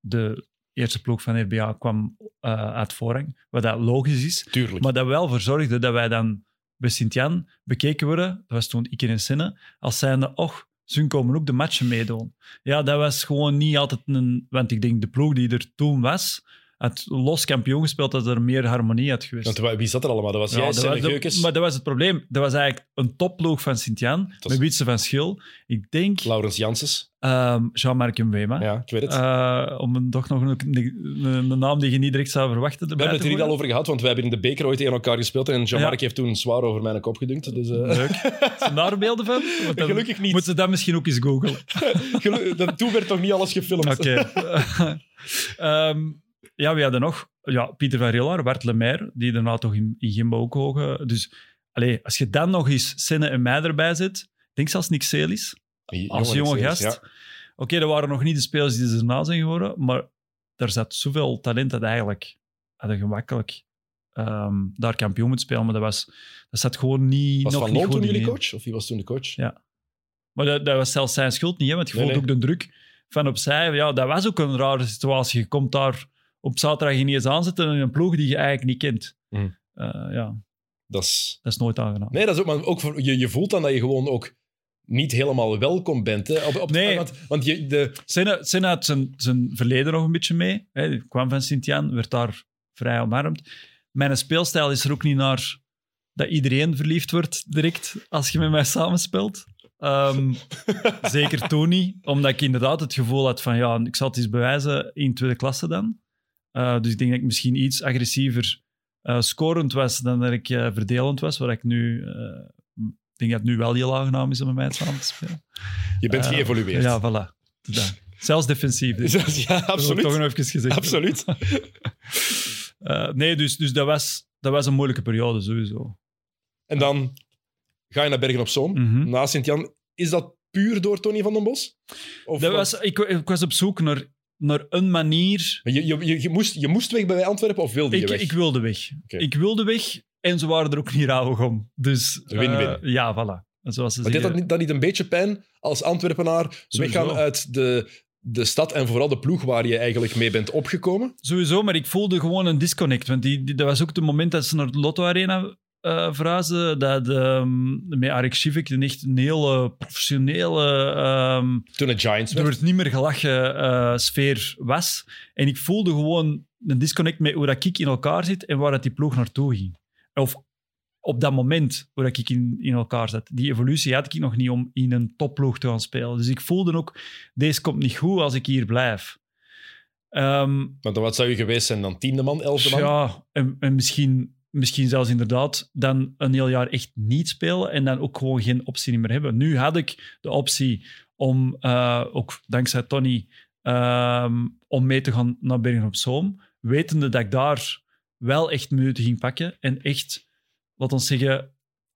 S2: de eerste ploeg van RBA kwam eh, uit voorrang, wat dat logisch is.
S1: Tuurlijk.
S2: Maar dat wel voor zorgde dat wij dan bij Sint-Jan bekeken worden, dat was toen ik en als zijnde, och, ze komen ook de matchen meedoen. Ja, dat was gewoon niet altijd een... Want ik denk, de ploeg die er toen was, had los kampioen gespeeld, dat er meer harmonie had geweest.
S1: Want wa- wie zat er allemaal? Dat was
S2: Ja,
S1: jij,
S2: dat was de- maar dat was het probleem. Dat was eigenlijk een topploeg van Sint-Jan, met Wietse van Schil. Ik denk
S1: Laurens Janssens.
S2: Ehm, Jean-Marc Mbema.
S1: Ja, ik weet het.
S2: Eh, om een, toch nog een, een, een naam die je niet direct zou verwachten
S1: We hebben het er niet al over gehad, want wij hebben in de beker ooit tegen elkaar gespeeld en Jean-Marc heeft toen zwaar over mijn kop gedunkt. Dus, eh,
S2: Leuk. Zijn daar beelden van? Dan
S1: Gelukkig niet.
S2: Moeten ze dat misschien ook eens googlen.
S1: dat- toen werd toch niet alles gefilmd.
S2: Oké. Ehm, ja, wie hadden nog? Ja, Pieter van Rillaar, Bart Lemaire, die daarna toch in, in Gimbo ook hogen. Dus als je dan nog eens Senne en mij erbij ik denk zelfs Nick Celis, als jonge gast.
S1: Ja.
S2: Oké, dat waren nog niet de spelers die erna zijn geworden, maar er zat zoveel talent dat eigenlijk hadden gemakkelijk ehm, daar kampioen moet spelen. Maar dat, was, dat zat gewoon niet,
S1: Was
S2: nog
S1: Van Loon toen jullie coach? Of wie was toen de coach?
S2: Ja. Maar dat, dat was zelfs zijn schuld niet, hè, want je
S1: Nee,
S2: voelde
S1: nee.
S2: ook de druk van opzij. Ja, dat was ook een rare situatie. Je komt daar op zaterdag ineens aanzetten in een ploeg die je eigenlijk niet kent.
S1: Mhm.
S2: Eh, ja,
S1: Dat is...
S2: dat is nooit aangenaam.
S1: Nee, dat is ook, maar ook je, je voelt dan dat je gewoon ook niet helemaal welkom bent. Hè? Op, op,
S2: Nee.
S1: Want, want je, de,
S2: Senna, Senna had zijn, zijn verleden nog een beetje mee. Hè. Hij kwam van Sint-Jan, werd daar vrij omarmd. Mijn speelstijl is er ook niet naar dat iedereen verliefd wordt direct als je met mij samenspeelt. Ehm, zeker toen niet, omdat ik inderdaad het gevoel had van ja, ik zal het eens bewijzen in tweede klasse dan. Eh, dus ik denk dat ik misschien iets agressiever eh, scorend was dan dat ik eh, verdelend was, waar ik nu... ik denk dat het nu wel heel aangenaam is om met mij samen te spelen.
S1: je bent
S2: Eh,
S1: geëvolueerd.
S2: Ja, voilà. Dat. Zelfs defensief. Dus.
S1: ja,
S2: Dat
S1: absoluut.
S2: toch nog even gezegd.
S1: Absoluut.
S2: Eh, nee, dus, dus dat, was, dat was een moeilijke periode sowieso.
S1: En dan ga je naar Bergen op Zoom,
S2: Mhm.
S1: na Sint-Jan. Is dat puur door Tony van den Bos? Of
S2: Dat was, ik, ik was op zoek naar, naar een manier.
S1: je, je, je, je moest, je moest weg bij Antwerpen of wilde je
S2: Ik,
S1: weg?
S2: ik wilde weg. Ik wilde weg en ze waren er ook niet rauwig om. Dus,
S1: Win-win.
S2: eh, ja, voilà. Zoals ze
S1: Maar deed dat niet, dat niet een beetje pijn als Antwerpenaar
S2: Sowieso.
S1: weggaan uit de, de stad en vooral de ploeg waar je eigenlijk mee bent opgekomen?
S2: Sowieso, maar ik voelde gewoon een disconnect. Want die, die- dat was ook het moment dat ze naar de Lotto Arena eh verhuisden. Dat ehm, met Arik Sivik een echt een hele professionele... ehm,
S1: Toen het Giants
S2: er
S1: werd.
S2: werd niet meer gelachen eh, sfeer was. En ik voelde gewoon een disconnect met hoe dat ik in elkaar zit en waar dat die ploeg naartoe ging. Of op dat moment dat ik in, in elkaar zat. Die evolutie had ik nog niet om in een topploeg te gaan spelen. Dus ik voelde ook, deze komt niet goed als ik hier blijf.
S1: Want dan wat zou je geweest zijn dan? Tiende man, elfde man?
S2: ja, en, en misschien, misschien zelfs inderdaad dan een heel jaar echt niet spelen en dan ook gewoon geen optie meer hebben. Nu had ik de optie om, eh, ook dankzij Tony, ehm, om mee te gaan naar Bergen op Zoom, wetende dat ik daar wel echt minuten ging pakken en echt, laat ons zeggen,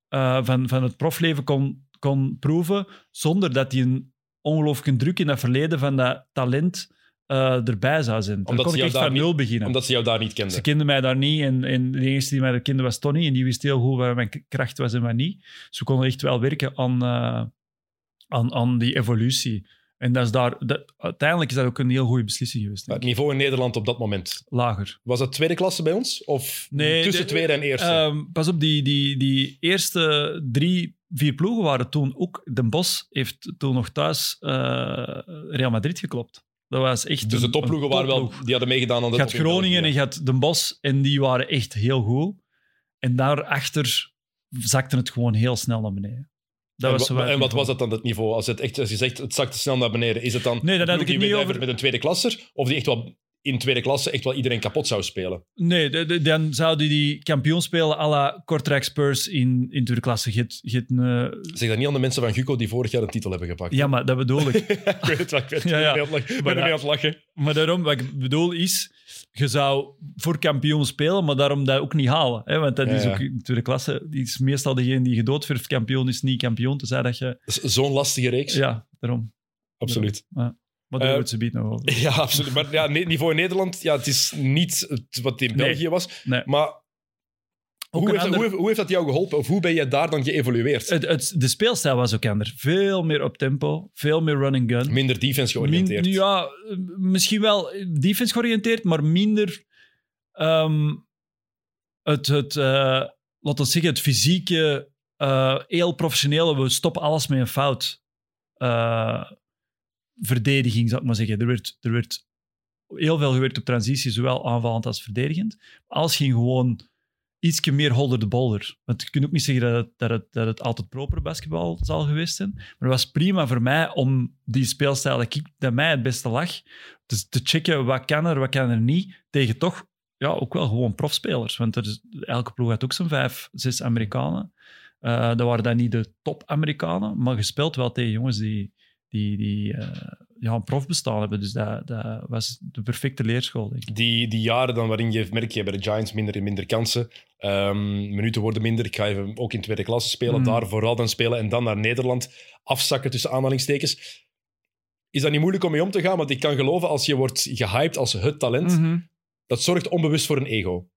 S2: eh, van, van het profleven kon, kon proeven, zonder dat die een ongelooflijke druk in dat verleden van dat talent eh, erbij zou zijn. Dan
S1: Omdat
S2: kon
S1: ze
S2: ik echt van
S1: niet-
S2: nul beginnen.
S1: Omdat ze jou daar niet kenden.
S2: Ze kenden mij daar niet en, en de enige die mij kende was Tony en die wist heel goed waar mijn kracht was en wat niet. Dus we konden echt wel werken aan, eh, aan, aan die evolutie. En dat is daar, dat, uiteindelijk is dat ook een heel goede beslissing geweest.
S1: Maar het niveau in Nederland op dat moment.
S2: Lager.
S1: Was dat tweede klasse bij ons? Of
S2: Nee,
S1: tussen
S2: de-
S1: tweede en eerste?
S2: Ehm, pas op, die, die, die eerste drie, vier ploegen waren toen ook... Den Bos heeft toen nog thuis eh, Real Madrid geklopt. Dat was echt
S1: dus de topploegen waren wel, die hadden meegedaan aan de
S2: Je had Groningen en je had Den Bosch en die waren echt heel goed. En daarachter zakte het gewoon heel snel naar beneden. Dat
S1: en,
S2: was wat
S1: en wat
S2: het
S1: was dat dan, het niveau? Als, het echt, als je zegt, het zakte snel naar beneden, is het dan
S2: Nee,
S1: een
S2: had ik het niet over-
S1: met een tweede klasser? Of die echt wel in tweede klasse echt wel iedereen kapot zou spelen?
S2: Nee, de- de- dan zouden die kampioen spelen à la Kortrijk Spurs in, in tweede klasse. Een, eh,
S1: Zeg dat niet aan de mensen van Guco die vorig jaar een titel hebben gepakt.
S2: ja, maar dat bedoel ik.
S1: ik weet het wel, ik weet het.
S2: Ja, ja.
S1: Ik ben aan het lachen.
S2: Maar daarom, wat ik bedoel is, je zou voor kampioen spelen, maar daarom dat ook niet halen. Hè? Want dat
S1: Ja,
S2: is
S1: ja.
S2: ook in tweede klasse, die is meestal degene die gedoodverft kampioen is, niet kampioen. Dus dat je...
S1: Zo'n lastige reeks.
S2: Ja, daarom.
S1: Absoluut.
S2: Maar daar wordt ze biedt nog over.
S1: Ja, absoluut. Maar ja, niveau in Nederland, ja, het is niet het wat in
S2: Nee.
S1: België was.
S2: Nee.
S1: Maar hoe heeft, dat,
S2: ander-
S1: hoe, heeft, hoe heeft dat jou geholpen? Of hoe ben je daar dan geëvolueerd?
S2: Het, het, de speelstijl was ook anders. Veel meer op tempo, veel meer run and gun.
S1: Minder defense georiënteerd.
S2: Min- ja, misschien wel defense georiënteerd, maar minder ehm, het, het eh, laten we zeggen, het fysieke, eh, heel professionele, we stoppen alles met een fout. eh, verdediging, zou ik maar zeggen. Er werd, er werd heel veel gewerkt op transitie, zowel aanvallend als verdedigend. Alles ging gewoon ietsje meer holder de bolder. Want je kunt ook niet zeggen dat het, dat dat het altijd proper basketbal zal geweest zijn. Maar het was prima voor mij om die speelstijl dat, ik, dat mij het beste lag, te, te checken wat kan er, wat kan er niet, tegen toch ja, ook wel gewoon profspelers. Want er elke ploeg had ook zo'n vijf, zes Amerikanen. Eh dat waren dan niet de top-Amerikanen, maar gespeeld wel tegen jongens die, die, die eh, ja, een profbestaan hebben. Dus dat, dat was de perfecte leerschool, denk ik.
S1: Die, die jaren dan waarin je merk je bij de Giants minder en minder kansen. Ehm, minuten worden minder. Ik ga even ook in tweede klasse spelen.
S2: Mm.
S1: Daar vooral dan spelen en dan naar Nederland afzakken tussen aanhalingstekens. Is dat niet moeilijk om mee om te gaan? Want ik kan geloven, als je wordt gehyped als het talent,
S2: Mhm.
S1: dat zorgt onbewust voor een ego.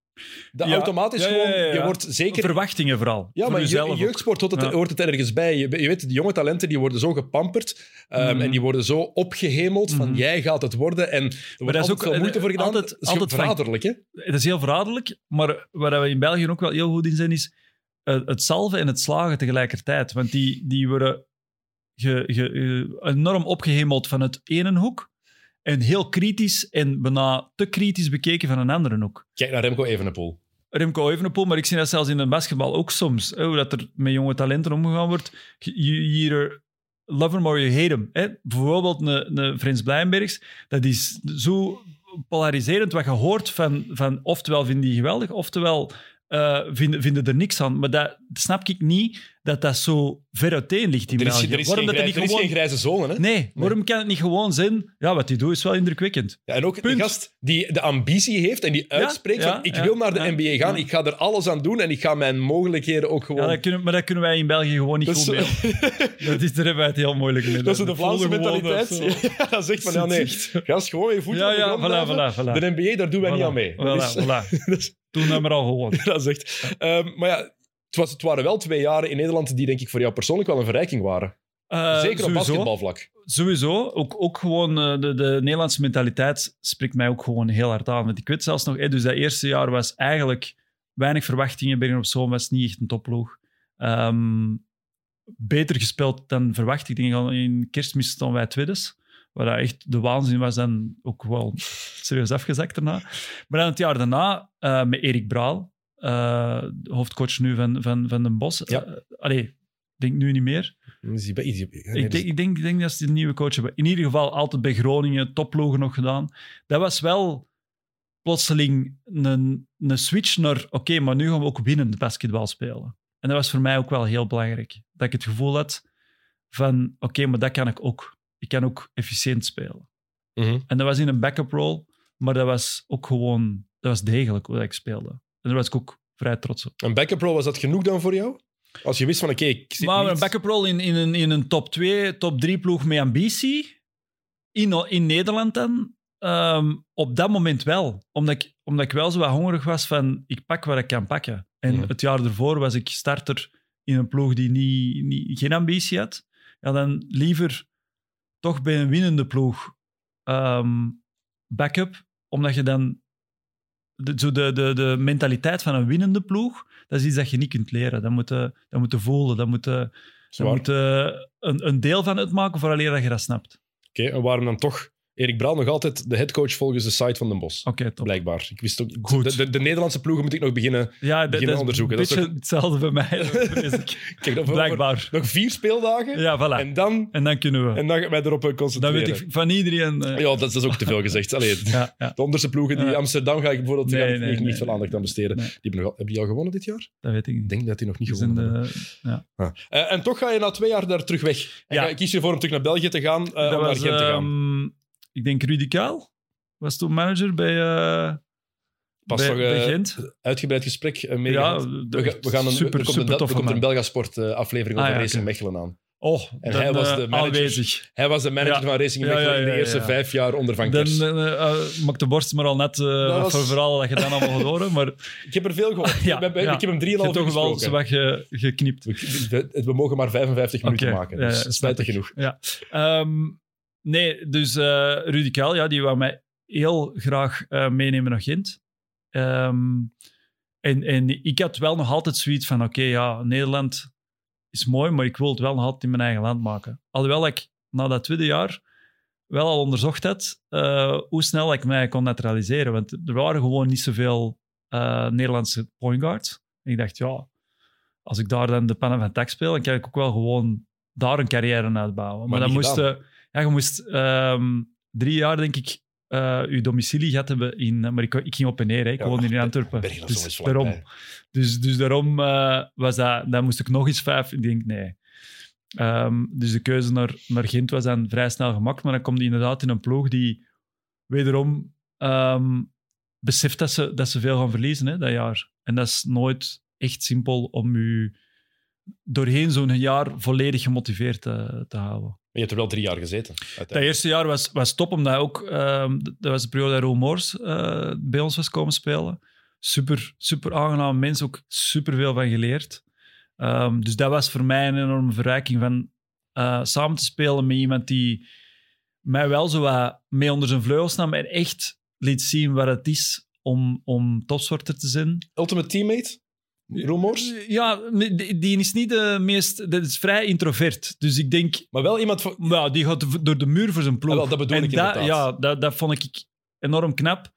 S1: Dat
S2: Ja,
S1: gewoon,
S2: ja,
S1: je wordt zeker...
S2: Verwachtingen vooral.
S1: Ja,
S2: Voor
S1: maar in je- jeugdsport hoort het, hoort het ergens bij. Je, je weet, die jonge talenten die worden zo gepamperd ehm,
S2: Mhm.
S1: en die worden zo opgehemeld van
S2: Mhm.
S1: jij gaat het worden. En er wordt
S2: dat is ook-
S1: veel moeite voor gedaan.
S2: altijd-
S1: dat is
S2: altijd
S1: verraderlijk, hè?
S2: Het is heel verraderlijk, maar waar we in België ook wel heel goed in zijn, is eh, het salven en het slagen tegelijkertijd. Want die, die worden ge, ge- eh, enorm opgehemeld van het ene hoek en heel kritisch en bijna te kritisch bekeken van een andere hoek.
S1: Kijk naar Remco Evenepoel.
S2: Remco Evenepoel, maar ik zie dat zelfs in de basketbal ook soms, hè, hoe dat er met jonge talenten omgegaan wordt. Je you either love him or you hate him. Hè. Bijvoorbeeld een, een Frans Blijenbergs, dat is zo polariserend wat je hoort van, van oftewel vinden die geweldig, oftewel eh, vinden, vinden er niks aan. Maar dat snap ik niet, dat dat zo ver uiteen ligt in
S1: Er is,
S2: België.
S1: er is,
S2: waarom
S1: geen,
S2: dat
S1: grij-
S2: niet
S1: er is
S2: gewoon...
S1: geen grijze zone, hè?
S2: Nee, waarom kan het niet gewoon zijn... Ja, wat hij doet is wel indrukwekkend.
S1: Ja, en ook
S2: Punt.
S1: de gast die de ambitie heeft en die uitspreekt
S2: ja,
S1: van ik wil naar de NBA gaan, ik ga er alles aan doen en ik ga mijn mogelijkheden ook gewoon...
S2: Ja, dat kunnen, maar dat kunnen wij in België gewoon niet
S1: Dat is
S2: goed
S1: zo-
S2: mee. Dat is, daar hebben wij het heel moeilijk mee.
S1: dat is de Vlaamse mentaliteit. Ja, dat zegt van ja, nee, gast, gewoon je voeten
S2: Ja,
S1: de
S2: ja, voilà, voilà, voilà.
S1: De NBA, daar doen wij niet aan mee.
S2: Voilà,
S1: is-
S2: voilà.
S1: dat is-
S2: Toen hebben we al gewoon.
S1: dat is echt... Ehm, maar ja, Het, was, het waren wel twee jaren in Nederland die denk ik voor jou persoonlijk wel een verrijking waren.
S2: Eh,
S1: Zeker op
S2: sowieso.
S1: basketbalvlak.
S2: Sowieso. Ook, ook gewoon eh, de, de Nederlandse mentaliteit spreekt mij ook gewoon heel hard aan. Want ik weet zelfs nog, dus dat eerste jaar was eigenlijk weinig verwachtingen. Bergen op Zoom was niet echt een topploeg. Ehm, beter gespeeld dan verwacht. Ik denk al in kerstmis stonden wij tweedes. Waar dat echt de waanzin was dan ook wel serieus afgezakt daarna. Maar dan het jaar daarna eh, met Erik Braal, eh, hoofdcoach nu van, van, van Den Bosch.
S1: Ja.
S2: Allee, ik denk nu niet meer.
S1: Is bij- is die- nee,
S2: Ik
S1: dus-
S2: denk, ik, denk, ik denk dat ze de nieuwe coach hebben. In ieder geval altijd bij Groningen, topploegen nog gedaan. Dat was wel plotseling een, een switch naar... Oké, maar nu gaan we ook winnend basketbal spelen. En dat was voor mij ook wel heel belangrijk. Dat ik het gevoel had van... Oké, maar dat kan ik ook. Ik kan ook efficiënt spelen.
S1: Mhm.
S2: En dat was in een backup role, maar dat was ook gewoon... Dat was degelijk hoe ik speelde. En daar was ik ook vrij trots op.
S1: Een backup role, was dat genoeg dan voor jou? Als je wist van, oké, ik zit
S2: Maar
S1: niet...
S2: een backup role in, in, een, in een top 2, top 3 ploeg met ambitie, in, in Nederland dan, ehm, op dat moment wel. Omdat ik, omdat ik wel zo wat hongerig was van, ik pak wat ik kan pakken. En het jaar ervoor was ik starter in een ploeg die niet, niet, geen ambitie had. Ja, dan liever toch bij een winnende ploeg ehm, backup, omdat je dan de, zo de, de, de mentaliteit van een winnende ploeg, dat is iets dat je niet kunt leren. Dat moet je, dat moet je voelen, dat moet je, dat moet je een, een deel van uitmaken vooraleer dat je dat snapt.
S1: Oké, en waarom dan toch Erik Braal nog altijd de headcoach volgens de site van Den Bosch?
S2: Oké, top.
S1: Blijkbaar. Ik wist ook,
S2: Goed.
S1: De, de, de Nederlandse ploegen moet ik nog beginnen.
S2: Ja,
S1: beginnen onderzoeken. Dat is
S2: hetzelfde bij mij. ik.
S1: Kijk, nog,
S2: Blijkbaar.
S1: nog vier speeldagen.
S2: Ja, voilà.
S1: En dan,
S2: En dan kunnen we.
S1: en dan gaan wij erop eh,
S2: dan
S1: concentreren.
S2: weet ik van iedereen... eh,
S1: Ja, dat, dat is ook te veel gezegd. Allee,
S2: ja, ja,
S1: De onderste ploegen, die. Amsterdam, ga ik bijvoorbeeld
S2: Nee,
S1: ik
S2: nee,
S1: niet,
S2: nee,
S1: niet veel aandacht aan besteden. Die hebben, nog, hebben die al gewonnen dit jaar?
S2: dat weet ik
S1: Ik
S2: niet.
S1: denk dat die nog niet gewonnen hebben.
S2: ja.
S1: Eh, en toch ga je na twee jaar daar terug weg. En ga- kies je voor om terug naar België te gaan, om naar Gent te gaan.
S2: Ik denk Rudy Kuil was toen manager bij, eh
S1: Pas
S2: bij,
S1: nog
S2: bij
S1: eh,
S2: Gent.
S1: uitgebreid gesprek eh, mee
S2: Ja, de-
S1: we, ga- we gaan een,
S2: super,
S1: er komt
S2: super
S1: een, Bel- er komt een. Belgasport eh, aflevering
S2: Ah,
S1: over
S2: ja,
S1: Racing. Mechelen aan.
S2: Oh,
S1: En
S2: dan,
S1: hij was de manager.
S2: aanwezig.
S1: Hij was de manager
S2: Ja.
S1: van Racing
S2: Ja,
S1: Mechelen
S2: ja,
S1: in de eerste
S2: ja.
S1: vijf jaar onder Van
S2: Dan
S1: Kers.
S2: uh, maakt de borst maar al net eh,
S1: Dat
S2: wat
S1: was-
S2: voor verhaal dat je dan allemaal horen. Maar
S1: Ik heb er veel gehoord.
S2: Ja,
S1: ik, heb,
S2: ja.
S1: ik heb hem
S2: je
S1: 3,5
S2: hebt
S1: uur
S2: toch wel zo wat ge, geknipt.
S1: We, we- we mogen maar 55 minuten maken, dus genoeg.
S2: Ja. Ehm, nee, dus eh Rudy Kuil, ja, die wou mij heel graag eh, meenemen naar Gent. Ehm, en, en ik had wel nog altijd zoiets van, oké, ja, Nederland is mooi, maar ik wil het wel nog altijd in mijn eigen land maken. Alhoewel ik na dat tweede jaar wel al onderzocht had eh, hoe snel ik mij kon naturaliseren. Want er waren gewoon niet zoveel Nederlandse point guards. En ik dacht, ja, als ik daar dan de pannen van tak speel, dan kan ik ook wel gewoon daar een carrière uitbouwen. Maar,
S1: Maar
S2: dan
S1: niet
S2: moest,
S1: gedaan.
S2: eh, ja, je moest ehm, drie jaar, denk ik, eh je domicilie gehad hebben in... eh, Maar ik, ik ging op en neer, hè. ik
S1: Ja,
S2: woonde in Antwerpen. Dus daarom, dus, dus daarom eh, was dat... Dan moest ik nog eens vijf... Ik denk, nee. Ehm, dus de keuze naar, naar Gent was dan vrij snel gemaakt. Maar dan komt die inderdaad in een ploeg die wederom ehm, beseft dat ze, dat ze veel gaan verliezen hè, dat jaar. En dat is nooit echt simpel om je doorheen zo'n jaar volledig gemotiveerd te, te houden.
S1: Je hebt er wel drie jaar gezeten.
S2: Dat eerste jaar was, was top, omdat ook... ehm, dat was de periode dat Roel Moors eh, bij ons was komen spelen. Super, super aangenaam mens, ook super veel van geleerd. Ehm, dus dat was voor mij een enorme verrijking van eh, samen te spelen met iemand die mij wel zo wat mee onder zijn vleugels nam en echt liet zien wat het is om, om topsporter te zijn.
S1: Ultimate teammate? Roel Moors?
S2: Ja, die, is niet de meest... Dat is vrij introvert. Dus ik denk...
S1: Maar wel iemand van...
S2: Nou, die gaat door de muur voor zijn ploeg.
S1: Ah, wel, dat bedoel
S2: en
S1: ik
S2: dat,
S1: inderdaad.
S2: Ja, dat, dat vond ik enorm knap.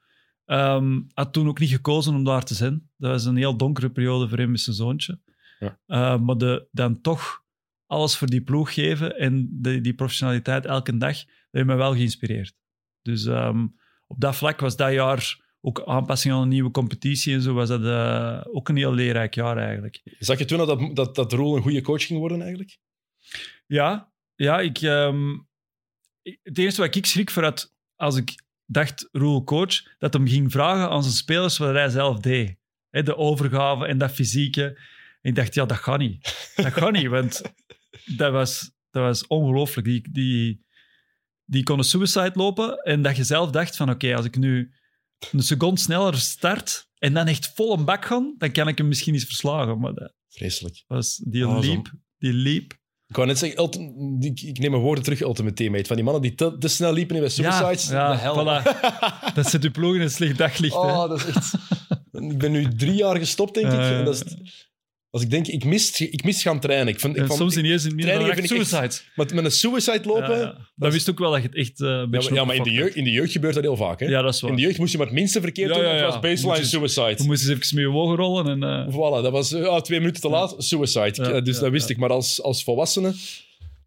S2: Ehm, had toen ook niet gekozen om daar te zijn. Dat was een heel donkere periode voor hem met zijn zoontje.
S1: Ja.
S2: Eh, maar de, dan toch alles voor die ploeg geven en de, die professionaliteit elke dag, dat heeft me wel geïnspireerd. Dus ehm, op dat vlak was dat jaar ook aanpassing aan een nieuwe competitie en zo, was dat eh, ook een heel leerrijk jaar eigenlijk.
S1: Zag je toen dat, dat, dat Roel een goede coach ging worden eigenlijk?
S2: Ja, ja ik, ehm, ik- het eerste wat ik schrik voor had, als ik dacht, Roel coach, dat hem ging vragen aan zijn spelers wat hij zelf deed. De overgave en dat fysieke. En ik dacht, ja, dat gaat niet. Dat gaat niet, want dat was, dat was ongelooflijk. Die, die, die kon een suicide lopen en dat je zelf dacht van, oké, als ik nu een seconde sneller start en dan echt vol een bak gaan, dan kan ik hem misschien eens verslagen. Maar dat,
S1: Vreselijk.
S2: Was, die
S1: Oh, zo-
S2: liep, die liep.
S1: Ik wou net zeggen, ik, ik neem mijn woorden terug, Ultimate Teammate. Van die mannen die te, te snel liepen in bij Suicides.
S2: Ja,
S1: de hel.
S2: voilà. Dat zet uw ploeg in een slecht daglicht. hè.
S1: Oh, dat is echt... ik ben nu drie jaar gestopt, denk ik.
S2: Eh.
S1: En dat is, als ik denk, ik mis, ik mis gaan trainen. Ik vond, ik vond,
S2: soms in meer echt
S1: vind ik echt-
S2: suicides.
S1: met, met een suicide lopen...
S2: Dan wist ik ook wel dat je het echt eh, een
S1: Ja,
S2: beetje
S1: maar, ja, maar in, de jeugd, in de jeugd gebeurt dat heel vaak. Hè?
S2: Ja, dat is waar.
S1: in de jeugd moest je maar het minste verkeerd doen.
S2: ja.
S1: was baseline suicide.
S2: We moesten eens even met je wogen rollen. En, eh,
S1: Voilà, dat was eh, ah, twee minuten te laat, suicide. Dus dat wist ik. Maar als, als volwassene...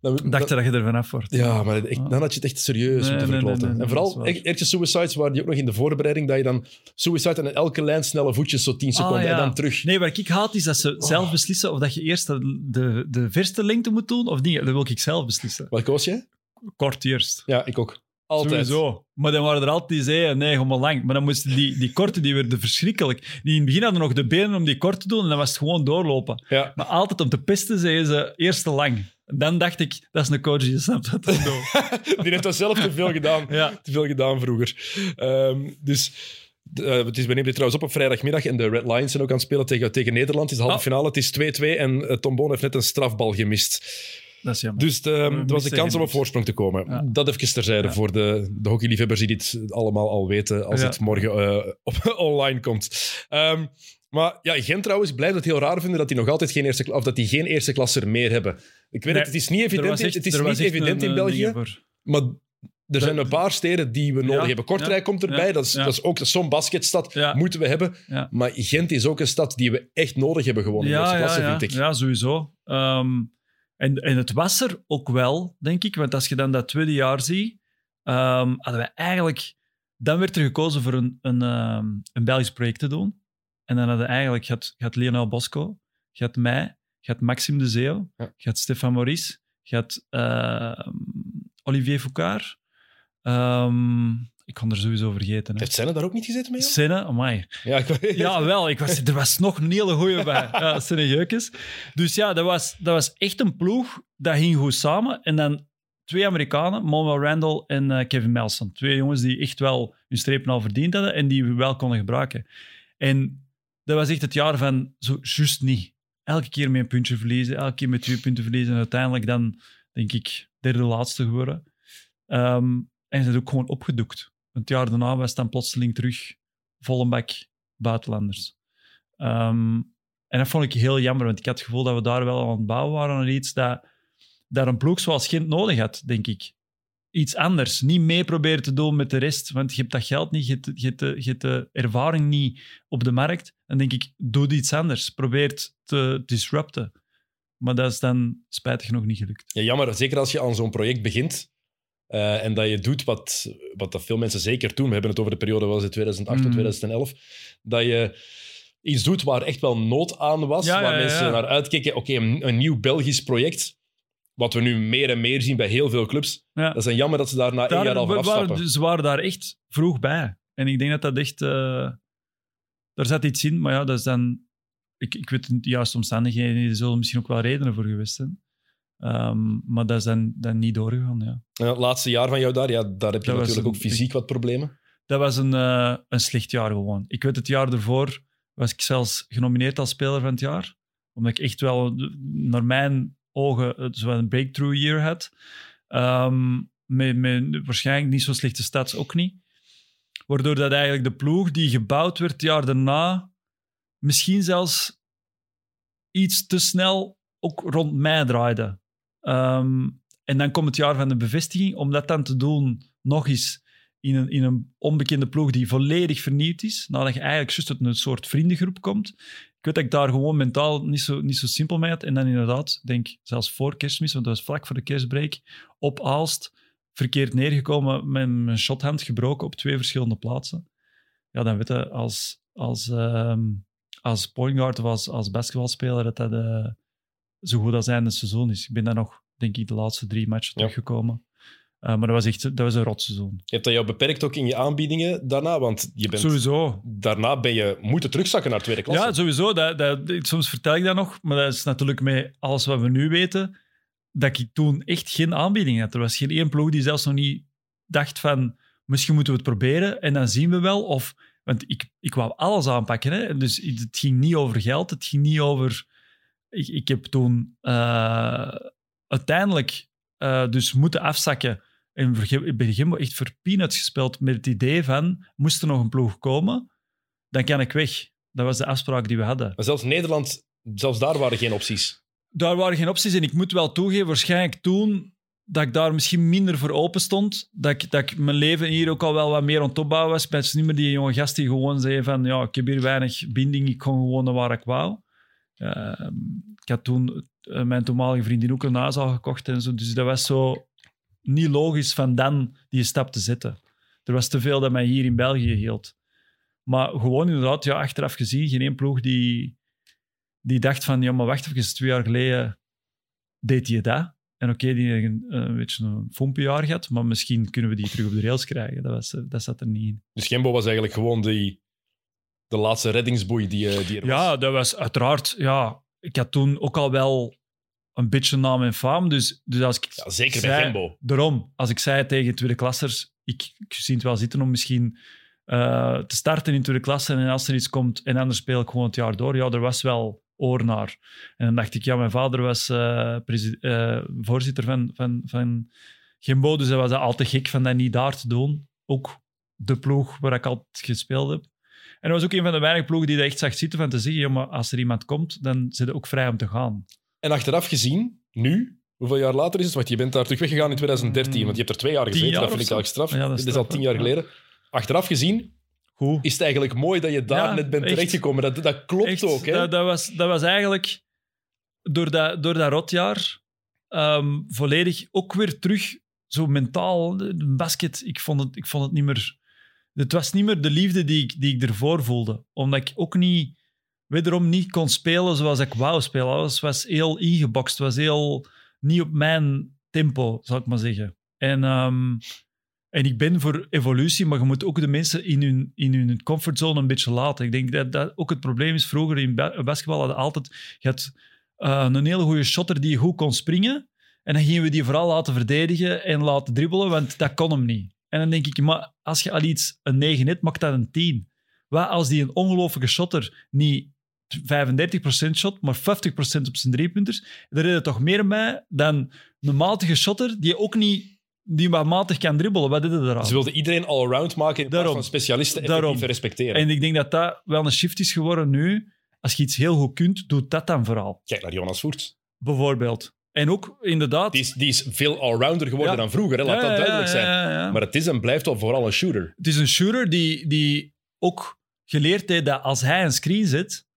S1: Dan,
S2: dacht je dat je er vanaf wordt.
S1: Ja, maar dan had je het echt serieus
S2: Nee,
S1: moeten verkloten.
S2: nee, nee,
S1: en vooral, eerste suicides waren die ook nog in de voorbereiding, dat je dan suicide en elke lijn snelle voetjes, zo 10 seconden,
S2: Ah, ja.
S1: en dan terug.
S2: Nee, wat ik haat is dat ze zelf beslissen of dat je eerst de, de, de verste lengte moet doen of niet. Dat wil ik zelf beslissen.
S1: Wat koos jij?
S2: Kort eerst.
S1: Ja, ik ook. Altijd.
S2: Sowieso. Maar dan waren er altijd die zeiden, nee, gewoon maar lang. Maar dan moesten die, die korte, die werden verschrikkelijk. Die in het begin hadden nog de benen om die kort te doen en dan was het gewoon doorlopen.
S1: Ja.
S2: Maar altijd om te pesten zeiden ze eerst te lang. Dan dacht ik, dat is een coach die snapt doen.
S1: Die heeft dat zelf te veel gedaan.
S2: Ja.
S1: Te veel gedaan vroeger. Ehm, dus... eh, het is, we nemen dit trouwens op op vrijdagmiddag en de Red Lions zijn ook aan het spelen tegen, tegen Nederland. Het is de halve
S2: Oh.
S1: finale, het is 2-2 en eh, Tom Boon heeft net een strafbal gemist.
S2: Dat is jammer.
S1: Dus de, er was de kans om op voorsprong te komen.
S2: Ja.
S1: Dat even terzijde
S2: Ja.
S1: voor de, de hockeyliefhebbers die dit allemaal al weten als
S2: Ja.
S1: het morgen eh, op, online komt. Ehm, maar ja, Gent trouwens, ik blijf het heel raar vinden dat die nog altijd geen eerste, of dat die geen eerste klasser meer hebben. Ik weet
S2: Nee,
S1: het, het is niet evident,
S2: echt-
S1: het is niet evident
S2: een,
S1: in België, maar er zijn een paar steden die we nodig
S2: Ja,
S1: hebben. Kortrijk
S2: ja,
S1: komt erbij,
S2: ja,
S1: dat, is,
S2: ja.
S1: dat is ook zo'n basketstad,
S2: Ja.
S1: moeten we hebben.
S2: Ja.
S1: Maar Gent is ook een stad die we echt nodig hebben de eerste klasse,
S2: ja,
S1: vind ik.
S2: Ja, sowieso. Ehm, en, en het was er ook wel, denk ik. Want als je dan dat tweede jaar ziet, ehm, hadden we eigenlijk... Dan werd er gekozen voor een, een, ehm, een Belgisch project te doen. En dan hadden eigenlijk... Je had, je had Lionel Bosco, je had mij, je had Maxime de Zeeuw,
S1: Ja.
S2: je had Stefan Maurice, je had ehm, Olivier Foucault. Ehm, ik kon er sowieso vergeten. Hè.
S1: Heeft Senne daar ook niet gezeten mee? joh?
S2: Senne, amai.
S1: Ja, ik,
S2: Ja, wel. Ik was, er was nog een hele goeie bij. Ja, Senne Geukes. Dus ja, dat was, dat was echt een ploeg. Dat ging goed samen. En dan twee Amerikanen, Manuel Randall en eh, Kevin Melson. Twee jongens die echt wel hun strepen al verdiend hadden en die we wel konden gebruiken. En dat was echt het jaar van zo juist niet. Elke keer met een puntje verliezen, elke keer met twee punten verliezen. En uiteindelijk dan, denk ik, derde laatste geworden. Ehm, en ze zijn ook gewoon opgedoekt. Het jaar daarna was het dan plotseling terug volle bak buitenlanders. Ehm, en dat vond ik heel jammer, want ik had het gevoel dat we daar wel aan het bouwen waren aan iets dat, dat een ploeg zoals Gent nodig had, denk ik. Iets anders. Niet mee proberen te doen met de rest, want je hebt dat geld niet, je hebt, je hebt, de, je hebt de ervaring niet op de markt. Dan denk ik, doe iets anders. Probeer te disrupten. Maar dat is dan spijtig genoeg niet gelukt.
S1: Ja, jammer. Zeker als je aan zo'n project begint eh, en dat je doet wat, wat dat veel mensen zeker doen. We hebben het over de periode was het 2008 tot
S2: Mm.
S1: 2011. Dat je iets doet waar echt wel nood aan was.
S2: Ja,
S1: waar
S2: ja,
S1: mensen naar uitkeken. Oké, een, een nieuw Belgisch project. Wat we nu meer en meer zien bij heel veel clubs.
S2: Ja.
S1: Dat is jammer dat ze daar na één jaar al van
S2: waren,
S1: afstappen.
S2: ze waren daar echt vroeg bij. En ik denk dat dat echt... eh daar zat iets in, maar ja, dat is dan... Ik, ik weet de juiste omstandigheden, er zullen misschien ook wel redenen voor geweest zijn. Ehm, maar dat is dan, dan niet doorgegaan, ja.
S1: En het laatste jaar van jou daar, ja, daar heb je
S2: Dat
S1: natuurlijk
S2: een-
S1: ook fysiek wat problemen.
S2: Dat was een, eh, een slecht jaar gewoon. Ik weet het jaar ervoor was ik zelfs genomineerd als speler van het jaar. Omdat ik echt wel, naar mijn ogen, eh, zo een breakthrough year had. Ehm, met, met waarschijnlijk niet zo slechte stats ook niet. Waardoor dat eigenlijk de ploeg die gebouwd werd het jaar daarna misschien zelfs iets te snel ook rond mij draaide. Ehm, en dan komt het jaar van de bevestiging. Om dat dan te doen nog eens in een, in een onbekende ploeg die volledig vernieuwd is, nadat je eigenlijk juist uit een soort vriendengroep komt. Ik weet dat ik daar gewoon mentaal niet zo, niet zo simpel mee had. En dan inderdaad, denk zelfs voor kerstmis, want dat was vlak voor de kerstbreak, op Aalst, verkeerd neergekomen met mijn shothand gebroken op twee verschillende plaatsen. Ja, dan weet je als, als, ehm, als point guard of als, als basketbalspeler dat dat eh, zo goed als einde seizoen is. Ik ben dan nog, denk ik, de laatste drie matchen
S1: Ja.
S2: teruggekomen. Eh, maar dat was echt dat was een rotseizoen.
S1: Je hebt dat jou beperkt ook in je aanbiedingen daarna, want je bent,
S2: Sowieso.
S1: daarna ben je moeten terugzakken naar tweede klasse.
S2: Ja, sowieso. Dat, dat, soms vertel ik dat nog, maar dat is natuurlijk met alles wat we nu weten, dat ik toen echt geen aanbieding had. Er was geen één ploeg die zelfs nog niet dacht van, misschien moeten we het proberen en dan zien we wel. Of, want ik, ik wou alles aanpakken. Hè? Dus het ging niet over geld, het ging niet over ik, ik heb toen eh, uiteindelijk eh, dus moeten afzakken. Voor- bij Gimbo echt voor peanuts gespeeld met het idee van, moest er nog een ploeg komen, dan kan ik weg. Dat was de afspraak die we hadden.
S1: Maar zelfs Nederland, zelfs daar waren geen opties.
S2: Daar waren geen opties en ik moet wel toegeven, waarschijnlijk toen dat ik daar misschien minder voor open stond. Dat ik, dat ik mijn leven hier ook al wel wat meer aan het opbouwen was. Ben niet meer die jonge gast die gewoon zei van ja, ik heb hier weinig binding, ik kon gewoon naar waar ik wou. Uh, ik had toen uh, mijn toenmalige vriendin ook een huis al gekocht en zo. Dus dat was zo niet logisch van dan die stap te zetten. Er was te veel dat mij hier in België hield. Maar gewoon inderdaad, ja, achteraf gezien, geen één ploeg die, die dacht van, ja, maar wacht even, twee jaar geleden deed hij dat. En oké, okay, die heeft een, een beetje een fompenjaar gehad, maar misschien kunnen we die terug op de rails krijgen. Dat, was, dat zat er niet in.
S1: Dus Gembo was eigenlijk gewoon die, de laatste reddingsboei die, die er was?
S2: Ja, dat was uiteraard... Ja, ik had toen ook al wel een beetje naam en faam, dus, dus als ik...
S1: Ja, zeker
S2: zei,
S1: bij Gembo.
S2: Daarom, als ik zei tegen tweede klassers, ik, ik zie het wel zitten om misschien uh, te starten in tweede klasse en als er iets komt en anders speel ik gewoon het jaar door. Ja, er was wel oor naar. En dan dacht ik, ja, mijn vader was uh, uh, voorzitter van, van, van Gembo, dus hij was al te gek van dat niet daar te doen. Ook de ploeg waar ik altijd gespeeld heb. En dat was ook een van de weinige ploegen die dat echt zag zitten van te zeggen, ja, maar als er iemand komt, dan zit je ook vrij om te gaan.
S1: En achteraf gezien, nu, hoeveel jaar later is het? Want je bent daar terug weggegaan in 2013, want je hebt er twee jaar gezeten.
S2: jaar
S1: dat vind ik eigenlijk straf.
S2: Ja, dat
S1: Dit is al tien jaar
S2: ja.
S1: geleden. Achteraf gezien
S2: Goed.
S1: is het eigenlijk mooi dat je daar
S2: Ja,
S1: net bent
S2: echt.
S1: terechtgekomen. Dat, dat klopt
S2: Echt,
S1: ook. Hè?
S2: Dat, dat, was, dat was eigenlijk door dat, door dat rotjaar ehm, volledig ook weer terug, zo mentaal, de basket, ik vond het, ik vond het niet meer... Het was niet meer de liefde die ik, die ik ervoor voelde. Omdat ik ook niet, wederom niet kon spelen zoals ik wou spelen. Alles was heel ingeboxt, was heel niet op mijn tempo, zal ik maar zeggen. En, ehm, en ik ben voor evolutie, maar je moet ook de mensen in hun, in hun comfortzone een beetje laten. Ik denk dat dat ook het probleem is. Vroeger in ba- basketbal hadden altijd... Je had eh, een hele goede shotter die goed kon springen. En dan gingen we die vooral laten verdedigen en laten dribbelen, want dat kon hem niet. En dan denk ik, maar als je al iets een 9 hebt, maakt dat een 10. Wat als die een ongelofelijke shotter niet 35% shot, maar 50% op zijn driepunters, daar er toch meer bij dan een matige shotter die ook niet die wat matig kan dribbelen. Wat er eraan?
S1: Ze wilden iedereen all-around maken in plaats van specialisten
S2: Daarom.
S1: respecteren.
S2: En ik denk dat dat wel een shift is geworden nu. Als je iets heel goed kunt, doe dat dan vooral.
S1: Kijk naar Jonas Voert.
S2: Bijvoorbeeld. En ook inderdaad...
S1: Die is, die is veel allrounder geworden
S2: Ja.
S1: dan vroeger, hè? laat
S2: Ja,
S1: dat duidelijk zijn.
S2: ja.
S1: Maar het is en blijft wel vooral een shooter.
S2: Het is een shooter die, die ook geleerd heeft dat als hij een screen zet,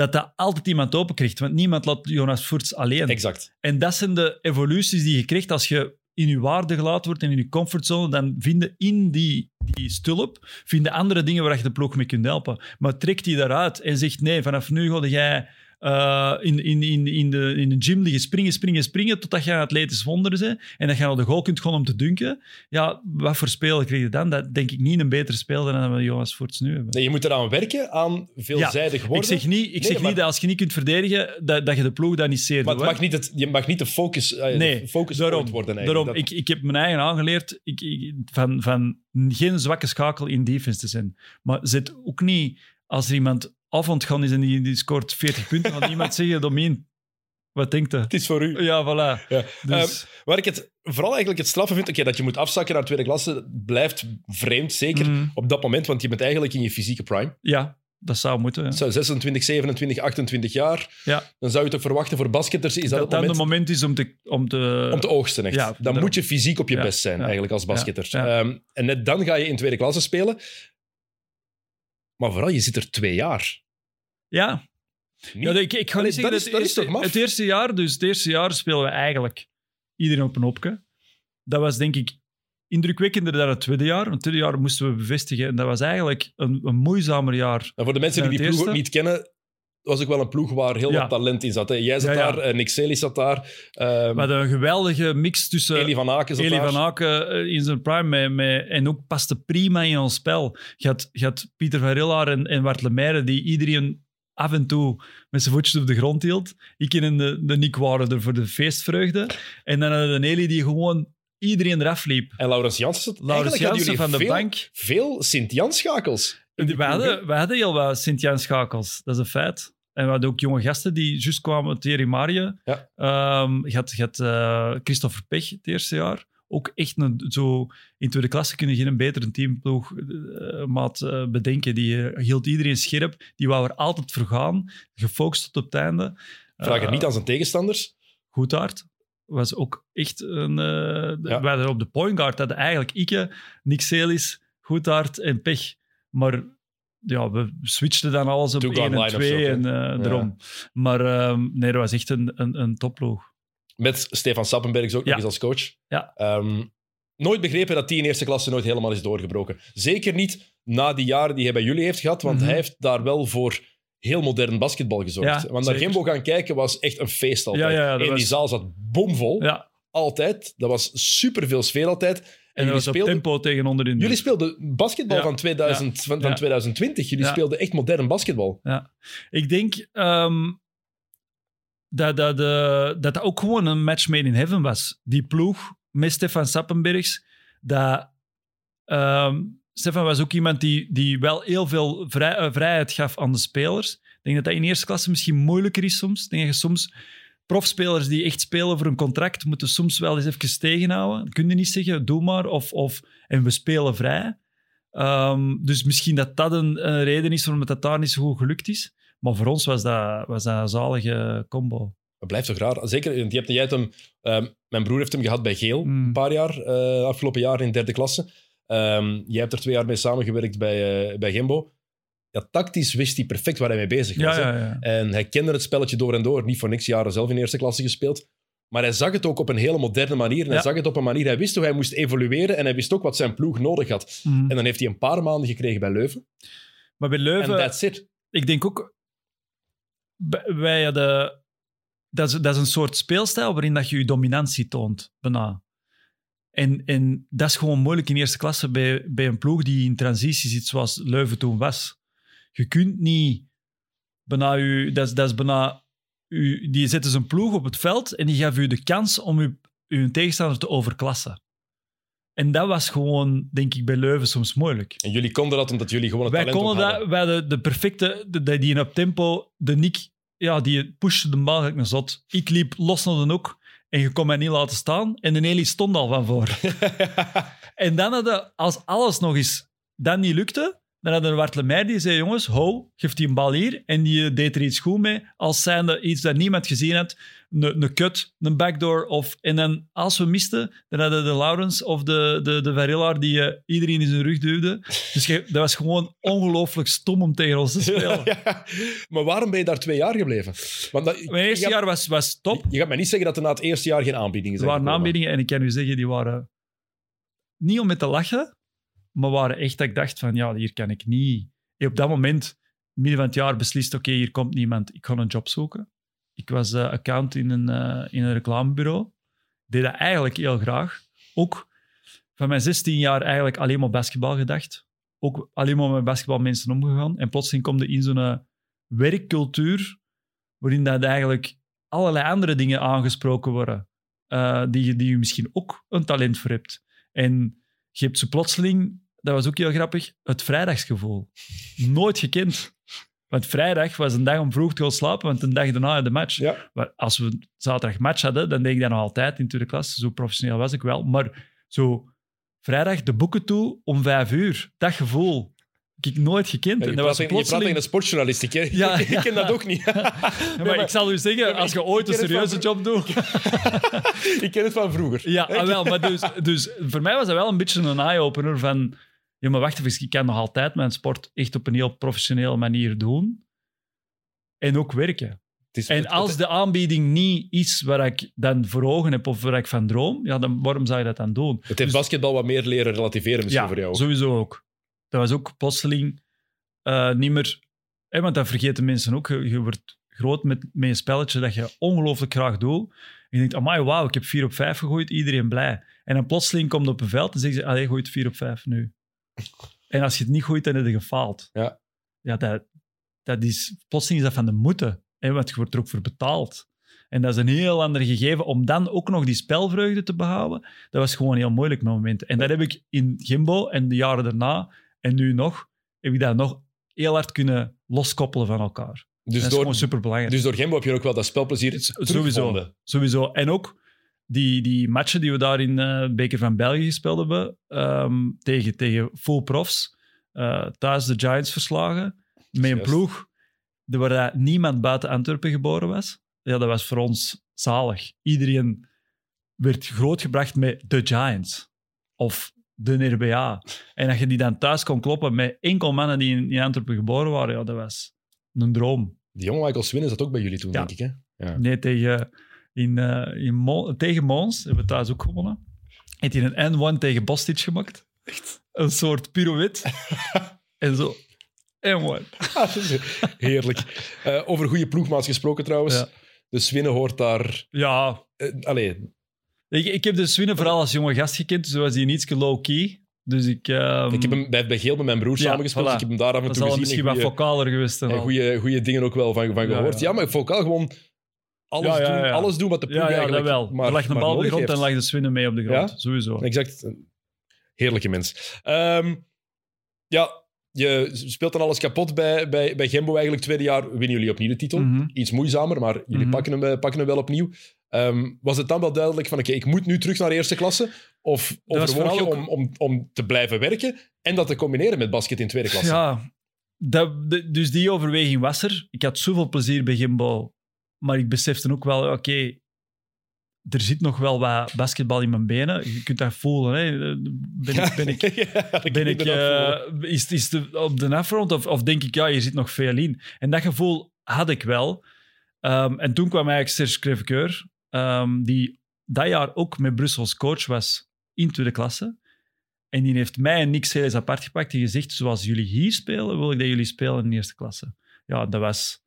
S2: dat dat altijd iemand open krijgt. Want niemand laat Jonas Voerts alleen.
S1: Exact.
S2: En dat zijn de evoluties die je krijgt als je in je waarde gelaten wordt en in je comfortzone. Dan vinden in die, die stulp vinden andere dingen waar je de ploeg mee kunt helpen. Maar trekt die daaruit en zegt nee, vanaf nu ga jij eh, in, in, in, in, de, in de gym liggen springen, springen, springen, totdat je een atletisch wonder bent en dat je naar de goal kunt gaan om te dunken. Ja, wat voor speler krijg je dan? Dat denk ik niet een betere speler dan we Jonas Voorts nu hebben.
S1: Nee, je moet eraan werken, aan veelzijdig worden.
S2: Ik zeg niet, ik
S1: Nee,
S2: zeg
S1: maar-
S2: niet dat als je niet kunt verdedigen, dat, dat je de ploeg dat niet zeer
S1: Maar het mag niet het, je mag niet de focus,
S2: Nee,
S1: de focus
S2: daarom,
S1: worden.
S2: daarom ik, ik heb mijn eigen aangeleerd ik, ik- van, van geen zwakke schakel in defense te zijn. Maar zit ook niet, als er iemand af gaan is en die, die scoort 40 punten, gaat iemand zeggen, Domien, wat denkt hij?
S1: Het is voor u.
S2: Ja, voilà.
S1: Ja.
S2: Dus,
S1: Waar ik het vooral eigenlijk het straffe vind, oké, dat je moet afzakken naar tweede klasse, blijft vreemd, zeker
S2: mm,
S1: op dat moment, want je bent eigenlijk in je fysieke prime.
S2: ja, dat zou moeten. ja.
S1: Zo 26, 27, 28 jaar.
S2: Ja.
S1: Dan zou je toch verwachten voor basketters is dat,
S2: Dat
S1: het
S2: dan
S1: moment
S2: de moment is om te... Om te,
S1: om te oogsten. Echt.
S2: Ja,
S1: dan moet je fysiek op je best zijn, eigenlijk als basketter. Ehm, en net dan ga je in tweede klasse spelen. Maar vooral, je zit er twee jaar.
S2: ja,
S1: Niet-
S2: Ja, ik, ik ga niet zeggen
S1: dat
S2: dat,
S1: is-
S2: het,
S1: dat is
S2: eerste,
S1: toch maf?
S2: het eerste jaar, dus het eerste jaar spelen we eigenlijk iedereen op een hopje. Dat was denk ik indrukwekkender dan het tweede jaar. Het tweede jaar moesten we bevestigen en dat was eigenlijk een, een moeizamer jaar.
S1: En voor de mensen die die ploeg ook niet kennen, was ook wel een ploeg waar heel
S2: Ja.
S1: wat talent in zat. Hè. Jij zat
S2: Ja, ja.
S1: daar, eh, Nick Sely zat daar, ehm,
S2: We hadden een geweldige mix tussen
S1: Eli van Aken zat
S2: Eli
S1: daar.
S2: van Aken eh, in zijn prime met, met, en ook paste prima in ons spel. Je had, je had Pieter van Rillaar en, en Bart Lemaire die iedereen af en toe met zijn voetjes op de grond hield. Ik en de, de Nick waren er voor de feestvreugde. En dan hadden we een Eli die gewoon iedereen eraf liep.
S1: En Laurens Janssen
S2: Laurens Jansen van de
S1: veel,
S2: bank.
S1: Veel Sint-Jan-schakels.
S2: We hadden, we hadden heel wat Sint-Jan schakels. Dat is een feit. En we hadden ook jonge gasten die juist kwamen. Thierry Marie.
S1: Ja.
S2: Ehm, je had, je had eh, Christopher Pech het eerste jaar. Ook echt een, zo... In tweede klasse kun je geen betere teamploeg eh, maat eh, bedenken. Die hield iedereen scherp. Die wou er altijd voor gaan. Gefocust tot op het einde.
S1: Vraag het niet aan zijn tegenstanders.
S2: Goedhart was ook echt een...
S1: Ja.
S2: We hadden op de point guard hadden eigenlijk Ike, Nick Celis, Goedhart en Pech. Maar ja, we switchten dan alles op
S1: Two-guard
S2: 1 en
S1: line-ups
S2: 2
S1: ook,
S2: en eh daarom. Maar ehm, nee, dat was echt een, een, een topploeg.
S1: Met Stefan Sappenbergs ook nog eens als coach.
S2: Ja.
S1: Ehm, nooit begrepen dat die in eerste klasse nooit helemaal is doorgebroken. Zeker niet na die jaren die hij bij jullie heeft gehad, want
S2: Mhm.
S1: hij heeft daar wel voor heel modern basketbal gezorgd.
S2: Ja,
S1: want naar. Gembo gaan kijken was echt een feest altijd.
S2: Ja, ja, dat
S1: en die zaal zat bomvol, altijd. Dat was superveel sfeer altijd. En,
S2: dat
S1: jullie,
S2: was op
S1: speelden,
S2: tempo tegen onder in.
S1: jullie speelden basketbal
S2: Ja.
S1: van, 2000, van, van
S2: Ja.
S1: 2020. Jullie
S2: Ja.
S1: speelden echt modern basketbal.
S2: Ik denk ehm, dat, dat, eh, dat dat ook gewoon een match made in heaven was. Die ploeg met Stefan Sappenbergs. Dat, ehm, Stefan was ook iemand die, die wel heel veel vrij- eh, vrijheid gaf aan de spelers. Ik denk dat dat in eerste klasse misschien moeilijker is soms. Ik denk dat je soms profspelers die echt spelen voor een contract moeten soms wel eens even tegenhouden. Dan kun je niet zeggen, doe maar, of, of, en we spelen vrij. Ehm, dus misschien dat dat een, een reden is waarom het daar niet zo goed gelukt is. Maar voor ons was dat, was dat een zalige combo.
S1: Dat blijft toch raar. Zeker, want je hebt, jij hebt hem, ehm, mijn broer heeft hem gehad bij Geel
S2: Mm.
S1: een paar jaar, eh afgelopen jaar in derde klasse. Ehm, jij hebt er twee jaar mee samengewerkt bij, eh, bij Gembo. Ja, tactisch wist hij perfect waar hij mee bezig was.
S2: Ja, ja.
S1: En hij kende het spelletje door en door. Niet voor niks jaren zelf in eerste klasse gespeeld. Maar hij zag het ook op een hele moderne manier. En hij zag het op een manier. Hij wist hoe hij moest evolueren. En hij wist ook wat zijn ploeg nodig had.
S2: Mhm.
S1: En dan heeft hij een paar maanden gekregen bij Leuven.
S2: Maar bij
S1: En
S2: Leuven,
S1: that's it.
S2: ik denk ook, wij hadden, dat is, dat is een soort speelstijl waarin dat je je dominantie toont, bijna. En, en dat is gewoon moeilijk in eerste klasse bij, bij een ploeg die in transitie zit zoals Leuven toen was. Je kunt niet bijna je, dat is, dat is bijna, u, die zetten zijn ploeg op het veld en die gaven u de kans om uw, uw tegenstander te overklassen. En dat was gewoon, denk ik, bij Leuven soms moeilijk.
S1: En jullie konden dat omdat jullie gewoon het
S2: Wij
S1: talent
S2: konden dat, wij de perfecte, de, de- die in op tempo, de Nick, ja, die pushte de bal gelijk een zot. Ik liep los naar de hoek en je kon mij niet laten staan. En de Nelly stond al van voor. en dan hadden, als alles nog eens dan niet lukte, dan hadden we Lemaier die zei, jongens, ho, geef die een bal hier. En die deed er iets goed mee, als zijnde iets dat niemand gezien had. Een, een cut, een backdoor. Of, en dan, als we misten, dan hadden de Laurens of de, de, de Varillaar die eh, iedereen in zijn rug duwde. Dus dat was gewoon ongelooflijk stom om tegen ons te spelen.
S1: Ja. Maar waarom ben je daar twee jaar gebleven? Want dat,
S2: Mijn eerste jaar was, was top.
S1: je gaat mij niet zeggen dat er na het eerste jaar geen aanbiedingen
S2: Er
S1: zijn
S2: waren
S1: gekomen.
S2: aanbiedingen en ik kan u zeggen, die waren niet om met te lachen, maar waren echt dat ik dacht van, ja, hier kan ik niet. En op dat moment, midden van het jaar, beslist, oké, hier komt niemand, ik ga een job zoeken. Ik was eh, account in een, eh, in een reclamebureau. Ik deed dat eigenlijk heel graag. Ook van mijn 16 jaar eigenlijk alleen maar basketbal gedacht. Ook alleen maar met basketbalmensen omgegaan. En plotseling kom je in zo'n eh, werkcultuur waarin dat eigenlijk allerlei andere dingen aangesproken worden eh, die, die je misschien ook een talent voor hebt. En je hebt ze plotseling, dat was ook heel grappig, het vrijdagsgevoel. Nooit gekend. Want vrijdag was een dag om vroeg te gaan slapen, want een dag daarna de match.
S1: Ja.
S2: Maar als we zaterdag match hadden, dan deed ik dat nog altijd in tweede klas. Zo professioneel was ik wel. Maar zo vrijdag de boeken toe om vijf uur. Dat gevoel. Heb ik nooit gekend.
S1: Ja, je,
S2: en dat
S1: praat,
S2: was
S1: tegen- je praat tegen
S2: plotseling...
S1: een sportjournalist. Ik,
S2: Ja,
S1: ik ken dat ook niet.
S2: Maar
S1: maar-
S2: ik zal u zeggen, als je ooit een serieuze job doet...
S1: ik ken het van vroeger.
S2: Ja, ah, wel, maar dus, dus voor mij was dat wel een beetje een eye-opener van... Ja, maar wacht even, ik kan nog altijd mijn sport echt op een heel professionele manier doen. En ook werken.
S1: Het is,
S2: En als de aanbieding niet is waar ik dan voor ogen heb of waar ik van droom, ja, dan waarom zou je dat dan doen?
S1: het heeft basketbal wat meer leren relativeren misschien
S2: ja,
S1: voor jou.
S2: sowieso ook. Dat was ook plotseling eh, niet meer... Hè, want dat vergeten mensen ook. Je, je wordt groot met, met een spelletje dat je ongelooflijk graag doet. En je denkt, amai, wauw, ik heb 4 op 5 gegooid, iedereen blij. En dan plotseling komt op een veld en zeggen ze, allee, gooi het 4 op 5 nu. En als je het niet gooit, dan heb je gefaald.
S1: Ja.
S2: Ja, dat, dat is... Plotseling is dat van de moeten. Hè, want je wordt er ook voor betaald. En dat is een heel ander gegeven om dan ook nog die spelvreugde te behouden. Dat was gewoon heel moeilijk met momenten. En dat heb ik in Gimbo en de jaren daarna en nu nog, heb ik dat nog heel hard kunnen loskoppelen van elkaar.
S1: Dus
S2: dat is
S1: door,
S2: gewoon superbelangrijk.
S1: dus door Gembo heb je ook wel dat spelplezier
S2: Sowieso. Sowieso. En ook die, die matchen die we daar in eh Beker van België gespeeld hebben, ehm, tegen, tegen full profs, eh, thuis de Giants verslagen, met een ploeg waar niemand buiten Antwerpen geboren was. Ja, dat was voor ons zalig. Iedereen werd grootgebracht met de Giants of de RBA. En dat je die dan thuis kon kloppen met enkel mannen die in, in Antwerpen geboren waren, ja, dat was een droom.
S1: Die jonge Michael Swin is dat ook bij jullie toen,
S2: Ja.
S1: denk ik. Hè? Ja.
S2: Nee, tegen, in, eh, in tegen Mons hebben we thuis ook gewonnen. Heeft hij een N1 tegen Bostic gemaakt. Echt? Een soort pirouette. en zo. N1.
S1: Heerlijk. Eh, over goede ploegmaats gesproken trouwens.
S2: Ja.
S1: De Swinnen hoort daar...
S2: Ja,
S1: eh, allee,
S2: ik, ik heb de Swinnen vooral als jonge gast gekend, dus was hij iets low-key. Dus ik... ehm,
S1: ik heb hem bij, bij Geel met mijn broer
S2: Ja,
S1: samengespeeld.
S2: voilà.
S1: dus ik heb hem daar af en toe gezien.
S2: misschien
S1: en
S2: wat vocaler geweest.
S1: En goede, goede dingen ook wel van, van gehoord. Ja,
S2: ja.
S1: maar Focaal gewoon alles, doen, alles doen wat de ploeg
S2: Ja, ja, dat wel.
S1: maar,
S2: er lag een bal op de grond en lag de Swinnen mee op de grond. Sowieso.
S1: Exact. Heerlijke mens. Ehm, ja, je speelt dan alles kapot bij, bij, bij Gembo eigenlijk. Tweede jaar winnen jullie opnieuw de titel.
S2: Mhm.
S1: Iets moeizamer, maar jullie
S2: Mhm.
S1: pakken, hem, eh, pakken hem wel opnieuw. Ehm, was het dan wel duidelijk van, oké, ik moet nu terug naar eerste klasse? Of overwoog je om, om, om te blijven werken en dat te combineren met basket in tweede klasse?
S2: Ja, dat, de- dus die overweging was er. Ik had zoveel plezier bij Gimbo. Maar ik besefte ook wel, oké, er zit nog wel wat basketbal in mijn benen. Je kunt dat voelen. Hè. Ben ik, ben ik,
S1: Ja,
S2: ben ik, eh, is, is de, op de afrond of, of denk ik, ja, je zit nog veel in. En dat gevoel had ik wel. Ehm, en toen kwam eigenlijk Serge Crèvecoeur, ehm, die dat jaar ook met Brussels coach was in tweede klasse. En die heeft mij en Nick Celis apart gepakt en gezegd, zoals jullie hier spelen, wil ik dat jullie spelen in de eerste klasse. Ja, dat was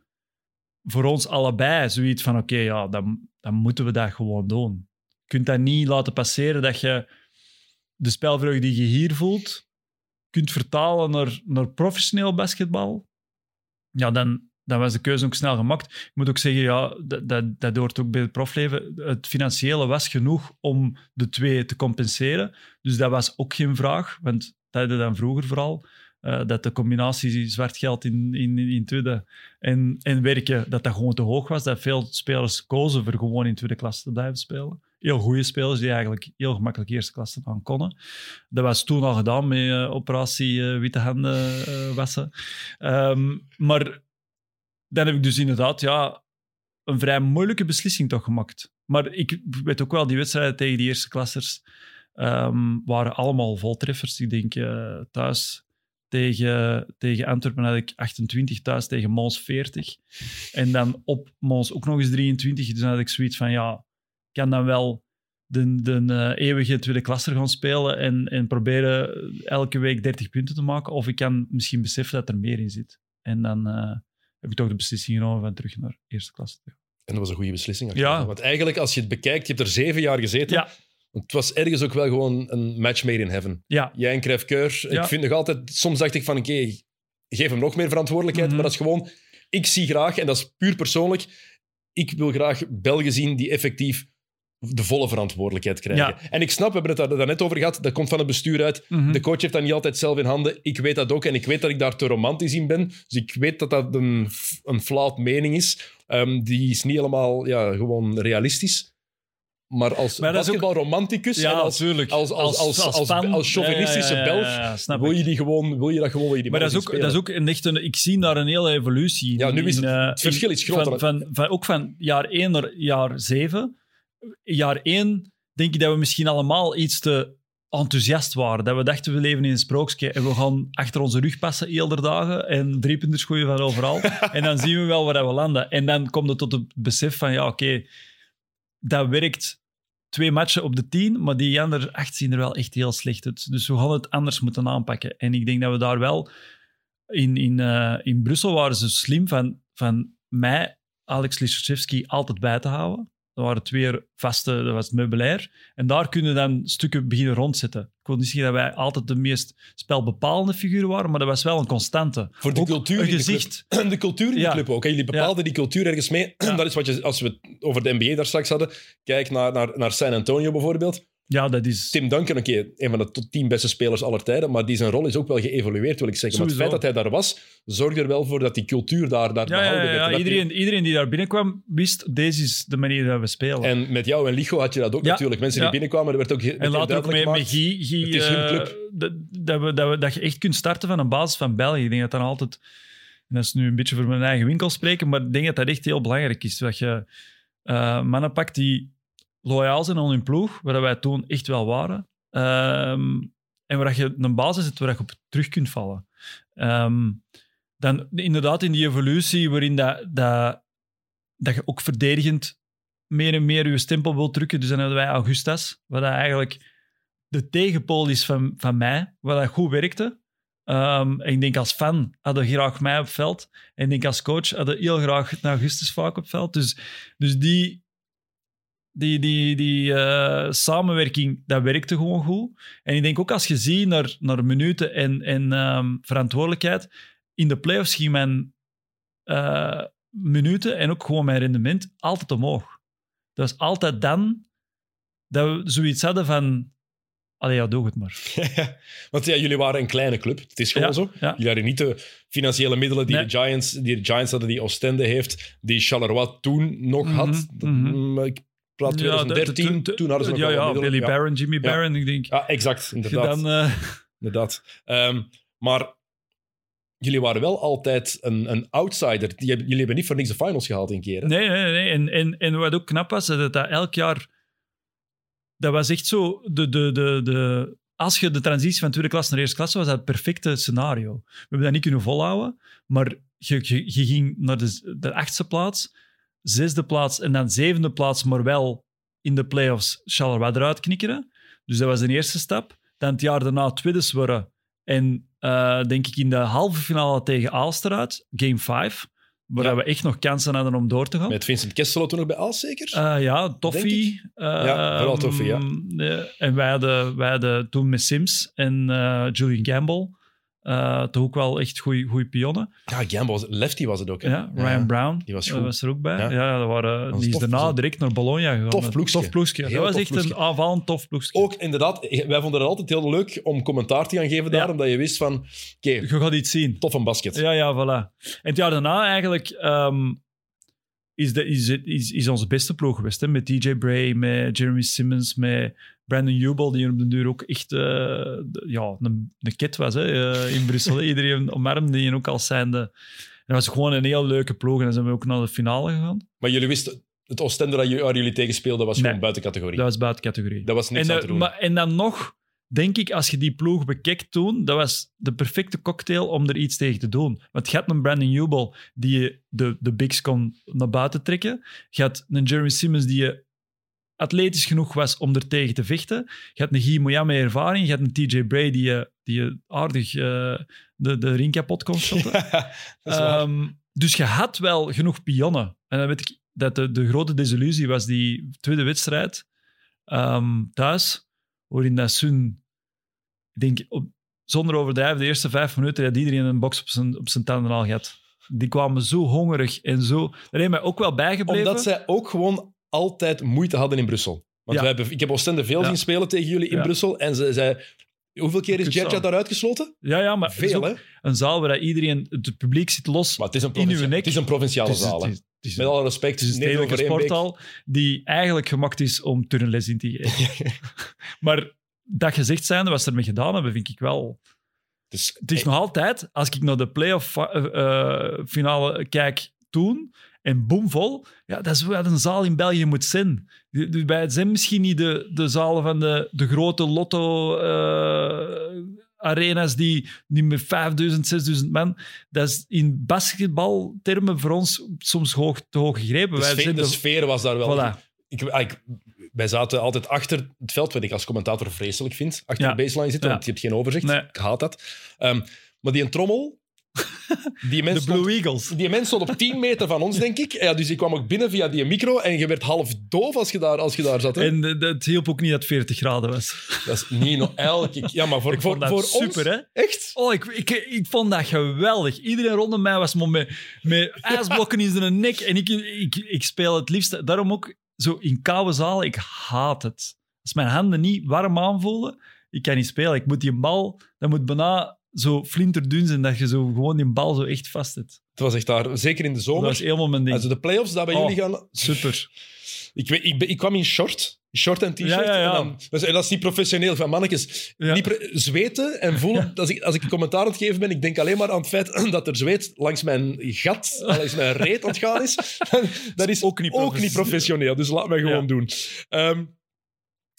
S2: voor ons allebei zoiets van, oké, ja, dan, dan moeten we dat gewoon doen. Je kunt dat niet laten passeren dat je de spelvreugde die je hier voelt, kunt vertalen naar, naar professioneel basketbal. Ja, dan, dan was de keuze ook snel gemaakt. Ik moet ook zeggen, ja, dat, dat, dat hoort ook bij het profleven. Het financiële was genoeg om de twee te compenseren. Dus dat was ook geen vraag, want dat dan vroeger vooral. eh, dat de combinatie zwart geld in, in, in tweede en, en werken, dat dat gewoon te hoog was. Dat veel spelers kozen voor gewoon in tweede klasse te blijven spelen. Heel goede spelers die eigenlijk heel gemakkelijk eerste klasse aan konden. Dat was toen al gedaan met eh, operatie eh, witte handen wassen. Ehm, maar dan heb ik dus inderdaad ja, een vrij moeilijke beslissing toch gemaakt. Maar ik weet ook wel, die wedstrijden tegen die eerste klassers ehm, waren allemaal voltreffers. Ik denk eh, thuis tegen, tegen Antwerpen had ik 28, thuis tegen Mons 40. En dan op Mons ook nog eens 23. Dus dan had ik zoiets van, ja, kan dan wel de, de eh, eeuwige tweede klasser gaan spelen en, en proberen elke week 30 punten te maken. Of ik kan misschien beseffen dat er meer in zit. En dan eh, heb ik toch de beslissing genomen van terug naar eerste klasse te gaan.
S1: En dat was een goede beslissing.
S2: Ja.
S1: Want eigenlijk, als je het bekijkt, je hebt er zeven jaar gezeten.
S2: Ja.
S1: Het was ergens ook wel gewoon een match made in heaven.
S2: Ja,
S1: Jij en Crève Keur.
S2: Ja.
S1: Ik vind nog altijd... Soms dacht ik van, oké, geef hem nog meer verantwoordelijkheid.
S2: Mhm.
S1: Maar dat is gewoon... Ik zie graag, en dat is puur persoonlijk, ik wil graag Belgen zien die effectief de volle verantwoordelijkheid krijgen.
S2: Ja.
S1: En ik snap, we hebben het daar net over gehad, dat komt van het bestuur uit.
S2: Mhm.
S1: De coach heeft dat niet altijd zelf in handen. Ik weet dat ook en ik weet dat ik daar te romantisch in ben. Dus ik weet dat dat een, een flawed mening is. Ehm, die is niet helemaal ja, gewoon realistisch. Maar als
S2: Maar
S1: basketbalromanticus
S2: ja
S1: en als, als, als, als, als, als, chauvinistische
S2: Ja,
S1: Belg wil je, die gewoon, wil je dat gewoon wil je die
S2: Maar dat is, ook, dat is ook een, echt een... Ik zie daar een hele evolutie.
S1: Ja, nu is het-
S2: eh,
S1: het verschil is groter.
S2: Van, van, van, ook van jaar 1 naar jaar 7. Jaar 1 denk ik dat we misschien allemaal iets te enthousiast waren. Dat we dachten, we leven in een sprookje en we gaan achter onze rug passen heel de dagen en drie punters gooien van overal. en dan zien we wel waar we landen. En dan komt het tot het besef van, ja, oké, dat werkt twee matchen op de tien, maar die andere acht zien er wel echt heel slecht uit. Dus we gaan het anders moeten aanpakken. En ik denk dat we daar wel... In, in, eh, in Brussel waren ze slim van, van mij, Alex Liszewski, altijd bij te houden. Er waren twee vaste, dat was het meubilair. En daar kunnen dan stukken beginnen rondzetten. Ik wil niet zeggen dat wij altijd de meest spelbepalende figuren waren, maar dat was wel een constante.
S1: Voor de
S2: Ook
S1: cultuur
S2: een
S1: in de
S2: gezicht.
S1: club. De cultuur in de
S2: Ja.
S1: club ook. hè. Jullie bepaalden die cultuur ergens mee.
S2: Ja.
S1: Dat is wat je, als we het over de NBA daar straks hadden, kijk naar, naar, naar San Antonio bijvoorbeeld.
S2: Ja, dat is...
S1: Tim Duncan, oké, een van de top 10 beste spelers aller tijden, maar die zijn rol is ook wel geëvolueerd, wil ik zeggen. Maar het feit dat hij daar was, zorgde er wel voor dat die cultuur daar, daar
S2: Ja, ja,
S1: behouden
S2: ja,
S1: werd. En dat
S2: Iedereen, iedereen die daar binnenkwam, wist, deze is de manier dat we spelen.
S1: die- En met jou en Licho had je dat ook
S2: Ja,
S1: natuurlijk. Mensen
S2: ja.
S1: die binnenkwamen, er werd ook
S2: En later ook met, met. Guy, Guy,
S1: Het is hun
S2: eh,
S1: club.
S2: dat, dat, we, dat, we, dat je echt kunt starten van een basis van België. Ik denk dat dan altijd... En dat is nu een beetje voor mijn eigen winkel spreken, maar ik denk dat dat echt heel belangrijk is. Dat je eh, mannen pakt die loyaal zijn aan hun ploeg, waar wij toen echt wel waren. Ehm, en waar je een basis hebt waar je op terug kunt vallen. Ehm, dan inderdaad in die evolutie waarin dat, dat, dat je ook verdedigend meer en meer je stempel wil drukken. Dus dan hebben wij Augustas, wat eigenlijk de tegenpool is van, van mij, wat dat goed werkte. Ehm, en ik denk als fan hadden graag mij op veld. En ik denk als coach hadden heel graag Augustus vaak op veld. Dus, dus die, die, die, die eh, samenwerking, dat werkte gewoon goed. En ik denk ook als je ziet naar, naar minuten en, en ehm, verantwoordelijkheid, in de playoffs ging mijn eh, minuten en ook gewoon mijn rendement altijd omhoog. Dat was altijd dan dat we zoiets hadden van, allee ja, doe het maar.
S1: Want ja, jullie waren een kleine club. Het is gewoon
S2: Ja,
S1: zo.
S2: ja.
S1: Jullie hadden niet de financiële middelen die,
S2: Nee.
S1: de Giants, die de Giants hadden, die Oostende heeft, die Charleroi toen nog
S2: Mhm,
S1: had. Dat-
S2: mhm.
S1: mm, Ik praat
S2: Ja,
S1: 2013,
S2: de- de-
S1: toen hadden ze nog
S2: ja, ja. Billy
S1: ja.
S2: Barron, Jimmy
S1: Ja.
S2: Barron, ik denk...
S1: Ja, exact. Inderdaad.
S2: Dan, eh,
S1: inderdaad. Ehm, maar jullie waren wel altijd een, een outsider. Jullie hebben niet voor niks de finals gehaald een keer. hè?
S2: Nee, nee, nee. En, en, en wat ook knap was, dat dat elk jaar... Dat was echt zo... De, de, de, de, als je de transitie van tweede klas naar eerste klas was, dat het perfecte scenario. We hebben dat niet kunnen volhouden, maar je, je, je ging naar de, de achtste plaats, zesde plaats en dan zevende plaats, maar wel in de playoffs Charleroi eruit knikkeren. Dus dat was de eerste stap. Dan het jaar daarna tweede worden en eh, denk ik in de halve finale tegen Aalster uit, game 5, waar
S1: Ja.
S2: we echt nog kansen hadden om door te gaan.
S1: Met Vincent Kesselo toen nog bij Aals, zeker?
S2: Eh, ja,
S1: Denk
S2: Toffee.
S1: Ja, vooral Toffee, ja.
S2: ja. En wij hadden, wij hadden toen met Sims en eh, Julian Gamble eh, toch ook wel echt goede pionnen.
S1: ja, Gamble was, Lefty was het ook. Hè?
S2: Ja, Ryan Brown
S1: die was
S2: eh,
S1: goed.
S2: was er ook bij.
S1: Ja.
S2: Ja, dat waren,
S1: was
S2: die is daarna direct naar Bologna gegaan.
S1: Tof ploegje.
S2: Tof ploegje. Dat was echt
S1: ploegje.
S2: een aanvallend tof ploegje.
S1: Ook inderdaad, wij vonden het altijd heel leuk om commentaar te gaan geven daar,
S2: Ja.
S1: omdat je wist van, oké,
S2: Je gaat iets zien.
S1: tof een basket.
S2: Ja, ja, voilà. En het jaar daarna eigenlijk ehm, is, de, is, is, is onze beste ploeg geweest. Hè? Met DJ Bray, met Jeremy Simmons, met Brandon Jubel, die op de duur ook echt eh, de- ja, een, een kid was hè? eh, in Brussel. Iedereen omarmde die ook als zijnde. En dat was gewoon een heel leuke ploeg. En dan zijn we ook naar de finale gegaan.
S1: Maar jullie wisten, het Oostende dat jullie, waar jullie tegen speelden was
S2: Nee.
S1: gewoon buiten categorie.
S2: Dat was buiten categorie.
S1: Dat was niks
S2: en,
S1: aan te doen.
S2: maar, en dan nog, denk ik, als je die ploeg bekijkt toen, dat was de perfecte cocktail om er iets tegen te doen. Want je had een Brandon Jubel die je de, de bigs kon naar buiten trekken. Je had een Jeremy Simmons die je atletisch genoeg was om er tegen te vechten. Je had een Guy Moya met ervaring. Je had een TJ Bray die je, die je aardig eh, de, de ring kapot kon shotten.
S1: waar.
S2: Ehm, dus je had wel genoeg pionnen. En dan weet ik dat de, de grote desillusie was die tweede wedstrijd ehm, thuis, waarin dat Sun, ik denk, op, zonder overdrijven, de eerste vijf minuten had iedereen een box op zijn, op zijn tanden al gehad. Die kwamen zo hongerig en zo... Dat heeft mij ook wel bijgebleven.
S1: Omdat zij ook gewoon altijd moeite hadden in Brussel. Want
S2: Ja.
S1: wij hebben, ik heb Oostende veel zien spelen tegen jullie in. Brussel. En ze zei... Hoeveel keer is
S2: zo.
S1: daar uitgesloten?
S2: Ja, ja, maar
S1: Veel, hè?
S2: een zaal waar iedereen... Het publiek zit los
S1: Maar het is een,
S2: in uw
S1: provincie-
S2: nek.
S1: het is een provinciale
S2: Het is-
S1: zaal.
S2: het is- het is-
S1: Met alle respect.
S2: Het is een stedelijke sporthal die eigenlijk gemaakt is om turnles in te geven. maar dat gezegd zijnde, wat ze ermee gedaan hebben, vind ik wel...
S1: Dus,
S2: Het is nog altijd, als ik naar de playoff eh, eh, finale kijk toen, en boomvol, ja, dat is wat een zaal in België moet zijn. Het zijn misschien niet de, de zalen van de, de grote lotto-arena's die, die met 5000, 6000 man. Dat is in basketbaltermen voor ons soms hoog, te hoog gegrepen.
S1: de,
S2: Wij
S1: sfeer,
S2: zijn
S1: de
S2: de-
S1: sfeer was daar wel...
S2: Voilà.
S1: Ik, ah, ik, wij zaten altijd achter het veld, wat ik als commentator vreselijk vind. Achter
S2: Ja.
S1: de baseline zitten,
S2: Ja.
S1: want je hebt geen overzicht.
S2: Nee.
S1: Ik haat dat. Ehm, maar die een trommel... Die mens
S2: De
S1: stond-
S2: Blue Eagles.
S1: Die mens stond op 10 meter van ons, denk ik. Ja, dus die kwam ook binnen via die micro en je werd half doof als je daar, als je daar zat. Hè?
S2: En het hielp ook niet dat het 40 graden was.
S1: Dat is niet nog elke keer. Ja, maar voor,
S2: Ik
S1: voor,
S2: vond dat
S1: voor
S2: super,
S1: ons...
S2: hè?
S1: Echt?
S2: Oh, ik, ik, ik vond dat geweldig. Iedereen rondom mij was maar met, met ijsblokken in zijn nek. En ik, ik, ik speel het liefst... Daarom ook zo in koude zalen. Ik haat het. Als mijn handen niet warm aanvoelen, ik kan niet spelen. Ik moet die bal, dat moet bijna zo flinterdun zijn dat je zo gewoon die bal zo echt vast hebt.
S1: Het was echt daar, zeker in de
S2: Dat
S1: zomer.
S2: was helemaal mijn ding.
S1: Also de playoffs, daar bij
S2: Oh,
S1: jullie gaan...
S2: Super.
S1: Ik, weet, ik, ik kwam in short. Short en t-shirt.
S2: Ja, ja, ja.
S1: En dat, is, dat niet professioneel van mannetjes. Niet zweten en voelen. Als, ik, als ik een commentaar aan het geven ben, ik denk alleen maar aan het feit dat er zweet langs mijn gat, langs mijn reet ontgaan is. dat is
S2: Ook niet
S1: ook
S2: professioneel.
S1: niet professioneel. Dus laat mij gewoon doen. Ehm,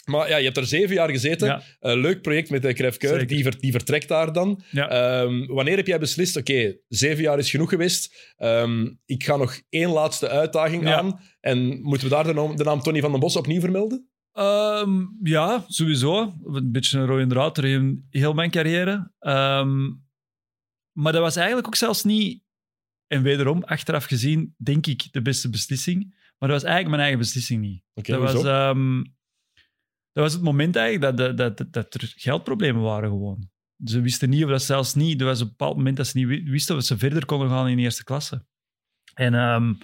S1: maar ja, je hebt er zeven jaar gezeten.
S2: Ja.
S1: Eh, leuk project met de Cœur.
S2: Zeker.
S1: Die, ver- die vertrekt daar dan.
S2: Ja.
S1: Ehm, wanneer heb jij beslist, oké, zeven jaar is genoeg geweest. Ehm, ik ga nog één laatste uitdaging
S2: Ja.
S1: aan. En moeten we daar de naam, de naam Tony van den Bos opnieuw vermelden?
S2: Ehm, ja, sowieso. Een beetje een rode draad door heel- mijn carrière. Maar dat was eigenlijk ook zelfs niet, en wederom, achteraf gezien, denk ik, de beste beslissing. Maar dat was eigenlijk mijn eigen beslissing niet.
S1: Oké,
S2: dat, was, dat was het moment eigenlijk dat, dat, dat, dat er geldproblemen waren gewoon. Ze wisten niet, of dat zelfs niet, er was een bepaald moment dat ze niet wi- wisten of ze verder konden gaan in de eerste klasse. En ehm,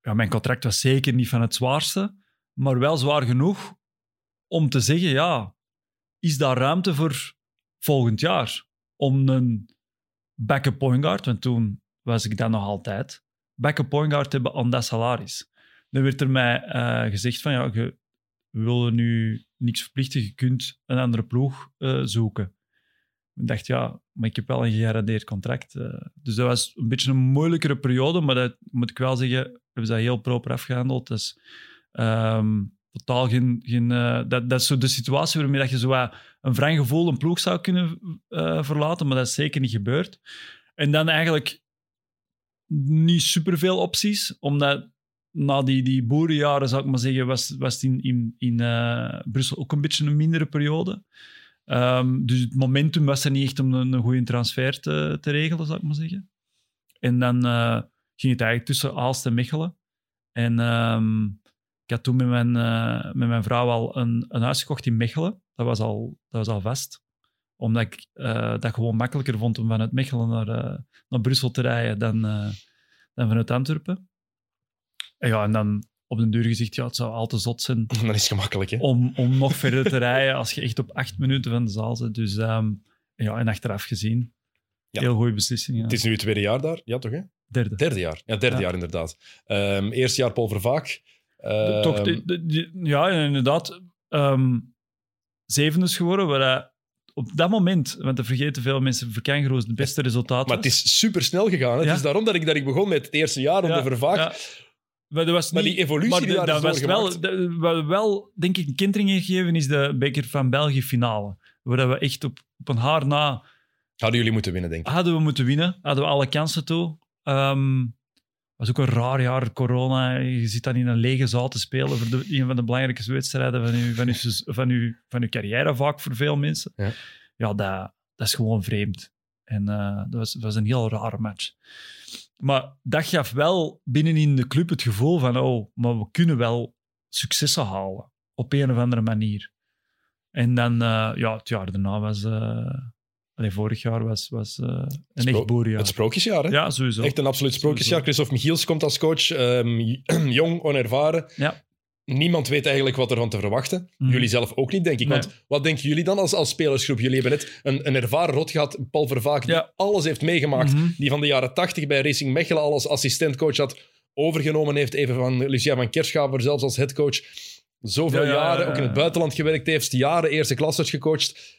S2: ja, mijn contract was zeker niet van het zwaarste, maar wel zwaar genoeg om te zeggen, ja, is daar ruimte voor volgend jaar om een backup point guard, want toen was ik dat nog altijd, backup point guard hebben aan dat salaris. Dan werd er mij eh, gezegd van, ja, je, we willen nu niks verplichten, je kunt een andere ploeg eh, zoeken. Ik dacht, ja, maar ik heb wel een gegarandeerd contract. eh. dus dat was een beetje een moeilijkere periode, maar dat moet ik wel zeggen, hebben ze dat heel proper afgehandeld. Dus ehm, totaal geen... geen eh, dat, dat is zo de situatie waarmee dat je zo een wrang gevoel een ploeg zou kunnen verlaten, maar dat is zeker niet gebeurd. En dan eigenlijk niet superveel opties, omdat na die, die boerenjaren, zou ik maar zeggen, was, was in, in, in eh, Brussel ook een beetje een mindere periode. Ehm, dus het momentum was er niet echt om een, een goede transfer te, te regelen, zou ik maar zeggen. En dan eh, ging het eigenlijk tussen Aalst en Mechelen. En ehm, ik had toen met mijn, eh, met mijn vrouw al een, een huis gekocht in Mechelen. Dat was al, dat was al vast. Omdat ik dat gewoon makkelijker vond om vanuit Mechelen naar, naar Brussel te rijden dan, dan vanuit Antwerpen. En ja, en dan op den duur gezegd, ja, het zou al te zot zijn
S1: Dat is gemakkelijk, hè?
S2: om, om nog verder te rijden als je echt op acht minuten van de zaal zit. Dus ehm, ja, en achteraf gezien,
S1: Ja.
S2: heel goede beslissing. Ja.
S1: Het is nu het tweede jaar daar. Ja, toch, hè?
S2: Derde.
S1: Derde jaar. Ja, derde
S2: Ja.
S1: jaar inderdaad. Ehm eerste jaar Paul Vervaak. Ehm,
S2: Toch, de- de- de- ja, inderdaad. ehm zevende is geworden, waar hij op dat moment, want dat vergeten veel mensen, Verkengroos het beste resultaat
S1: Maar het is super snel gegaan. hè. Het is daarom dat ik, dat ik begon met het eerste jaar onder Vervaak.
S2: Maar, dat was
S1: Maar
S2: niet,
S1: die evolutie
S2: maar
S1: die
S2: de- dat was wel, de- Wat wel, denk ik, een kentering heeft gegeven, is de Beker van België finale. Waar we echt op, op een haar na
S1: Hadden jullie moeten winnen, denk ik.
S2: hadden we moeten winnen. Hadden we alle kansen toe. Ehm was ook een raar jaar, corona. Je zit dan in een lege zaal te spelen voor de, een van de belangrijkste wedstrijden van je, van, uw, van, uw, van uw carrière, vaak voor veel mensen.
S1: Ja.
S2: Ja, dat, dat is gewoon vreemd. En eh, dat, was, was een heel rare match. Maar dat gaf wel binnenin de club het gevoel van, oh, maar we kunnen wel successen halen. Op een of andere manier. En dan, eh, ja, het jaar daarna was... allee, vorig jaar was, was eh, een
S1: Spro-
S2: echt boerjaar.
S1: Het sprookjesjaar, hè?
S2: Ja, sowieso.
S1: Echt een absoluut sprookjesjaar. Christophe Michiels komt als coach. ehm, jong, onervaren.
S2: Ja.
S1: Niemand weet eigenlijk wat ervan te verwachten.
S2: Mhm.
S1: Jullie zelf ook niet, denk ik.
S2: Nee.
S1: Want wat denken jullie dan als, als spelersgroep? Jullie hebben net een, een ervaren rot gehad, Paul Vervaak, die
S2: Ja.
S1: alles heeft meegemaakt.
S2: Mhm.
S1: Die van de jaren 80 bij Racing Mechelen al als assistentcoach had overgenomen heeft. Even van Lucia van Kerschaver zelfs als headcoach. Zoveel
S2: Ja, ja,
S1: jaren,
S2: ja,
S1: ook in het buitenland gewerkt heeft. Jaren eerste klassers gecoacht.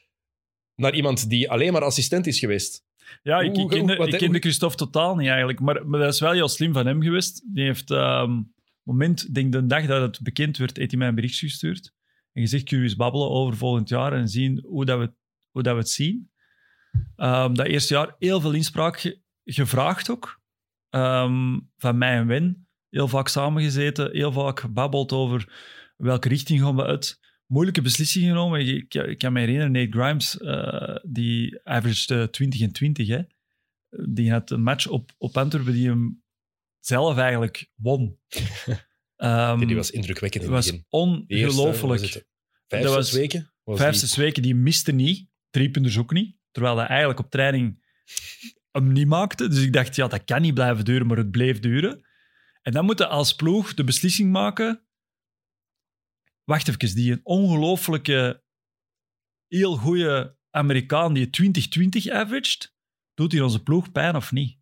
S1: Naar iemand die alleen maar assistent is geweest.
S2: Ja, ik, ik, kende,
S1: wat-
S2: ik kende Christophe totaal niet eigenlijk. Maar, maar dat is wel heel slim van hem geweest. Die heeft, ehm moment, denk de dag dat het bekend werd, heeft hij mij een bericht gestuurd. En gezegd, kun je eens babbelen over volgend jaar en zien hoe, dat we, hoe dat we het zien. Ehm, dat eerste jaar heel veel inspraak ge- gevraagd ook. Ehm, van mij en Wen. Heel vaak samengezeten, heel vaak gebabbeld over welke richting gaan we uit. Moeilijke beslissingen genomen. Ik, kan me herinneren, Nate Grimes, eh, die averaged 20 en 20. Hè. Die had een match op, op Antwerpen die hem zelf eigenlijk won. Ehm,
S1: die was indrukwekkend in
S2: het was
S1: begin. De eerste,
S2: ongelooflijk.
S1: het, Vijf,
S2: Dat
S1: zes
S2: was
S1: weken? Was
S2: Vijf,
S1: die-
S2: zes weken, die miste niet. Drie punters ook niet. Terwijl hij eigenlijk op training hem niet maakte. Dus ik dacht, ja, dat kan niet blijven duren, maar het bleef duren. En dan moeten als ploeg de beslissing maken. wacht even, die een ongelooflijke, heel goede Amerikaan die 2020 averaged, doet hij onze ploeg pijn of niet?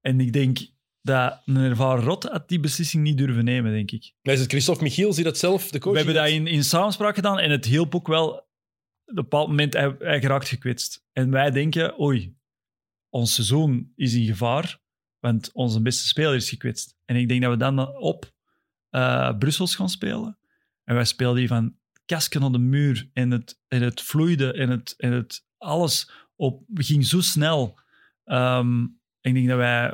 S2: En ik denk dat een ervaren rot had die beslissing niet durven nemen, denk ik.
S1: Maar Is het Christophe Michiel, zie dat zelf, de coach?
S2: We hebben dat in, in samenspraak gedaan en het hielp ook wel. Op een bepaald moment, hij, hij geraakt gekwetst. En wij denken, oei, ons seizoen is in gevaar, want onze beste speler is gekwetst. En ik denk dat we dan op eh Brussels gaan spelen. En wij speelden die van kasken op de muur en het, en het vloeide en het, en het alles op, ging zo snel. Ehm, ik denk dat wij,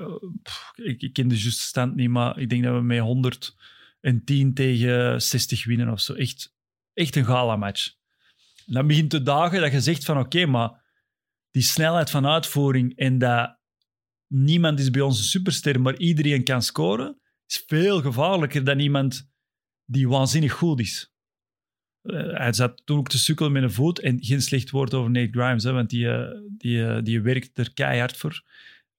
S2: ik, ik ken de juiste stand niet, maar ik denk dat we met 110 tegen 60 winnen of zo. Echt, echt een gala-match. En dan begint de dagen dat je zegt van oké, maar die snelheid van uitvoering en dat niemand is bij ons een superster, maar iedereen kan scoren, is veel gevaarlijker dan iemand die waanzinnig goed is. Eh, hij zat toen ook te sukkelen met een voet en geen slecht woord over Nate Grimes, hè, want die, eh, die, eh, die werkt er keihard voor.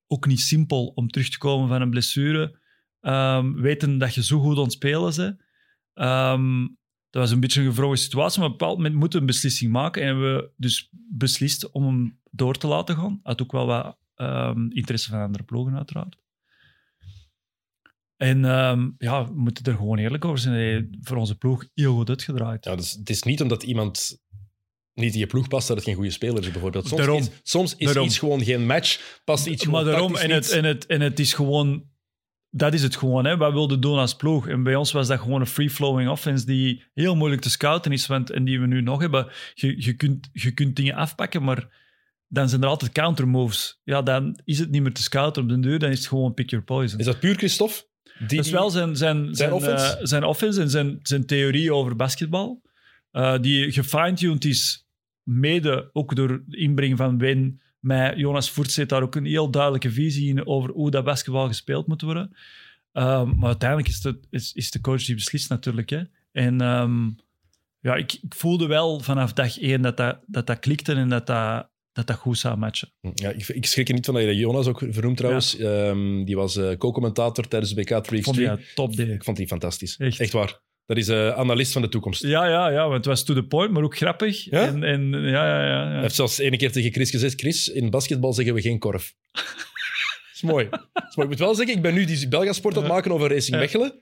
S2: Ook niet simpel om terug te komen van een blessure. Ehm, weten dat je zo goed ontspelen bent. Ehm, dat was een beetje een gevroren situatie, maar op een bepaald moment moeten we een beslissing maken. En we dus beslist om hem door te laten gaan. Had ook wel wat ehm, interesse van andere ploegen, uiteraard. En ja, we moeten er gewoon eerlijk over zijn. Hij voor onze ploeg heel goed uitgedraaid.
S1: Ja, dus het is niet omdat iemand niet in je ploeg past dat het geen goede speler is, bijvoorbeeld. Soms
S2: Daarom.
S1: is, soms is
S2: Daarom.
S1: iets gewoon geen match, past iets
S2: maar
S1: gewoon
S2: daarom,
S1: tactisch
S2: en het, en, het, en het is gewoon, dat is het gewoon. Hè. Wat wilden doen als ploeg? En bij ons was dat gewoon een free-flowing offense die heel moeilijk te scouten is, want, en die we nu nog hebben. Je, je, kunt, je kunt dingen afpakken, maar dan zijn er altijd countermoves. Ja, dan is het niet meer te scouten op de deur, dan is het gewoon pick your poison.
S1: Is dat puur Christophe? Die,
S2: Dat is wel zijn, zijn, zijn,
S1: offense?
S2: eh, zijn offense en zijn, zijn theorie over basketbal. eh, die gefine-tuned is, mede ook door de inbreng van Win. Met Jonas Voert zit daar ook een heel duidelijke visie in over hoe dat basketbal gespeeld moet worden. Ehm, maar uiteindelijk is de, is, is de coach die beslist natuurlijk. Hè. En ehm, ja, ik, ik voelde wel vanaf dag één dat dat, dat, dat klikte en dat dat, dat, dat goed zou matchen.
S1: Ja, ik, ik schrik er niet van dat je Jonas ook vernoemt trouwens. Ehm, die was eh, co-commentator tijdens de BK 3
S2: Ik vond die top.
S1: Ik vond die fantastisch.
S2: Echt.
S1: Echt, waar. Dat is eh analist van de toekomst.
S2: Ja, ja, ja, want het was to the point, maar ook grappig.
S1: Ja?
S2: En, en, ja, ja, ja, ja.
S1: Hij heeft zelfs ene keer tegen Chris gezegd: Chris, in basketbal zeggen we geen korf. Dat is mooi. Dat is mooi. Ik moet wel zeggen, ik ben nu die Belgasport aan het maken over Racing. Mechelen.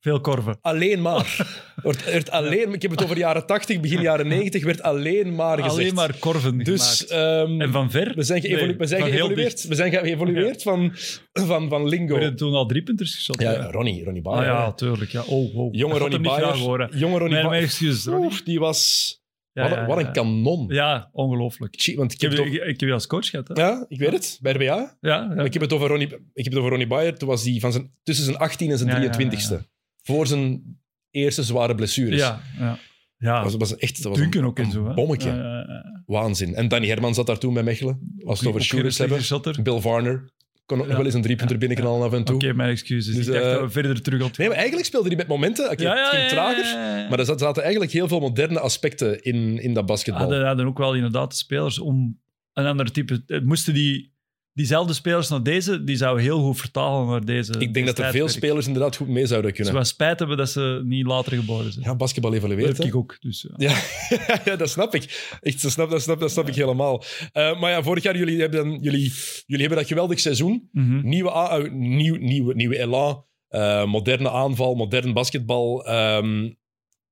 S2: Veel korven.
S1: Alleen maar. Wordt, werd alleen, ik heb het over jaren 80, begin jaren 90, werd alleen maar gezegd.
S2: Alleen maar korven
S1: Dus ehm,
S2: En van ver?
S1: we zijn, geëvolu-
S2: Nee,
S1: we zijn
S2: van heel
S1: geëvolueerd. We zijn geëvolueerd van, van, van lingo.
S2: We hebben toen al drie punters geschot.
S1: Ja, Ronnie, Ronnie
S2: Ah
S1: Bayer.
S2: ja, tuurlijk. Ja. Oh, wow.
S1: Jonge
S2: Dat
S1: Ronnie Bayer. Jonge Ronnie
S2: mijn
S1: Bayer.
S2: excuses. Ronnie.
S1: Oef, die was...
S2: Ja,
S1: wat, een- wat
S2: ja.
S1: een kanon.
S2: Ja, ongelooflijk.
S1: Ik heb,
S2: heb, ik,
S1: over,
S2: ik heb je als coach gehad. Hè?
S1: ja, ik weet het, bij RBA.
S2: Ja,
S1: Ik heb het over Ronnie, ik heb het over Ronnie Bayer. Toen was hij van zijn, tussen zijn 18 en zijn
S2: Ja, ja, ja,
S1: 23ste. Voor zijn eerste zware blessures.
S2: ja, ja. ja.
S1: Dat was, echt dat was
S2: Duncan
S1: een,
S2: ook en zo. Hè?
S1: bommetje.
S2: Ja, ja, ja.
S1: Waanzin. En Danny Herman zat daar toen bij Mechelen. Als we het over shooters hebben. Bill Varner. Kon ook nog
S2: Ja.
S1: wel eens een driepunter
S2: Ja,
S1: binnenknallen af en toe.
S2: Oké, mijn excuses.
S1: Dus,
S2: ik dacht
S1: eh,
S2: dat we verder terug op.
S1: Nee, maar eigenlijk speelde hij met momenten. Oké, het ging trager. Maar er zat- zaten eigenlijk heel veel moderne aspecten in, in dat basketbal.
S2: hadden, hadden ook wel inderdaad de spelers om een ander type. Moesten die, diezelfde spelers naar deze, die zouden heel goed vertalen naar deze.
S1: ik denk dat er veel spelers inderdaad goed mee zouden
S2: Ze
S1: kunnen.
S2: wel spijt hebben dat ze niet later geboren zijn.
S1: Ja, basketbal
S2: dat heb
S1: hè.
S2: ik ook. Dus, ja.
S1: Ja, ja, dat snap ik. Echt, dat snap, dat snap, dat snap ik helemaal. Eh, maar ja, vorig jaar, jullie hebben, jullie, jullie hebben dat geweldig seizoen.
S2: Mhm.
S1: Nieuwe, eh, nieuw, nieuwe, nieuwe elan, eh, moderne aanval, modern basketbal. ehm,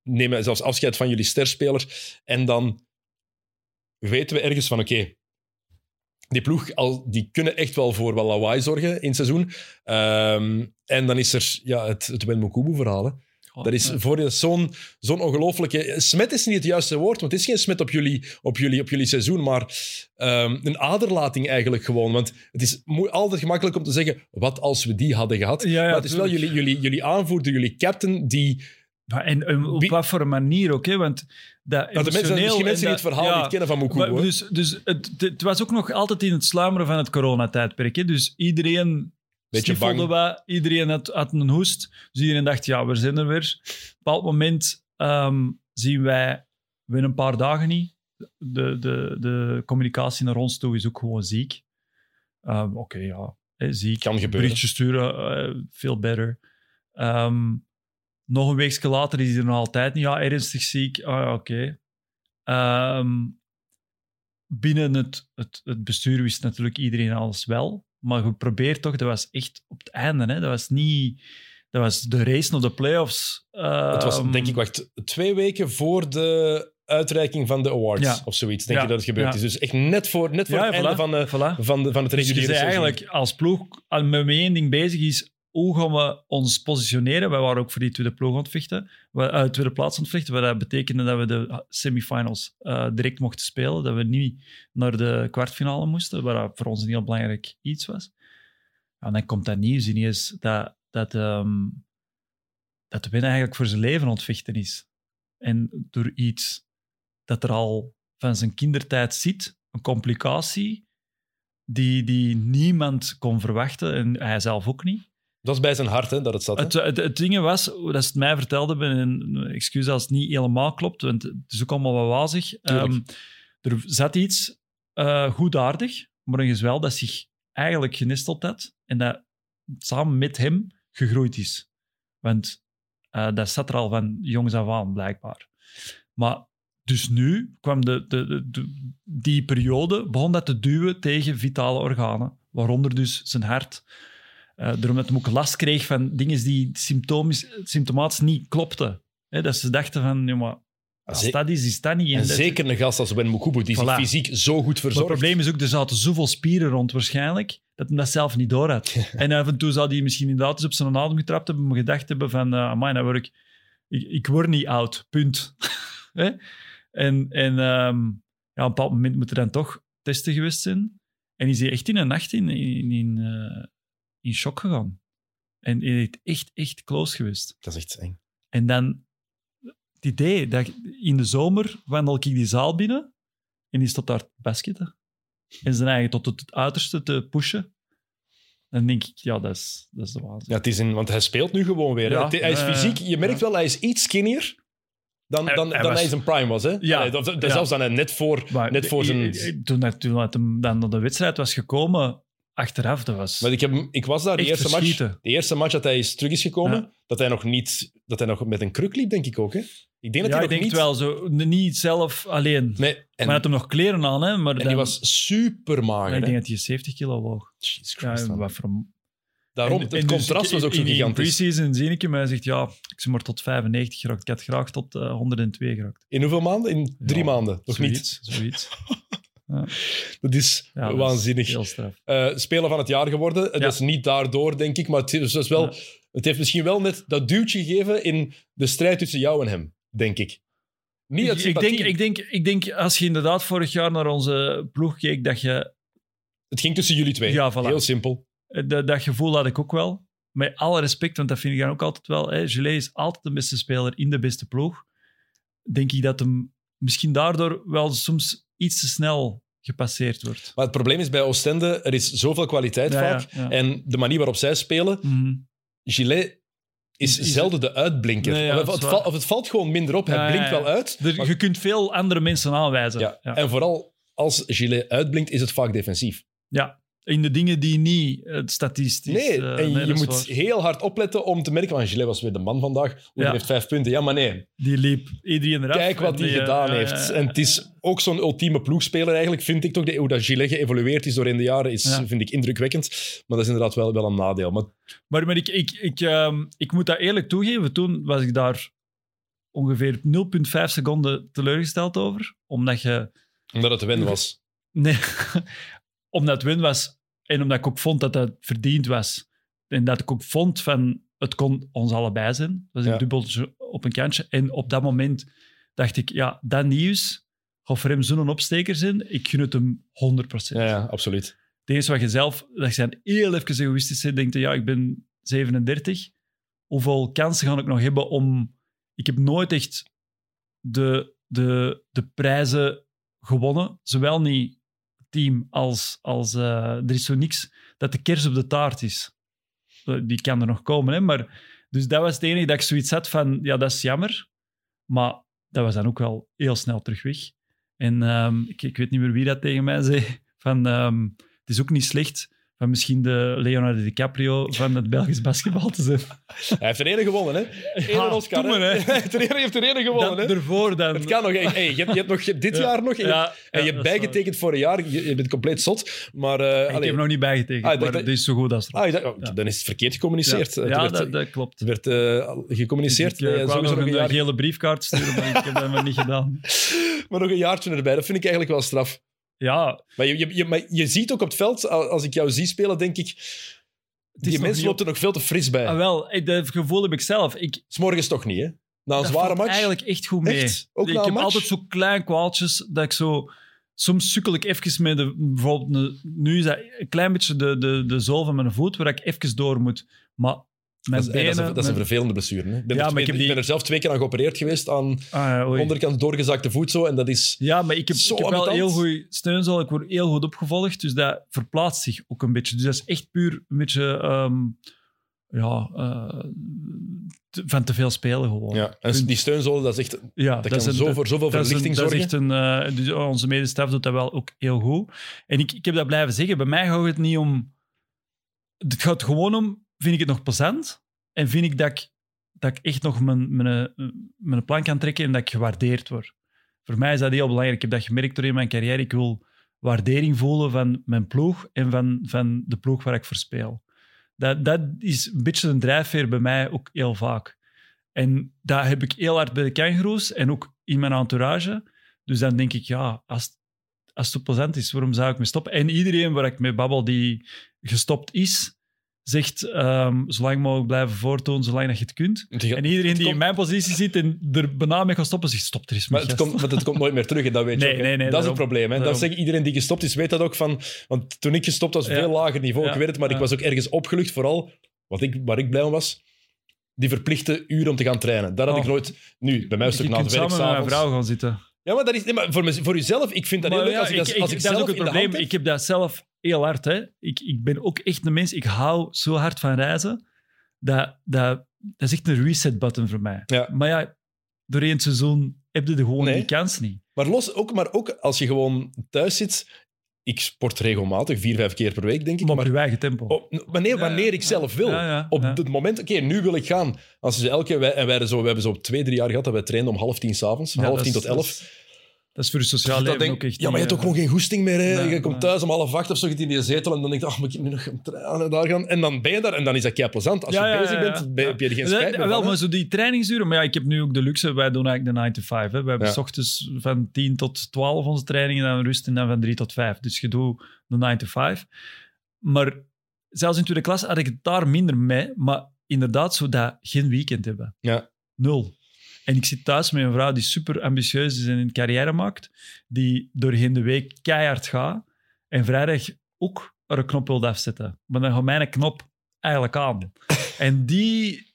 S1: nemen zelfs afscheid van jullie sterspeler. En dan weten we ergens van, oké, die ploeg, al, die kunnen echt wel voor wel lawaai zorgen in het seizoen. Ehm, en dan is er ja, het, het Wenmokubu-verhaal.
S2: Goh,
S1: Dat is voor je zo'n zo'n ongelooflijke... Smet is niet het juiste woord, want het is geen smet op jullie, op jullie, op jullie seizoen, maar ehm, een aderlating eigenlijk gewoon. Want het is altijd gemakkelijk om te zeggen, wat als we die hadden gehad?
S2: Ja, ja,
S1: maar het is wel jullie, jullie, jullie aanvoerder, jullie captain, die...
S2: En, en op wat voor een manier ook, hè? Want dat
S1: Nou, de mensen, misschien mensen die het verhaal
S2: ja,
S1: niet kennen van hè.
S2: dus dus het, het was ook nog altijd in het sluimeren van het coronatijdperk. Hè? Dus iedereen
S1: Beetje bang.
S2: wat, iedereen had, had een hoest. Dus iedereen dacht, ja, we zijn er weer. Op een bepaald moment ehm, zien wij, we een paar dagen niet. De, de, de communicatie naar ons toe is ook gewoon ziek. Ehm, Oké, ja, ziek.
S1: Kan gebeuren.
S2: Berichtjes sturen, eh, veel better. Ehm, nog een weekje later is hij er nog altijd niet. Ja, ernstig ziek. Ah, ja, oké. Ehm, binnen het, het, het bestuur wist natuurlijk iedereen alles wel. Maar geprobeerd toch, dat was echt op het einde. Hè? Dat was niet... Dat was de race naar de playoffs.
S1: het was,
S2: Ehm,
S1: denk ik, wacht, twee weken voor de uitreiking van de awards
S2: Ja.
S1: of zoiets, denk
S2: Ja,
S1: je dat het gebeurd
S2: ja.
S1: is. Dus echt net voor, net voor het
S2: voilà,
S1: einde van, de,
S2: voilà.
S1: van, de, van het
S2: Dus je
S1: reguliere
S2: zei
S1: seizoen.
S2: eigenlijk als ploeg al met één ding bezig is, hoe gaan we ons positioneren? Wij waren ook voor die tweede ploeg aan het vechten, we, uh, tweede plaats aan het vechten, wat dat betekende dat we de semifinals eh, direct mochten spelen, dat we niet naar de kwartfinale moesten, wat voor ons een heel belangrijk iets was. En dan komt dat nieuws ineens dat, dat, ehm dat de win eigenlijk voor zijn leven aan het vechten is. En door iets dat er al van zijn kindertijd zit, een complicatie, die, die niemand kon verwachten en hij zelf ook niet.
S1: Dat is bij zijn hart, hè, dat het zat. hè?
S2: Het, het, het ding was, dat ze het mij vertelde, en excuus als het niet helemaal klopt, want het is ook allemaal wat wazig. Ehm, er zat iets eh goedaardig, maar een gezwel dat zich eigenlijk genesteld had en dat samen met hem gegroeid is. Want eh, dat zat er al van jongs af aan, blijkbaar. Maar dus nu kwam de, de, de, de- die periode, begon dat te duwen tegen vitale organen, waaronder dus zijn hart. Eh daarom dat hij ook last kreeg van dingen die symptomatisch niet klopten. Hè, dat ze dachten van, ja, maar als
S1: Ze-
S2: dat is, is dat niet.
S1: En zeker een gast als Ben Mukubu, die zich
S2: Voilà.
S1: fysiek zo goed
S2: maar het
S1: verzorgt.
S2: probleem is ook, er zaten zoveel spieren rond waarschijnlijk, dat hij dat zelf niet door had. en af en toe zou hij misschien inderdaad eens op zijn adem getrapt hebben, maar gedacht hebben van, uh, amai, nou word ik, ik, ik word niet oud, punt. En en ehm, ja, op een bepaald moment moet er dan toch testen geweest zijn. En is hij echt in een nacht in, in, in, eh, in shock gegaan. En hij is echt, echt close geweest.
S1: Dat is echt eng.
S2: En dan het idee dat ik- in de zomer wandel ik die zaal binnen en die staat daar te basketten. En zijn eigen tot het uiterste te pushen. Dan denk ik, ja, dat is, dat is de waanzin.
S1: Ja, het is in, want hij speelt nu gewoon weer.
S2: Ja,
S1: hij is
S2: ja.
S1: fysiek, je merkt
S2: Ja.
S1: wel, hij is iets skinnier dan,
S2: Hij-
S1: dan,
S2: hij
S1: dan
S2: was-
S1: hij zijn prime was. Hè?
S2: Ja.
S1: Allee, dat- dat-
S2: Ja.
S1: Zelfs dan hij net voor,
S2: Maar
S1: net voor zijn...
S2: Toen, dat- toen hem dan naar de wedstrijd was gekomen, achteraf, dat was
S1: Maar ik, heb, ik was daar de
S2: echt
S1: eerste match. De eerste match dat hij is terug is gekomen,
S2: Ja.
S1: dat hij nog niet, dat hij nog met een kruk liep, denk ik ook. Hè? Ik denk dat
S2: Ja,
S1: hij
S2: ik
S1: nog
S2: denk
S1: niet...
S2: het wel zo. Niet zelf alleen.
S1: Nee, en,
S2: maar hij had hem nog kleren aan, hè. Maar
S1: en
S2: dan-
S1: die was super mager.
S2: ik denk dat hij 70 kilo woog.
S1: Jesus
S2: Ja,
S1: Christ, man.
S2: wat voor
S1: Daarom, het
S2: dus
S1: contrast was ook zo
S2: in- In
S1: gigantisch.
S2: pre-season zie ik hem en hij zegt, ja, ik ben maar tot 95 geraakt. Ik had graag tot eh, 102 geraakt.
S1: In hoeveel maanden? In drie
S2: Ja,
S1: maanden. Nog niet.
S2: Zoiets, zoiets.
S1: Dat is
S2: Ja, dat is
S1: waanzinnig. Eh, speler van het jaar geworden.
S2: Ja.
S1: Dat is niet daardoor, denk ik. Maar het, is, is wel, het heeft misschien wel net dat duwtje gegeven in de strijd tussen jou en hem, denk ik. Niet
S2: Ik, ik, denk, ik, denk, ik denk, als je inderdaad vorig jaar naar onze ploeg keek, dat je
S1: Het ging tussen jullie twee.
S2: Ja, voilà.
S1: Heel simpel.
S2: Eh, Dat, dat gevoel had ik ook wel. Met alle respect, want dat vind ik dan ook altijd wel. Hè. Is altijd de beste speler in de beste ploeg. Denk ik dat hem misschien daardoor wel soms iets te snel gepasseerd wordt.
S1: Maar het probleem is bij Oostende, er is zoveel kwaliteit
S2: Ja,
S1: vaak.
S2: ja.
S1: En de manier waarop zij spelen,
S2: Mhm.
S1: Gillet is, zelden de uitblinker.
S2: Nee,
S1: of, het, val- of het valt gewoon minder op. Hij blinkt wel uit.
S2: Er-
S1: maar-
S2: je kunt veel andere mensen aanwijzen.
S1: ja.
S2: Ja.
S1: En vooral als Gillet uitblinkt, is het vaak defensief.
S2: Ja, in de dingen die niet het statistisch...
S1: Nee,
S2: eh,
S1: en
S2: nee,
S1: je moet
S2: waar.
S1: heel hard opletten om te merken van Gillet was weer de man vandaag.
S2: Ja.
S1: die heeft vijf punten. Ja, maar nee.
S2: Die liep iedereen eraf.
S1: Kijk wat hij gedaan
S2: eh,
S1: heeft.
S2: eh,
S1: En het is ook zo'n ultieme ploegspeler eigenlijk, vind ik toch. De- Hoe dat Gillet geëvolueerd is door in de jaren, is,
S2: Ja.
S1: vind ik indrukwekkend. Maar dat is inderdaad wel, wel een nadeel. Maar
S2: Maar, maar ik, ik, ik, ehm, ik moet dat eerlijk toegeven. Toen was ik daar ongeveer 0,5 seconden teleurgesteld over. Omdat je...
S1: omdat het win was.
S2: Nee, omdat het win was. En omdat ik ook vond dat dat verdiend was. En dat ik ook vond van... Het kon ons allebei zijn. Het was een
S1: Ja.
S2: dubbeltje op een kantje. En op dat moment dacht ik... Ja, dat nieuws gaat voor hem zo'n opsteker zijn. Ik gun het hem 100%.
S1: Ja, ja, absoluut.
S2: Het enige wat je zelf, dat zijn heel even egoïstisch bent, denkt, ja, ik ben 37. Hoeveel kansen ga ik nog hebben om... Ik heb nooit echt de, de, de prijzen gewonnen. Zowel niet team als... als eh, er is zo niks dat de kers op de taart is. Eh, Die kan er nog komen, hè. Maar, dus dat was het enige dat ik zoiets had van, ja, dat is jammer. Maar dat was dan ook wel heel snel terug weg. En ehm, ik, ik weet niet meer wie dat tegen mij zei. Van, ehm, het is ook niet slecht van misschien de Leonardo DiCaprio van het Belgisch basketbal te zijn.
S1: Hij heeft er één gewonnen, hè? Eén
S2: Ja,
S1: Oscar,
S2: maar,
S1: hè? Hij heeft er één- hij heeft er één gewonnen,
S2: Dat
S1: hè?
S2: ervoor dan.
S1: Het kan nog. Hey, je, hebt, je hebt nog dit
S2: Ja.
S1: jaar nog. En je,
S2: Ja,
S1: en je hebt bijgetekend voor een jaar. Je, je bent compleet zot. Maar. eh,
S2: Ik
S1: allee.
S2: heb nog niet bijgetekend,
S1: Ah,
S2: maar
S1: dat-
S2: is zo goed als er.
S1: Ah. Dan is het verkeerd gecommuniceerd.
S2: ja,
S1: werd,
S2: dat, dat klopt.
S1: het werd eh, gecommuniceerd.
S2: Ik eh,
S1: sowieso
S2: nog
S1: nog
S2: een
S1: een jaar,
S2: gele briefkaart sturen, maar ik heb dat maar niet gedaan.
S1: maar nog een jaartje erbij. Dat vind ik eigenlijk wel straf.
S2: Ja,
S1: Maar je, je, je, maar je ziet ook op het veld, al- als ik jou zie spelen, denk ik. Die mensen loopt er nog veel te fris bij.
S2: ah, wel, ik- dat gevoel heb ik zelf. Ik,
S1: S'morgens toch niet, hè? Na een
S2: dat
S1: zware match.
S2: eigenlijk echt goed mee.
S1: Echt? Ook
S2: ik
S1: na een
S2: heb
S1: match?
S2: altijd zo klein kwaaltjes dat ik zo... Soms sukkel ik even met de... Bijvoorbeeld, nu is dat een klein beetje de, de, de zool van mijn voet, waar ik even door moet. Maar mijn
S1: Dat is,
S2: benen...
S1: dat, is een, dat is een
S2: mijn-
S1: vervelende blessure. Hè? Ik, ben
S2: Ja,
S1: er,
S2: ik
S1: ben er zelf twee keer aan geopereerd geweest aan
S2: Ah, ja,
S1: onderkant doorgezakte voet. Zo, en dat is.
S2: Ja, maar ik heb,
S1: Zo
S2: ik heb wel heel goede steunzool. Ik word heel goed opgevolgd, dus dat verplaatst zich ook een beetje. Dus dat is echt puur een beetje... ehm, ja, eh, te- van te veel spelen gewoon.
S1: Ja. En die steunzolen, dat is echt.
S2: Ja,
S1: Dat, kan
S2: een-
S1: zo voor zoveel verlichting
S2: dat is
S1: zorgen.
S2: echt een... eh, dus onze medestaf doet dat wel ook heel goed. En ik, ik heb dat blijven zeggen. Bij mij gaat het niet om... Het gaat gewoon om, vind ik het nog plezant? En vind ik dat ik, dat ik echt nog mijn, mijn, mijn plan kan trekken en dat ik gewaardeerd word? Voor mij is dat heel belangrijk. Ik heb dat gemerkt door in mijn carrière. Ik wil waardering voelen van mijn ploeg en van, van de ploeg waar ik voor speel. Dat, dat is een beetje een drijfveer bij mij ook heel vaak. En dat heb ik heel hard bij de kangaroos en ook in mijn entourage. Dus dan denk ik, ja, als, als het plezant is, waarom zou ik me stoppen? En iedereen waar ik mee babbel die gestopt is, zegt ehm zolang mogelijk blijven voortdoen, zolang dat je het kunt. En iedereen die in mijn positie zit en er bijna mee gaat stoppen, zegt stop er eens
S1: Maar het, komt, want het komt nooit meer terug, en dat weet je
S2: Nee,
S1: ook, hè.
S2: nee, nee,
S1: dat is het probleem. Hè. Dat zeg iedereen die gestopt is, weet dat ook van... Want toen ik gestopt was,
S2: Ja.
S1: veel lager niveau.
S2: Ja.
S1: Ik weet het, maar ik was ook ergens opgelucht. Vooral, wat ik, waar ik blij om was, die verplichte uren om te gaan trainen. Dat had
S2: Oh.
S1: ik nooit... Nu, bij mij is het ook na het werk
S2: samen met mijn vrouw gaan zitten.
S1: Ja, maar, dat is, nee, maar voor, mez- voor jezelf, ik vind dat heel
S2: Maar
S1: leuk
S2: ja,
S1: als ik, als,
S2: ik-
S1: als
S2: ik-
S1: ik
S2: dat is
S1: zelf
S2: ook het probleem. Ik heb dat zelf heel hard. Hè. Ik, ik ben ook echt een mens. Ik hou zo hard van reizen. Dat, dat, dat is echt een reset-button voor mij.
S1: Ja.
S2: Maar ja, door één seizoen heb je de gewoon
S1: Nee.
S2: die kans niet.
S1: Maar, los, ook, maar ook als je gewoon thuis zit... Ik sport regelmatig, vier, vijf keer per week, denk ik.
S2: Maar op je eigen tempo.
S1: op- wanneer, wanneer
S2: ja.
S1: ik zelf wil.
S2: Ja, ja,
S1: Op
S2: ja.
S1: het moment, oké, nu wil ik gaan. Als ze elke, wij, en wij, zo, we hebben zo twee, drie jaar gehad dat wij trainden om half tien s'avonds,
S2: Ja,
S1: half tien tot elf.
S2: Dat is, voor je sociaal
S1: Dat
S2: leven
S1: denk-
S2: ook echt
S1: ja, maar je hebt ook
S2: niet,
S1: gewoon geen goesting meer. Hè.
S2: Nee,
S1: je komt
S2: nee.
S1: thuis om half acht of zo, je in die zetel en dan denk je, ach, moet ik nu nog gaan trainen daar gaan? En dan ben je daar en dan is dat kei plezant. Als
S2: Ja,
S1: je
S2: ja,
S1: bezig bent, ben- heb je er geen spijt meer
S2: Wel,
S1: van,
S2: maar zo die trainingsuren. Maar ja, ik heb nu ook de luxe. Wij doen eigenlijk de 9 to 5. Hè. We hebben
S1: Ja.
S2: s ochtends van 10 tot 12 onze trainingen, dan rust en dan van 3 tot 5. Dus je doet de 9 to 5. Maar zelfs in tweede klas had ik het daar minder mee. Maar inderdaad, zo dat geen weekend hebben.
S1: Ja.
S2: Nul. En ik zit thuis met een vrouw die super ambitieus is en een carrière maakt. Die doorheen de week keihard gaat. En vrijdag ook er een knop wil afzetten. Maar dan gaat mijn knop eigenlijk aan. En die,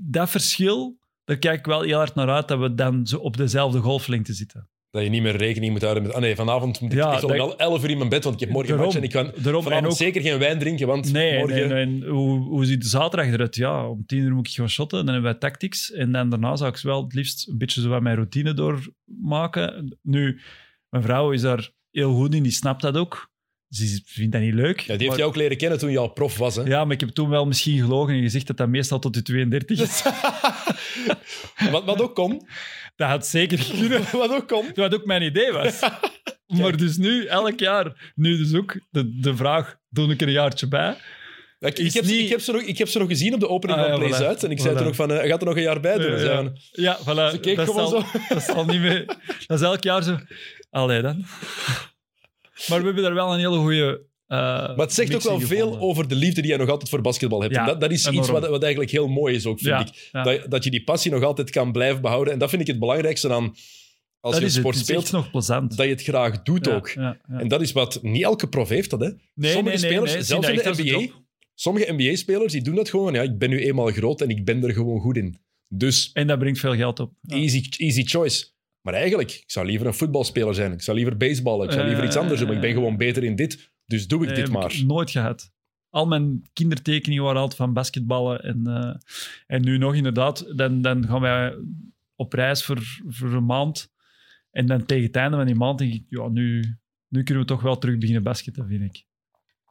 S2: dat verschil, daar kijk ik wel heel hard naar uit, dat we dan zo op dezelfde golflengte zitten.
S1: Dat je niet meer rekening moet houden met... Ah nee, vanavond moet ik
S2: Ja,
S1: echt om
S2: dat-
S1: wel elf uur in mijn bed, want ik heb morgen
S2: Daarom.
S1: match en ik kan
S2: Daarom, en
S1: vanavond
S2: ook-
S1: zeker geen wijn drinken, want
S2: Nee,
S1: morgen...
S2: nee, nee. Hoe, hoe ziet de zaterdag eruit? Ja, om tien uur moet ik gaan shotten, dan hebben wij tactics. En dan daarna zou ik wel het liefst een beetje zo wat mijn routine doormaken. Nu, mijn vrouw is daar heel goed in, die snapt dat ook. Ze vindt dat niet leuk.
S1: Ja, die heeft
S2: maar,
S1: jou ook leren kennen toen je al prof was, hè?
S2: ja, maar ik heb toen wel misschien gelogen en gezegd dat dat meestal tot de 32 is.
S1: wat, wat ook kon.
S2: Dat had zeker kunnen.
S1: wat ook kon.
S2: Wat ook mijn idee was. maar dus nu, elk jaar, nu dus ook de, de vraag, doe ik er een jaartje bij?
S1: Ik, ik, heb,
S2: niet-
S1: ik, heb ze nog, ik heb ze nog gezien op de opening
S2: Ah,
S1: van Plays
S2: voilà.
S1: Uit. En ik zei toen nog van, eh, gaat er nog een jaar bij doen. Zei
S2: ja. Ja, voilà. Dat, zal,
S1: zo.
S2: dat zal niet meer... Dat is elk jaar zo... Allee dan. Maar we hebben daar wel een hele goede.
S1: Maar het zegt ook wel veel over de liefde die je nog altijd voor basketbal hebt.
S2: Ja,
S1: en dat, dat is
S2: enorm.
S1: iets wat, wat eigenlijk heel mooi is ook, vind
S2: Ja,
S1: ik.
S2: ja.
S1: Dat, dat je die passie nog altijd kan blijven behouden. En dat vind ik het belangrijkste aan als
S2: dat
S1: je sport
S2: Het
S1: speelt,
S2: nog plezant.
S1: dat je het graag doet ook. En dat is wat... Niet elke prof heeft dat, hè.
S2: Nee,
S1: Sommige
S2: nee,
S1: spelers,
S2: nee,
S1: zelfs in de NBA, sommige NBA-spelers, die doen dat gewoon. Ja, ik ben nu eenmaal groot en ik ben er gewoon goed in. Dus
S2: En dat brengt veel geld op.
S1: Easy, easy choice. Maar eigenlijk, ik zou liever een voetbalspeler zijn. Ik zou liever baseballen. Ik zou liever iets anders doen. Maar ik ben gewoon beter in dit. Dus doe ik
S2: Nee,
S1: dit
S2: heb
S1: maar.
S2: ik nooit gehad. Al mijn kindertekeningen waren altijd van basketballen. En, eh, en nu nog inderdaad, dan, dan gaan wij op reis voor, voor een maand. En dan tegen het einde van die maand denk ik, ja, nu, nu kunnen we toch wel terug beginnen basketten, vind ik.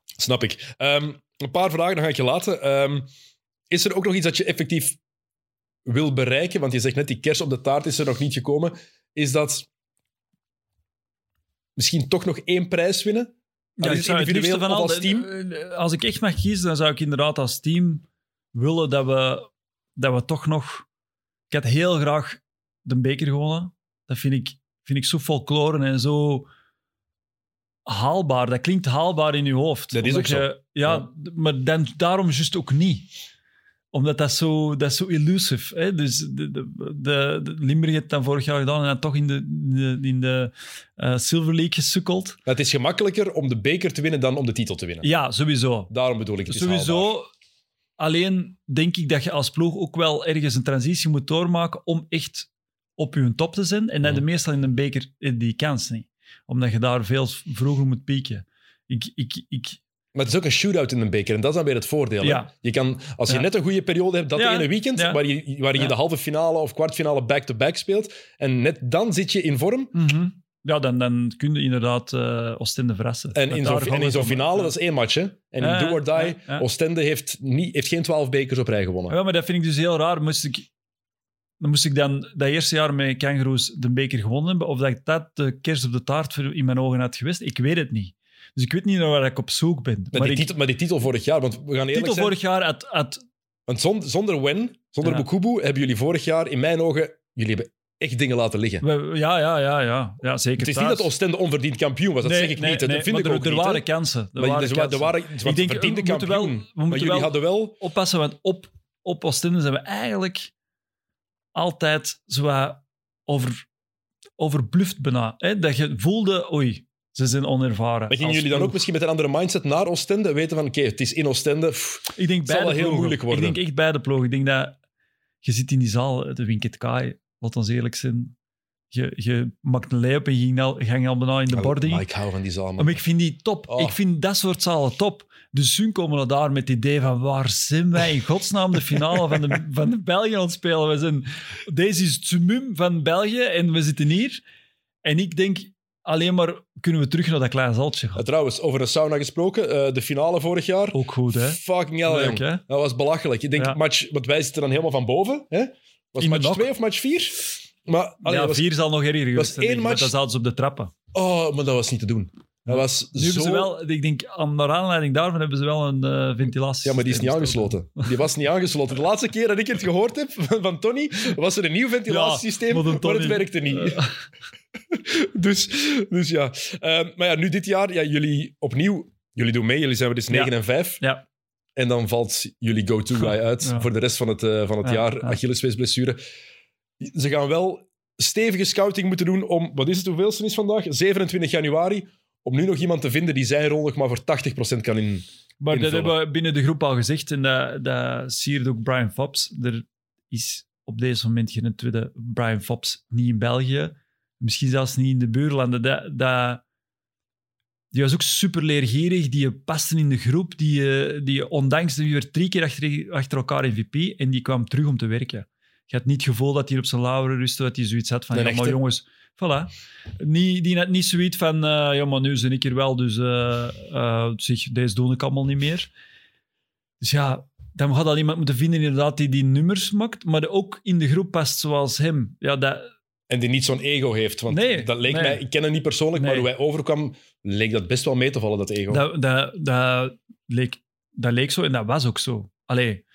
S1: Snap ik. Ehm, een paar vragen, dan ga ik je laten. Ehm, is er ook nog iets dat je effectief wil bereiken? Want je zegt net, die kers op de taart is er nog niet gekomen. Is dat misschien toch nog één prijs winnen?
S2: Ja, ik zou
S1: individueel
S2: liefste van
S1: als team?
S2: eh, Als ik echt mag kiezen, dan zou ik inderdaad als team willen dat we, dat we toch nog... Ik had heel graag de beker gewonnen. Dat vind ik, vind ik zo folklore en zo haalbaar. Dat klinkt haalbaar in je hoofd.
S1: Dat is ook zo.
S2: Ja, maar dan, daarom juist ook niet. Omdat dat zo, dat is zo elusive. Hè? Dus de, de, de, de Limburg heeft dan vorig jaar gedaan en dan toch in de, in de, in de eh, Silver League gesukkeld.
S1: Maar het is gemakkelijker om de beker te winnen dan om de titel te winnen.
S2: Ja, sowieso.
S1: Daarom bedoel ik het. haalbaar.
S2: Sowieso. Alleen denk ik dat je als ploeg ook wel ergens een transitie moet doormaken om echt op je top te zijn. En dat
S1: Mhm.
S2: je meestal in een beker eh, die kans niet. Omdat je daar veel vroeger moet pieken. Ik, ik, ik,
S1: Maar het is ook een shootout in een beker en dat is dan weer het voordeel.
S2: Ja.
S1: Je kan, als je
S2: Ja.
S1: net een goede periode hebt, dat
S2: Ja.
S1: ene weekend, waar je, waar je de halve finale of kwartfinale back-to-back speelt, en net dan zit je in vorm.
S2: Ja, dan, dan kun je inderdaad eh Oostende verrassen.
S1: En in zo'n finale, dat is één match. Hè? En in do or die. Oostende heeft, niet, heeft geen twaalf bekers op rij gewonnen.
S2: Ja, maar dat vind ik dus heel raar. Moest ik, dan moest ik dan dat eerste jaar met Kangaroos de beker gewonnen hebben, of dat ik dat de kerst op de taart voor in mijn ogen had geweest, ik weet het niet. Dus ik weet niet naar waar ik op zoek ben.
S1: Met,
S2: maar
S1: die
S2: ik,
S1: titel, die titel vorig jaar, want we gaan eerlijk
S2: titel
S1: zijn,
S2: vorig jaar had, had
S1: want zonder, zonder Wen, zonder
S2: Ja.
S1: Bukubu, hebben jullie vorig jaar, in mijn ogen, jullie hebben echt dingen laten liggen.
S2: we- ja, ja, ja, ja, ja, zeker.
S1: Het is niet dat Oostende onverdiend kampioen was, dat
S2: Nee,
S1: zeg ik
S2: nee,
S1: niet.
S2: nee,
S1: dat vind
S2: maar
S1: ik
S2: er,
S1: ook
S2: er
S1: niet.
S2: waren kansen. Er
S1: Maar
S2: waren
S1: wa-
S2: kansen.
S1: er waren want
S2: denk,
S1: verdiende
S2: we moeten
S1: kampioen.
S2: wel- we
S1: maar jullie
S2: wel-
S1: hadden wel...
S2: oppassen, want op, op Oostende zijn we eigenlijk altijd zo over, overbluft bijna. Hè? Dat je voelde, oei, ze zijn onervaren.
S1: Maar gingen jullie dan ook misschien met een andere mindset naar Oostende? Weten van, oké, het is in Oostende. pff,
S2: Ik denk
S1: Het zal wel heel
S2: ploegen.
S1: moeilijk worden.
S2: Ik denk echt beide ploegen. Ik denk dat je zit in die zaal, de Winket Kai, laat ons eerlijk zijn. Je, je maakt een layup en je ging al, ging al bijna in de boarding.
S1: Maar ik hou van die zaal, man.
S2: Maar ik vind die top.
S1: Oh.
S2: Ik vind dat soort zalen top. Dus toen komen we daar met het idee van waar zijn wij in godsnaam de finale van de, van de België aan het spelen. We zijn, deze is het summum van België en we zitten hier. En ik denk alleen maar kunnen we terug naar dat kleine zaltje gaan.
S1: Eh, Trouwens, over een sauna gesproken. eh, de finale vorig jaar.
S2: Ook goed, hè?
S1: Fucking hell,
S2: Leuk, hè?
S1: Dat was belachelijk. Ik denk,
S2: Ja.
S1: match, want wij zitten dan helemaal van boven. Hè? Was
S2: In de
S1: match
S2: nok.
S1: 2 of match 4? Maar, allee,
S2: ja,
S1: dat was,
S2: vier zal nog erger geweest zijn,
S1: één
S2: want
S1: match-
S2: Dan zaten ze op de trappen.
S1: oh, maar dat was niet te doen. Dat was
S2: Nu hebben ze wel, ik denk, aan de aanleiding daarvan hebben ze wel een eh, ventilatie.
S1: Ja, maar die is niet aangesloten. Die was niet aangesloten. De laatste keer dat ik het gehoord heb van Tony, was er een nieuw ventilatiesysteem, maar
S2: Tony.
S1: het werkte niet. dus, dus ja. Ehm, maar ja, nu dit jaar, ja, jullie opnieuw, jullie doen mee, jullie zijn dus 9
S2: Ja.
S1: en 5.
S2: Ja.
S1: En dan valt jullie go-to guy uit
S2: Ja.
S1: voor de rest van het, eh, van het
S2: Ja,
S1: jaar.
S2: ja.
S1: Achillespeesblessure. Ze gaan wel stevige scouting moeten doen om, wat is het, hoeveelste is vandaag? 27 januari. Om nu nog iemand te vinden die zijn rol nog maar voor 80% kan in.
S2: Maar dat hebben we binnen de groep al gezegd en dat, dat siert ook Brian Fops. Er is op deze moment geen tweede Brian Fops, niet in België. Misschien zelfs niet in de buurlanden. Dat, dat, die was ook super leergierig, die paste in de groep, die, eh, die ondanks die werd drie keer achter, achter elkaar MVP en die kwam terug om te werken. Je had niet het gevoel dat hij op zijn lauweren rustte, dat hij zoiets had van, ja, maar jongens, voilà. Nie, die had niet zoiets van, eh, ja, maar nu ben ik hier wel, dus eh, eh, zeg, deze doe ik allemaal niet meer. Dus ja, dan gaat al iemand moeten vinden inderdaad die die nummers maakt, maar ook in de groep past zoals hem. Ja, dat,
S1: En die niet zo'n ego heeft. Want
S2: Nee,
S1: dat leek
S2: nee.
S1: mij, ik ken hem niet persoonlijk, maar hoe hij overkwam, leek dat best wel mee te vallen, dat ego.
S2: Dat, dat, dat, leek, dat leek zo en dat was ook zo. Allee,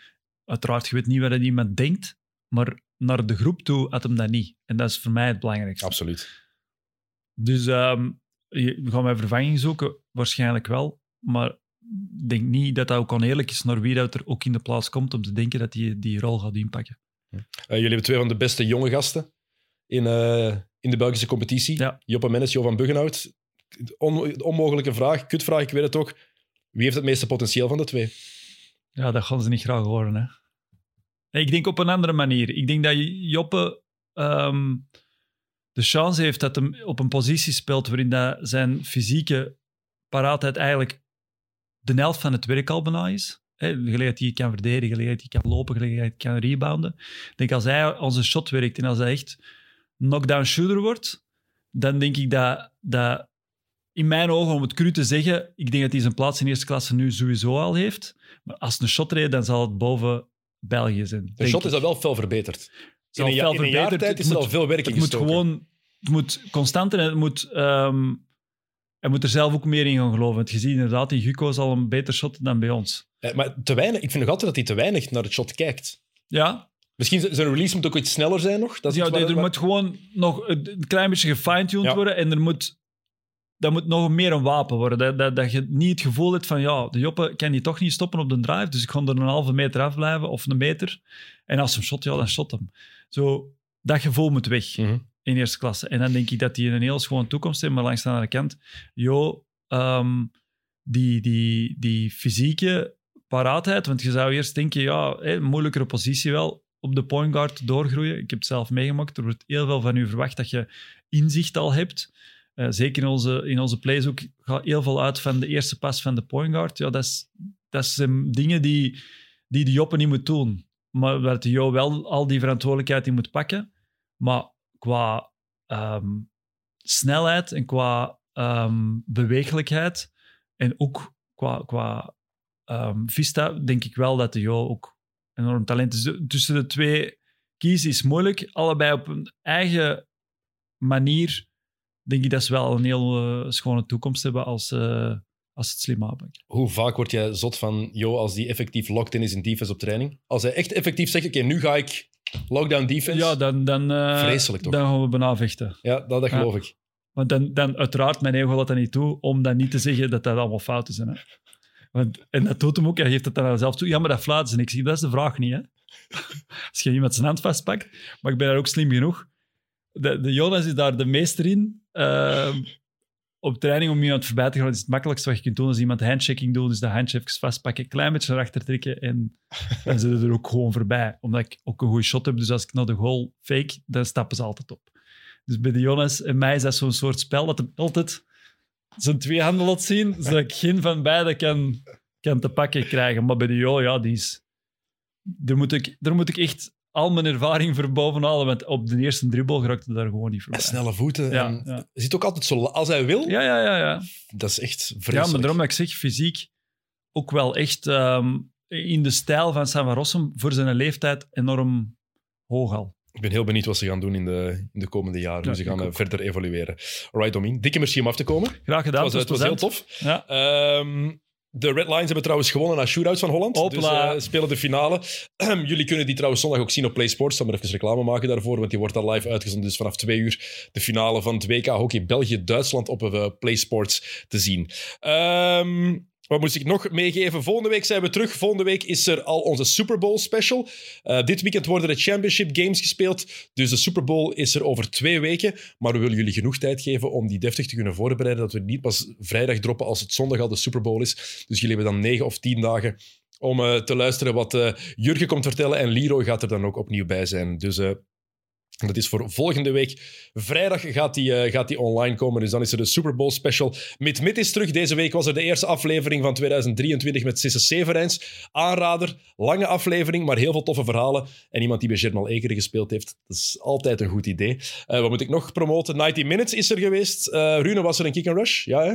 S2: uiteraard, je weet niet wat iemand denkt, maar naar de groep toe had hem dat niet. En dat is voor mij het belangrijkste.
S1: Absoluut.
S2: Dus ehm, je- gaan wij vervanging zoeken? Waarschijnlijk wel. Maar ik denk niet dat dat ook oneerlijk is naar wie dat er ook in de plaats komt om te denken dat hij die rol gaat inpakken.
S1: Eh, jullie hebben twee van de beste jonge gasten in, eh, in de Belgische competitie.
S2: Ja.
S1: Joppe Mennes, Jo van Buggenhout. On, onmogelijke vraag, kutvraag, ik weet het ook. Wie heeft het meeste potentieel van de twee?
S2: Ja, dat gaan ze niet graag horen. Hè. Ik denk op een andere manier. Ik denk dat Joppe ehm, de chance heeft dat hij op een positie speelt waarin dat zijn fysieke paraatheid eigenlijk de helft van het werk al bijna is. De gelegenheid die je kan verdedigen, de gelegenheid die kan lopen, gelegenheid die kan rebounden. Denk als hij onze shot werkt en als hij echt knockdown shooter wordt, dan denk ik dat, dat in mijn ogen, om het cru te zeggen, ik denk dat hij zijn plaats in eerste klasse nu sowieso al heeft. Maar als een shot reed, dan zal het boven België zijn.
S1: De shot is al wel veel verbeterd. In een, ja-
S2: fel
S1: in een
S2: verbeterd.
S1: jaar tijd
S2: Het
S1: is er
S2: moet-
S1: al veel werk in
S2: Het moet gewoon het moet constanter en het moet, ehm, hij moet er zelf ook meer in gaan geloven. Want je ziet inderdaad, die Guco is al een beter shot dan bij ons.
S1: Eh, Maar te weinig, ik vind nog altijd dat hij te weinig naar het shot kijkt.
S2: Ja,
S1: Misschien zijn release moet ook iets sneller zijn nog. Dat is
S2: ja er
S1: waar-
S2: moet gewoon nog een een klein beetje gefine-tuned
S1: Ja.
S2: worden en er moet, dat moet nog meer een wapen worden. Dat, dat, dat je niet het gevoel hebt van, ja, de Joppe kan die toch niet stoppen op de drive, dus ik ga er een halve meter af blijven of een meter. En als hem shot, ja, dan shot hem. Zo, dat gevoel moet weg.
S1: Mhm.
S2: in eerste klasse. En dan denk ik dat hij een heel schone toekomst heeft, maar langs de andere kant, jo, ehm, die, die, die fysieke paraatheid, want je zou eerst denken, ja, moeilijkere positie wel, op de point guard doorgroeien. Ik heb het zelf meegemaakt, er wordt heel veel van u verwacht dat je inzicht al hebt. Eh, zeker in onze, in onze plays ook gaat heel veel uit van de eerste pas van de point guard. Ja, dat, is, dat zijn dingen die, die de Joppe niet moet doen. Maar waar de Jo wel al die verantwoordelijkheid in moet pakken. Maar qua ehm, snelheid en qua ehm, beweeglijkheid en ook qua, qua ehm, vista, denk ik wel dat de Jo ook enorm talent is. Tussen de twee kiezen is moeilijk. Allebei op een eigen manier denk ik dat ze wel een heel eh, schone toekomst hebben als, eh, als het slim aanpakken.
S1: Hoe vaak word jij zot van, Jo, als die effectief locked in is in defense op training? Als hij echt effectief zegt, oké, nu ga ik lockdown defense.
S2: Ja, dan, dan, eh,
S1: Vreselijk, toch?
S2: dan gaan we bijna vechten.
S1: Ja, dat, dat
S2: Ja.
S1: geloof ik.
S2: Want dan, dan uiteraard, mijn ego laat dat niet toe, om dan niet te zeggen dat dat allemaal fouten zijn. Hè. Want, en dat doet hem ook, hij geeft het dan zelf toe. Ja, maar dat fluiten ze. Ik zeg, dat is de vraag niet. Hè. Als je iemand zijn hand vastpakt, maar ik ben daar ook slim genoeg. De, de Jonas is daar de meester in. Ehm, op training om iemand voorbij te gaan, is het makkelijkste wat je kunt doen. Als iemand handshaking doet, dus de handje vastpakken, een klein beetje naar achter trekken en dan zitten ze er ook gewoon voorbij. Omdat ik ook een goede shot heb, dus als ik naar de goal fake, dan stappen ze altijd op. Dus bij de Jonas en mij is dat zo'n soort spel dat hij altijd zijn twee handen laat zien, zodat ik geen van beide kan, kan te pakken krijgen. Maar bij de Jo, ja, die is... Daar moet ik, daar moet ik echt al mijn ervaring voor bovenhalen, want op de eerste dribbel raakte daar gewoon niet
S1: En
S2: voorbij.
S1: snelle voeten.
S2: Ja,
S1: en
S2: ja.
S1: Zit ook altijd zo... Als hij wil,
S2: Ja, ja, ja, ja.
S1: dat is echt
S2: Ja,
S1: vreselijk.
S2: maar daarom dat ik zeg, fysiek ook wel echt ehm, in de stijl van San Rossum voor zijn leeftijd enorm hoog al.
S1: Ik ben heel benieuwd wat ze gaan doen in de, in de komende jaren.
S2: Ja,
S1: hoe ze gaan eh,
S2: ook.
S1: verder evalueren. Alright, Domien. Dikke merci om af te komen.
S2: Graag gedaan,
S1: het was, het was heel tof.
S2: Ja.
S1: Ehm, de Red Lions hebben trouwens gewonnen naar shootouts van Holland.
S2: Hopla.
S1: Dus eh, spelen de finale. Jullie kunnen die trouwens zondag ook zien op Play Sports. Ik zal maar even reclame maken daarvoor, want die wordt al live uitgezonden. Dus vanaf twee uur de finale van het WK Hockey België-Duitsland op eh, Play Sports te zien. Ehm, wat moest ik nog meegeven? Volgende week zijn we terug. Volgende week is er al onze Super Bowl special. Eh, dit weekend worden de Championship Games gespeeld. Dus de Super Bowl is er over twee weken. Maar we willen jullie genoeg tijd geven om die deftig te kunnen voorbereiden. Dat we niet pas vrijdag droppen als het zondag al de Super Bowl is. Dus jullie hebben dan negen of tien dagen om eh, te luisteren wat eh, Jurgen komt vertellen. En Leroy gaat er dan ook opnieuw bij zijn. Dus dat is voor volgende week. Vrijdag gaat die, eh, gaat die online komen. Dus dan is er de Super Bowl special. Mid is terug. Deze week was er de eerste aflevering van 2023 met Sisse Severijns. Aanrader. Lange aflevering, maar heel veel toffe verhalen. En iemand die bij Germal Ekeren gespeeld heeft. Dat is altijd een goed idee. Eh, wat moet ik nog promoten? 90 Minutes is er geweest. Eh Rune, was er een kick and rush? Ja, hè?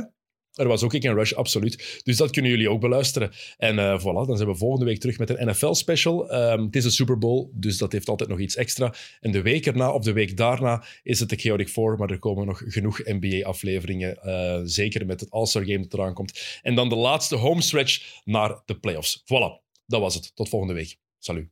S1: Er was ook kick and rush, absoluut. Dus dat kunnen jullie ook beluisteren. En eh, voilà, dan zijn we volgende week terug met een NFL-special. Ehm, het is een Super Bowl, dus dat heeft altijd nog iets extra. En de week erna, of de week daarna, is het de Chaotic Four. Maar er komen nog genoeg NBA-afleveringen. eh, zeker met het All-Star Game dat eraan komt. En dan de laatste homestretch naar de playoffs. Voilà, dat was het. Tot volgende week. Salut.